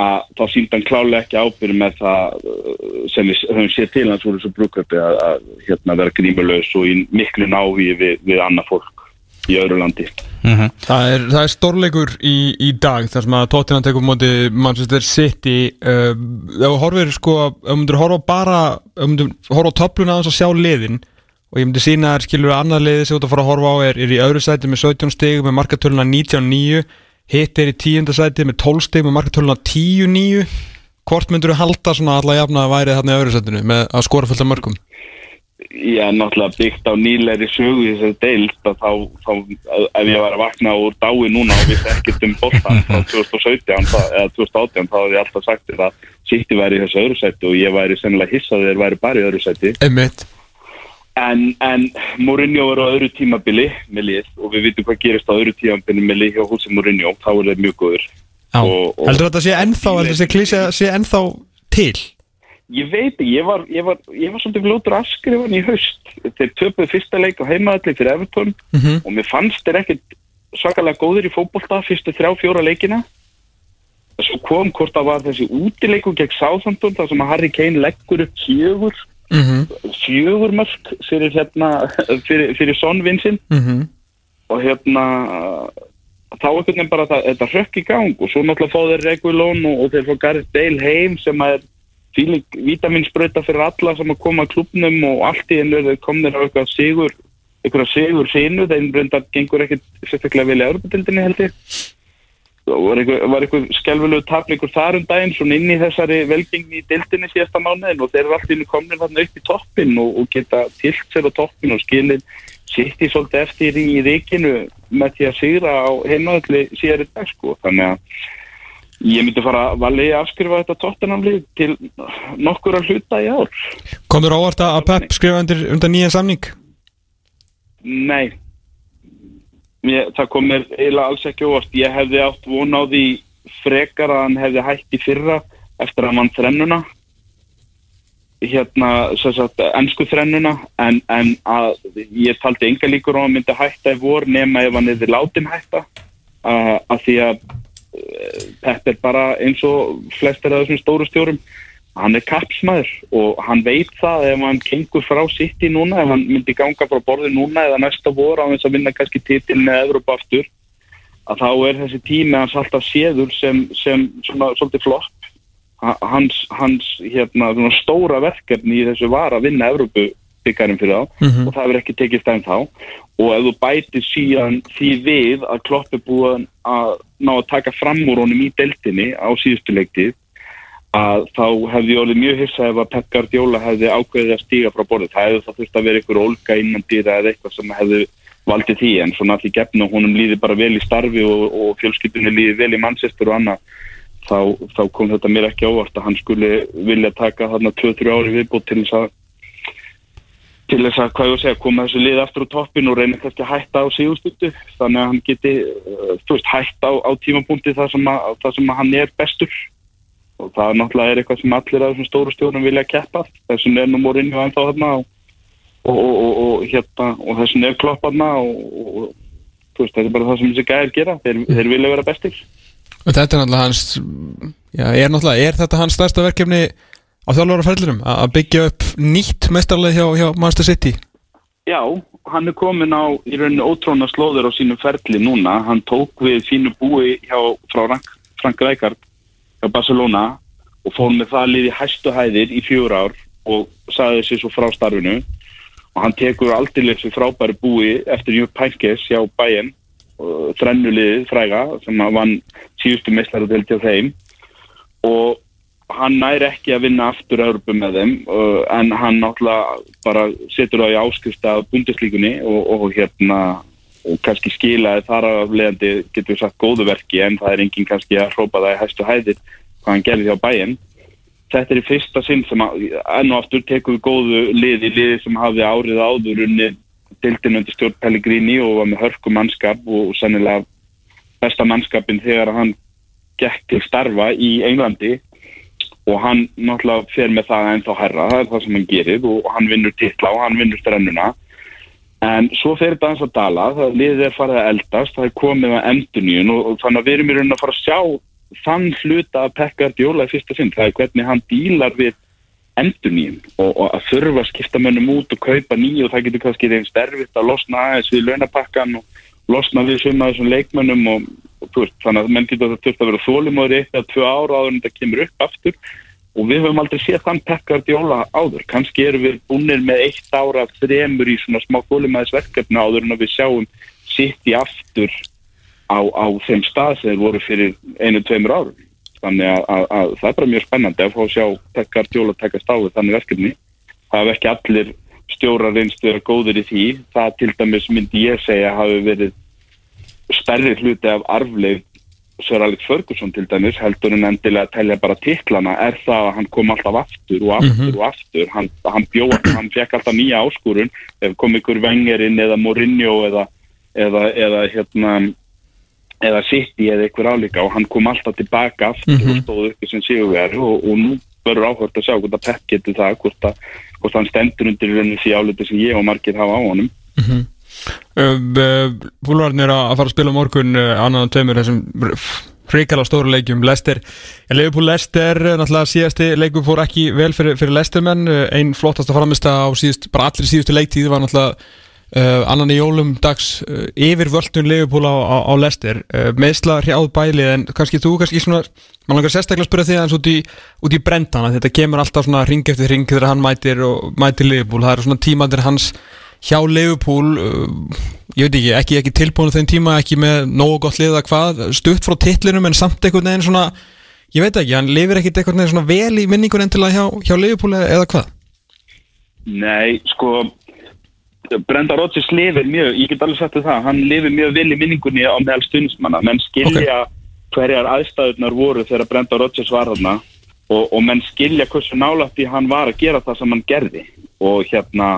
að þá síndi hann klálega ekki ábyrð með það uh, sem við höfum séð til hans úr þessu brúkupi að, að hérna vera grímulaus og í miklu návi við, við annað fólk í öðru landi. Það er, það er stórleikur í, í dag þar sem að Tottenham tekur á móti Manchester City uh, ef þú horfir sko ef þú myndir horfa bara ef horfa á töfluna aðeins og sjá liðin og ég myndi sína þér skilur að annað liði sem þú ert að fara að horfa á er, er í öðru sæti með 17 stig með markatöluna 19-9 hitt er í tíunda sæti með 12 stig með markatöluna 10-9 hvort myndir þú halda svona alla jafna að væri þarna í öðru sætinu með að skora fullt af mörgum Já, náttúrulega byggt á nýleiri sögu í þessari deild að þá, þá ef ég var að vakna úr dái núna og vissi ekkert um boltan frá 2017 það- eða 2018 þá hefði ég alltaf sagt þér að City væri í þessu öðru sæti og ég væri sennilega hissað þeir væri bara í öðru Einmitt en, en Mourinho er á öðru tímabili með lið og við vitum hvað gerist á öðru tímabili með lið hjá húsi Mourinho þá er það mjög góður Já. Og- og- Heldur þetta sé ennþá, heldur þetta sé klísja sé ennþá til? Ég veit, ég var, ég var, ég var svolítið flótur að skrifa hann í haust. Þeir töpuðu fyrsta leik á heimaðalli fyrir Everton Mhm. og mér fannst þeir ekkert svakalega góður í fótbolta fyrstu þrjá, fjóra leikina. Svo kom hvort það var þessi útileiku gegn Southampton þar sem að Harry Kane leggur upp fjögur, Mhm. fjögur mörg fyrir, hérna, fyrir, fyrir Son Vincent Mhm. og hérna þá einhvern veginn bara það, þetta hrökk í gang og svo náttúrulega fá þeir Regulón og, og þeir fá Gareth Bale heim sem að fíling vitaminsbrauta fyrir alla sem að koma að klubnum og allt í einu er þeir komnir á eitthvað sigur eitthvað sigur sinu, þeim breyndar gengur ekkit sérstaklega vel í Europatildinni held ég. Og var eitthvað, eitthvað skelvilegu tapleikur þar um daginn svona inn í þessari velgengni í dildinni síðasta mánuðin og þeir eru einu komnir þarna upp í toppin og, og geta tilt sér á toppin og skilin sitt í svolítið eftir í ríkinu með því að sigra á heimaðalli síðar í dag sko. Þannig að ég myndi fara að valið að afskrifa þetta tóttunamlið til nokkur að hluta í ár. Komur óvart að Pep skrifa undir, undir nýjan samning? Nei. Ég, það kom mér eiginlega alls ekki óvart. Ég hefði átt von á því frekar að hann hefði hætt í fyrra eftir að hann þrennuna. Hérna sem sagt, ennsku þrennuna en, en að ég taldi enga líkur á að myndi hætta í vor nema ef hann hefði látin hætta. Að, að því að Pep er bara eins og flestir af þessum stóru stjórum. Hann er kapsmaður og hann veit það ef hann gengur frá sitt í núna ef hann myndi ganga frá borði núna eða næsta vor á þess að vinna kannski titil með Evropa aftur að þá er þessi tími hans alltaf séður sem, sem svona svolítið flopp. Ha- hans, hans hérna, svona stóra verkefni í þessu var að vinna Evropu byggarinn fyrir þá Mhm. og það hefur ekki tekist enn þá og ef þú bætir síðan því við að Klopp er búin að ná að taka fram úr honum í deltinni á síðustu leiktið að þá hefði orðið mjög hissa ef að Pep Guardiola hefði ákveðið að stíga frá borðið. Það hefði það þurft að vera einhver ólga innan dýra eða eitthvað sem hefði valdið því en svona allir gefn og honum líði bara vel í starfi og, og fjölskyldunni líði vel í Manchester og annað þá, þá kom þetta mér ekki ávart að hann skuli vilja taka þarna 2-3 ári viðbútt til þess að til þess að, hvað ég var að segja, koma þessu lið aftur á toppin og reyna kannski að hætta á síðustuttu þannig að hann geti, uh, þú veist, hætta á, á tímapunkti þar sem, að, þar sem að hann er bestur. Og það náttúrulega er eitthvað sem allir af þessum stóru stjórnum vilja keppa. Þessum er nú morinni og ennþá þarna og, og, og, hérna og þessum er klopp þarna og, þú veist, þetta er bara það sem þessi gæðir gera. Þeir, þeir vilja vera bestir. Og þetta er náttúrulega hans já, er, náttúrulega, er þetta hans stærsta verkefni á þjálfaraferðlunum að byggja upp nýtt mestarleið hjá, hjá Manchester City? Já, hann er komin á í rauninni ótróna slóður á sínum ferli núna. Hann tók við fínu búi hjá, frá Frank, Rijkaard hjá Barcelona og fór með það liði hæstu hæðir í fjör ár og sagði sér svo frá starfinu. Og hann tekur aldrei þessu frábæri búi eftir Júpp Pænkes hjá uh, þrennuliðið fræga sem að vann síðustu meistaradeil til þeim. Og hann næri ekki að vinna aftur Európu með þeim uh, en hann náttúrulega bara setur það í áskrift af bundeslíkunni og, og hérna og kannski skilaði þar af leiðandi getur við sagt góðu verki en það er enginn kannski að hrópa það í hæstu hæðir hvað hann gerði hjá bæinn þetta er í fyrsta sinn sem að, enn og aftur tekum við góðu liði, liði sem hafði árið áður unni dildin undir stjórn Pellegrini og var með hörku mannskap og sennilega besta mannskapin þegar hann gekk til starfa í Englandi og hann náttúrulega fer með það ennþá herra, það er það sem hann gerir og hann vinnur titla og hann vinnur strennuna. En svo fer þetta aðeins að dala það liðið er farið að eldast, það er komið að endurníun og, og þannig að við erum í raunin að fara að sjá þann hluta að Pekka Djóla í fyrsta sinn, það er hvernig hann dílar við endurníun og, og að þurfa að skipta mönnum út og kaupa nýju og það getur kannski þeim sterfitt að losna aðeins við launapakkan og losna við suma þessum leikmönnum og, og veist, þannig að menn getur að það þurft að vera þólumóri eitt eða tvö ára áður en þetta kemur upp aftur og við höfum aldrei séð þann Pekka Djóla áður, kannski erum við búinir með eitt ára þremur í svona smá þólumæðisverkefni áður en að við sjáum sitt í aftur á, á þeim stað sem voru fyrir einu, tveimur árum. Þannig að, að, að það er bara mjög spennandi að fá að sjá Pekkar Djóla taka stáðu þannig verkefni. Það hef ekki allir stjórar reynst vera góður í því. Það til dæmis myndi ég segja hafi verið stærri hluti af arfleif Sir Alex Ferguson til dæmis heldur en endilega að telja bara tiklana er það að hann kom alltaf aftur og aftur og aftur. Hann, hann bjóð, hann fekk alltaf nýja áskorun. Ef kom ykkur vengerinn eða Mourinho eða, eða, eða hérna eða City eða ykkur álíka og hann kom alltaf tilbaka aftur og stóð uppi sem sigurveri og, og nú verður áhört að sjá hvort að Pep getur það hvort, að, hvort hann stendur undir því áliti sem ég og margir hafa á honum Búlvarnir að fara að spila morgun annan tveimur þessum hrikala stóru leikjum. Lester en Leifupúl Lester, náttúrulega síðasti leikum fór ekki vel fyrir, fyrir Lestermenn einn flottasta framista á síðust bara allir síðustu leiktíð var náttúrulega uh, annan í jólum dags uh, yfir völdun Leifupúl á, á, á Lester uh, meðsla hrjáð bæli en kannski þú kannski svona, mann langar sérstaklega að spyrja því aðeins út í, út í brendana þetta kemur alltaf svona ring eftir ring þegar hann mætir og mætir Leifupúl, það eru svona tímandir hans hjá Leifupúl uh, ég veit ekki, ekki, ekki tilbúinu þeim tíma ekki með nógu gott liða hvað stutt frá titlinum en samt einhvern veginn svona ég veit ekki, hann lifir ekkert einhvern veginn svona vel í minningun endilega hjá, hjá Leifupúl eða hvað? Nei, sko Brenda Rodgers lifir mjög, ég get alveg sagt það hann lifir mjög vel í minningunni á meðal stundismanna menn skilja hverjar aðstæðunar voru þegar Brenda Rodgers var þarna og, og menn skilja hversu nálætti hann var að gera það sem hann gerði og hérna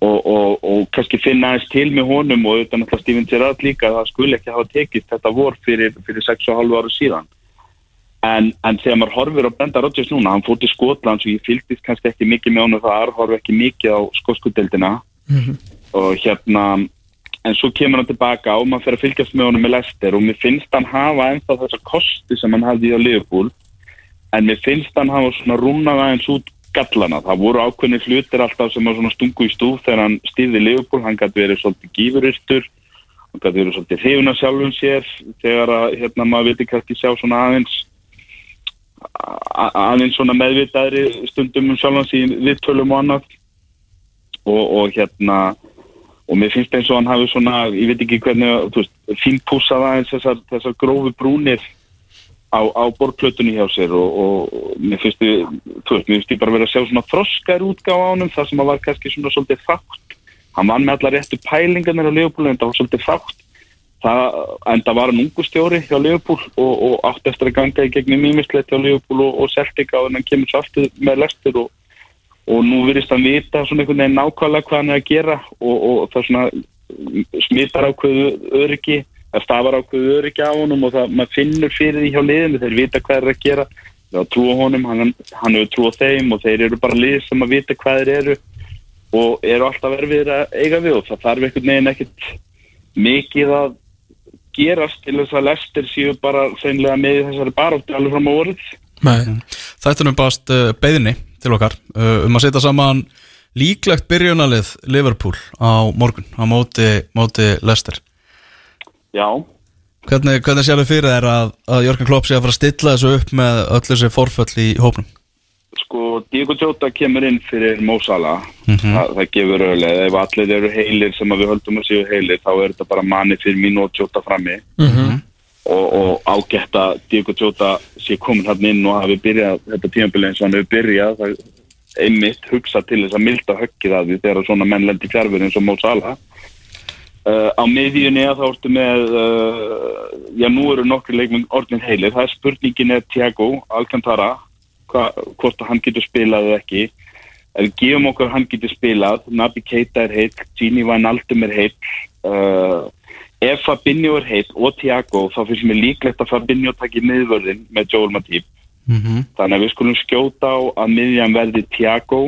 og, og, og kannski finna aðeins til með honum og auðvitað náttúrulega Steven Gerrard líka það skuli ekki hafa tekist þetta vor fyrir, fyrir 6,5 ára síðan. En, en þegar maður horfir á Brenda Rodgers núna, hann fór til Skotland og ég fylgist kannski ekki mikið með honum þar horfi ekki mikið á skótskudeldina og hérna en svo kemur hann tilbaka og maður fer að fylgjast með honum með Lester og mér finnst hann hafa ennþá þessa kosti sem hann hafði í á Liverpool. En mér finnst hann hafa svona rúnað aðeins út gallana. Það voru ákveðni hlutir alltaf sem var stungu í stúf þegar hann stýði Liverpool, hann gæti verið svolítið gífuristur, hann gæti verið svolítið hrifuna sjálfum sér þegar að hérna maður viti kannski sjá svona aðeins aðeins svona meðvitaðri stundum um sjálfans í viðtölum og annað. Og, og hérna og mér finnst eins og hann hafi svona, ég veit ekki hvernig, þú veist, fínpúsað aðeins þessar, þessar grófu brúnir á, á borðplötunni hjá sér og, og mér finnst ég, þú veist, mér finnst ég bara verið að sjá svona þroskar útgáð á honum, það sem að var kannski svona svolítið fátt. Hann var með allar réttu pælingarnir á Leopold en það var svolítið fátt. Það, en það var hann ungustjóri hjá Leopold og, og átti eftir að ganga í gegnum mýmislegt hjá Leopold og, og á en hann kemur svo aftur með lestur og, og nú virðist hann vita svona einhvern veginn nákvæmlega hvað hann er að gera og, og það svona smittar ákveðu öryggi það stafar ákveðu öryggi á honum og það, maður finnur fyrir því hjá liðinu, þeir vita hvað er að gera. Það er að trúa honum, hann, hann hefur trúa þeim og þeir eru bara lið sem að vita hvað þeir eru og eru alltaf erfið að eiga við og það þarf einhvern veginn ekkit mikið að gerast til þess að lestir séu bara hreinlega með þessari baróttu alveg fram á er nú bara uh, beðinni til okkar uh, um að setja saman líklegt byrjunalið Liverpool á morgun á móti, móti Leicester Já, Hvernig, hvernig séu þið fyrir þér að, að Jörgen Klopp sé að fara að stilla þessu upp með öll þessi forföll í hópnum? sko, Diego Jota kemur inn fyrir Mo Salah. Þa, það gefur auðvitað, ef allir eru heilir sem að við höldum að séu heilir þá er þetta bara manni fyrir mín og Jota frammi. Og, og ágætt að Diego Jota sé komin hann inn og hafi byrjað þetta tímabili eins og hann hefur byrjað það einmitt hugsa til þess að milda höggið að því þegar svona menn lendi fjárfur eins og Mo Salah uh, á miðjunni að þá ertu með uh, já nú eru nokkri leikmenn orðin heilir, það er spurningin er Thiago Alcantara hva, hvort hann getur spilað eða ekki. Ef við gefum okkur hann getur spilað. Nabi Keita er heill, Gini Van Aldum er heill uh, ef Fabinho er heill og Thiago þá finnst mér líklegt að Fabinho takki miðvörðin með Joel Matip. Þannig að við skulum skjóta á að miðjan verði Thiago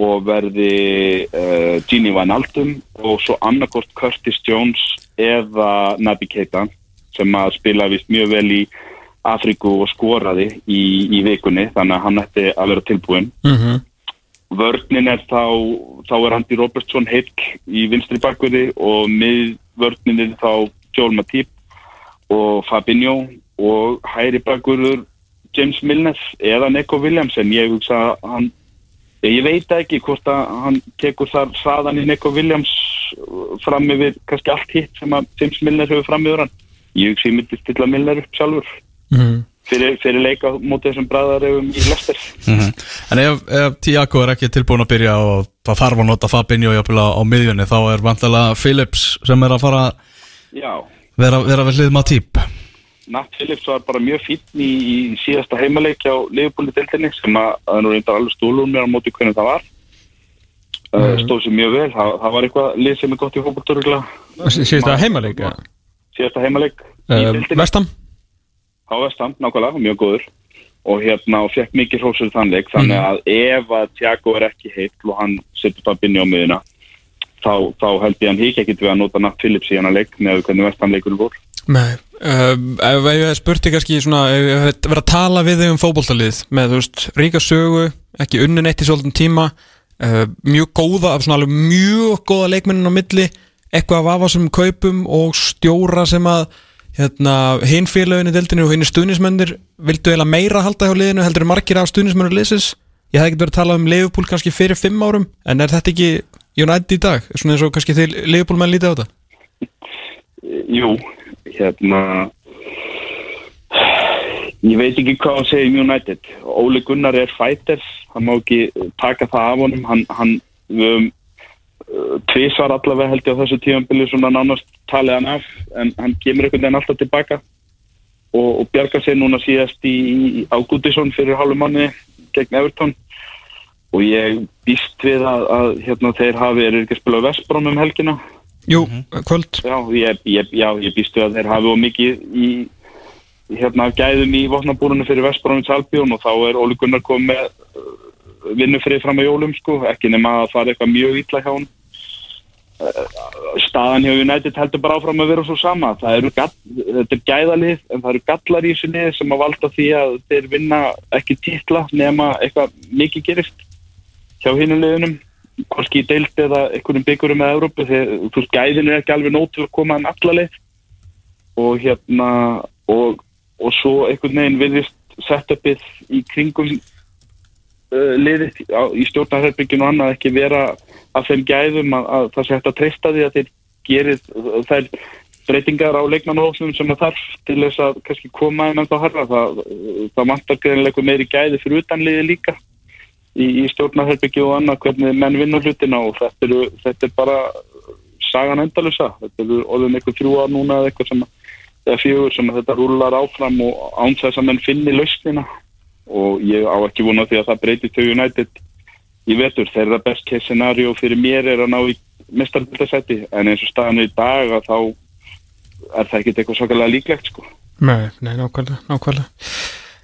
og verði uh, Gini Van Aldum og svo annarkort Curtis Jones eða Nabi Keita sem að spila vist mjög vel í Afríku og skoraði í, í vikunni þannig að hann ætti að vera tilbúin vörnin er þá þá er Andy Robertson heill í vinstri bakverði og miðvörnin er þá Joel Matip og Fabinho og hæri bakverður James Milnes eða Neko Williamson ég hugsa að hann ég veit ekki hvort að hann tekur þar saðan í Neko Williams uh, fram yfir kannski allt hitt sem að James Milner hefur fram yfir hann. Ég hugsa ég myndi stilla Milner upp sjálfur. Fyrir, fyrir leika móti þessum bræðarefum í Lester En ef, ef Tiago er ekki tilbúin að byrja og það þarf að nota Fabinho á, á miðjunni þá er vantilega Phillips sem er að fara að vera, vera við hlið Matip Nat Phillips var bara mjög fínn í, í síðasta heimaleik á deildinni sem að það er nú reyndar alveg stúlun mér á móti hvernig það var. Uh, stóð sér mjög vel, það, það var eitthvað lið sem er gott í fókbaltörugla Sýst það heimaleika síðasta heimaleik í uh, Vestam á Vestam, nákvæmlega, mjög góður. Og hérna, og fekk mikið hrósur þann leik þannig að ef að Tiago er ekki heitt og hann setur það binni á miðuna þá, þá held ég hann hík ekkit við að nota Nat Phillips í hann að leik með hvernig Vestam leikur voru Nei, uh, ef ég spurti kannski svona, ef ég hef verið að tala við þig um fótboltalið með, þú veist, ríka sögu ekki unnin eitt í svolítinn tíma uh, mjög góða, af svona alveg mjög góða leikmennin á milli eitthvað af afasum kaupum og stjóra sem að hérna, hinn félaginu deildinu og hinn stuðnismennir vildu eiginlega meira halda hjá liðinu heldur en margir af stuðnismennur liðsins. Ég hef ekkert verið að tala um Liverpool kannski fyrir fimm árum en er þetta ekki United í dag? Svona eins og kannski þeir Liverpool menn lítið á þetta? Jú, hérna ég veit ekki hvað hann segir um United. Óli Gunnar er fighter hann má ekki taka það af honum. Hann, hann við höfum uh, tvisvar allavega held ég á þessu tímanbili svona nánast talið hann af en hann kemur einhvern veginn alltaf tilbaka. Og, og bjarga sér núna síðast í, Ágútisson fyrir hálfu manni gegn Everton. Og ég býst við að, að hérna, þeir hafi er ekki að spila Vestbrom um helgina Jú, kvöld. Já, ég, ég, já, ég býst við að þeir hafi og mikið í hérna gæðum í vopnabúrunu fyrir Vestbrónins Albjón og þá er Óli Gunnar komið með uh, vinnufrið fram á jólum sko, ekki nema að það er eitthvað mjög ítla hjá hann staðan hjá United heldur bara áfram að vera svo sama. Það eru gall, þetta er gæðalið en það eru gallar í þessu lið sem að valda því að þeir vinna ekki titla nema eitthvað mikið gerist hjá hinnum hvorki í deild eða einhvernum byggurum með Európu þegar þú veist gæðin er ekki alveg nót til að koma hann allalið og hérna og, og svo einhvern veginn viðist setupið í kringum uh, liðið á, í stjórnarherbygginu og annað ekki vera af þeim gæðum að, að það sé hægt að treysta því að þeir gerir þær breytingar á leikmannhófsum sem það þarf til þess að kannski koma inn þá harfa það, það vantar greinlega meiri gæði fyrir utanliði líka í, í stjórnarherbyggju og annað hvernig menn vinnur hlutina og þetta, eru, þetta er bara sagan endalusa þetta eru orðin eitthvað þrjú ár núna eða eitthvað sem eða fjögur sem þetta rúlar áfram og án þess að menn finni lausnina. Og ég á ekki vona því að það breyti til United í vetur. Þeirra best case scenario fyrir mér er að ná í mestardildasæti en eins og staðan er í dag þá er það ekkert eitthvað svakalega líklegt sko. Nei, nei, nákvæmlega, nákvæmlega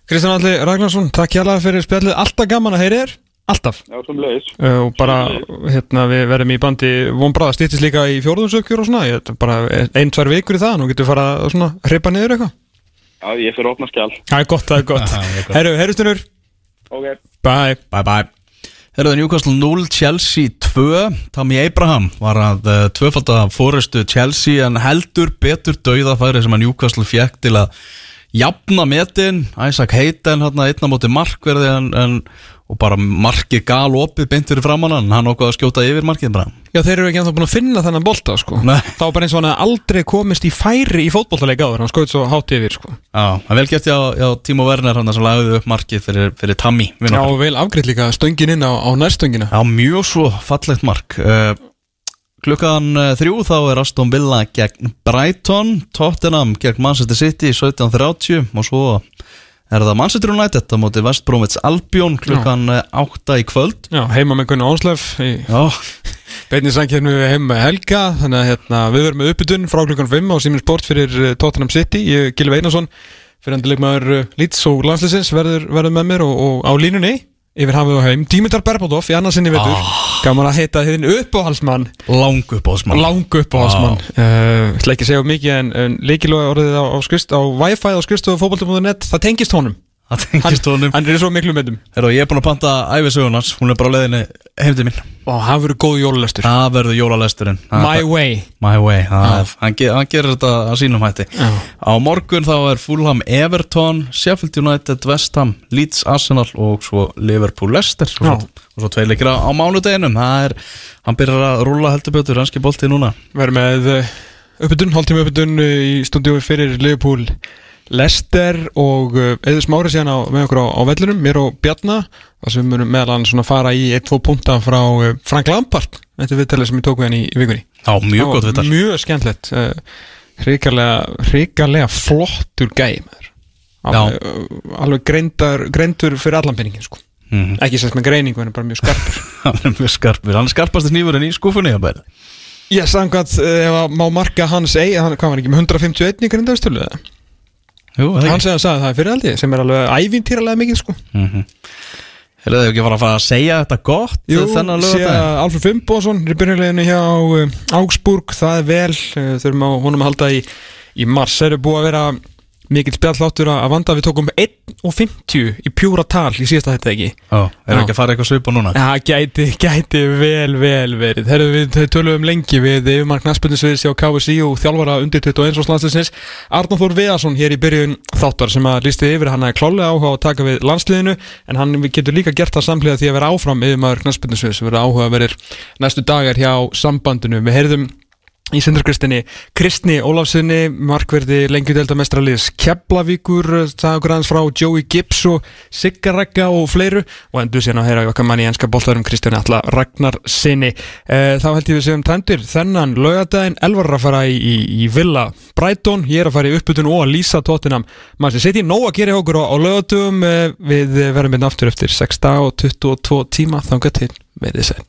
Kristján Alli Ragnarsson, takk hjá fyrir spjallið, alltaf gaman að heyri þér. Alltaf. Já, sem leiðis uh, og bara, hérna, við verðum í bandi vonbráða stýttist líka í fjórðumsökjur og svona. Ég, bara ein, tvær vikur í það nú getur við fara að svona hripa niður eitthvað. Já, ég fyrir að opna skjál Það er gott, það er gott. Herru, herrustunur, Ok. Bye. Bye bye. Herðu Newcastle 0, Chelsea 2 Tammy Abraham var að uh, tvöfalda fórestu Chelsea en heldur betur dauðafæri sem að Newcastle fjekk til að jafna metin Isaac Hayden hérna einna móti markverði en, en, og bara markið gal opið beint fyrir framann hann hann okkur að skjóta yfir markið bara Já, þeir eru ekki ennþá búin að finna þennan bolta sko. Nei. þá bara eins og hann aldrei komist í færi í fótboltaleik áður, hann skoði svo hátt yfir sko. Já, það er vel gert hjá, hjá Timo Werner hann sem lagði upp markið fyrir, fyrir Tammy vin Já, og vel afgreitt líka stöngin inn á, á nærstöngina Já, mjög svo fallegt mark uh, Klukkan uh, þrjú þá er Aston Villa gegn Brighton. Tottenham gegn Manchester City 17.30 og svo er það Manchester United á móti West Bromwich Albion klukkan uh, 8 í kvöld. Já, heima með Gunnar Ónslöf í Já, beinni samkjörnu heima með Helga. Þannig að hérna, við verum með uppbytun frá klukkan 5 á Simin Sport fyrir uh, Tottenham City. Ég, Gilvi Einarsson, fyrir endur leikmaður Leeds og landsleisins verður, verður með mér og, og á línunni yfir hafið og heim. Dímitar Berbatov í annarsinni vetur. Ah. gaman að heita þinn uppáhalsmann lang upp á smann lang uppáhalsmann uh, ætla ekki að segja mikið en, en leikilega orðið á, á, skrist, á Wi-Fi á skristofu fótbolti.net það tengist honum Það tengist honum. hann er svo miklu myndum Herra, Ég er búin að panta æfisögunars Hún er bara á leiðinni heim til mín. Og það verður góð jólulestur Það verður jólalesturinn. My way. My way er, hann, ge hann gerir þetta að sínum hætti. Já. Á morgun þá er Fulham Everton Sheffield United, West Ham Leeds Arsenal og svo Liverpool Leicester. Og svo, og svo tvei leikir á, mánudeginum. Það er, hann byrjar að rúlla heldur betur Hanski bolti núna. Verður með uh, uppbytun, hálftíma uppbytun uh, í stúdíu fyrir Liverpool Lester og uh, eða smári síðan á, með okkur á, á vellinum, mér og Bjarna þar sem við munum meðal hann fara í 1-2 punta frá uh, Frank Lampard þetta er viðtalið sem við hann í, í vikunni. Já, mjög gott vittar mjög skemmtilegt hrikalega, hrikalega flottur gæi maður. Alveg, greindar, greindur fyrir allan penningin sko. Mhm. ekki sett með greiningu en bara mjög skarpur. Hann er mjög skarpur, hann er skarpasti nýfurinn í skúfunni að bæða Ég samkvæmt uh, ef að má marka hans eigi, hann, hvað var hann ekki með 151 í grindaðstölu eða? Jú, Hann segði að það er fyrir aldrei sem er alveg ævintýralega mikið sko. Er það ekki að fara að fara að segja þetta gott Jú, að Alfred Fimboðsson er byrjuleginu hjá uh, Augsburg, það er vel. Uh, þurfum á honum að halda í, í mars. Það eru búið að vera mikill spjalláttur að vanda. Við tókum 1.50 í pjúra tal í síðasta þetta ekki? Já, er Já. ekki að fara eitthvað svipa núna? Það gæti, gæti vel, vel verið. Herru, við þau töluðum lengi við yfirmark næstbundisviðs hjá KVC og þjálfara undir 21 og landsliðsins. Arnór Þór Viðarsson hér í byrjun þáttar sem að lísti yfir, hann er klálega áhuga á að taka við landsliðinu en hann getur líka gert það samhliða því að vera áfram yfirmark næstbundisviðs verður áhuga verið næstu dagar hjá sambandinu. Við heyrðum í sindarkristinni Kristni Ólafsinni markverði lengjudeldamestrar Keflavíkur, það okkur aðeins frá Joey Gibbs og Siggaregga og fleiru og endur síðan að heyra okkar manni í enska boltarum Kristjáni Alla Ragnar sinni e, þá held ég við segjum tæmdir þennan laugadaginn, Elvar að fara í, í, í Villa Brighton, ég er að fara í uppbytun og að lýsa tóttinam, maður sé setja í nóg að gera okkur á, á laugadagum e, við verðum hérna aftur eftir 6 dag og 22 tíma þangað til, verið sæl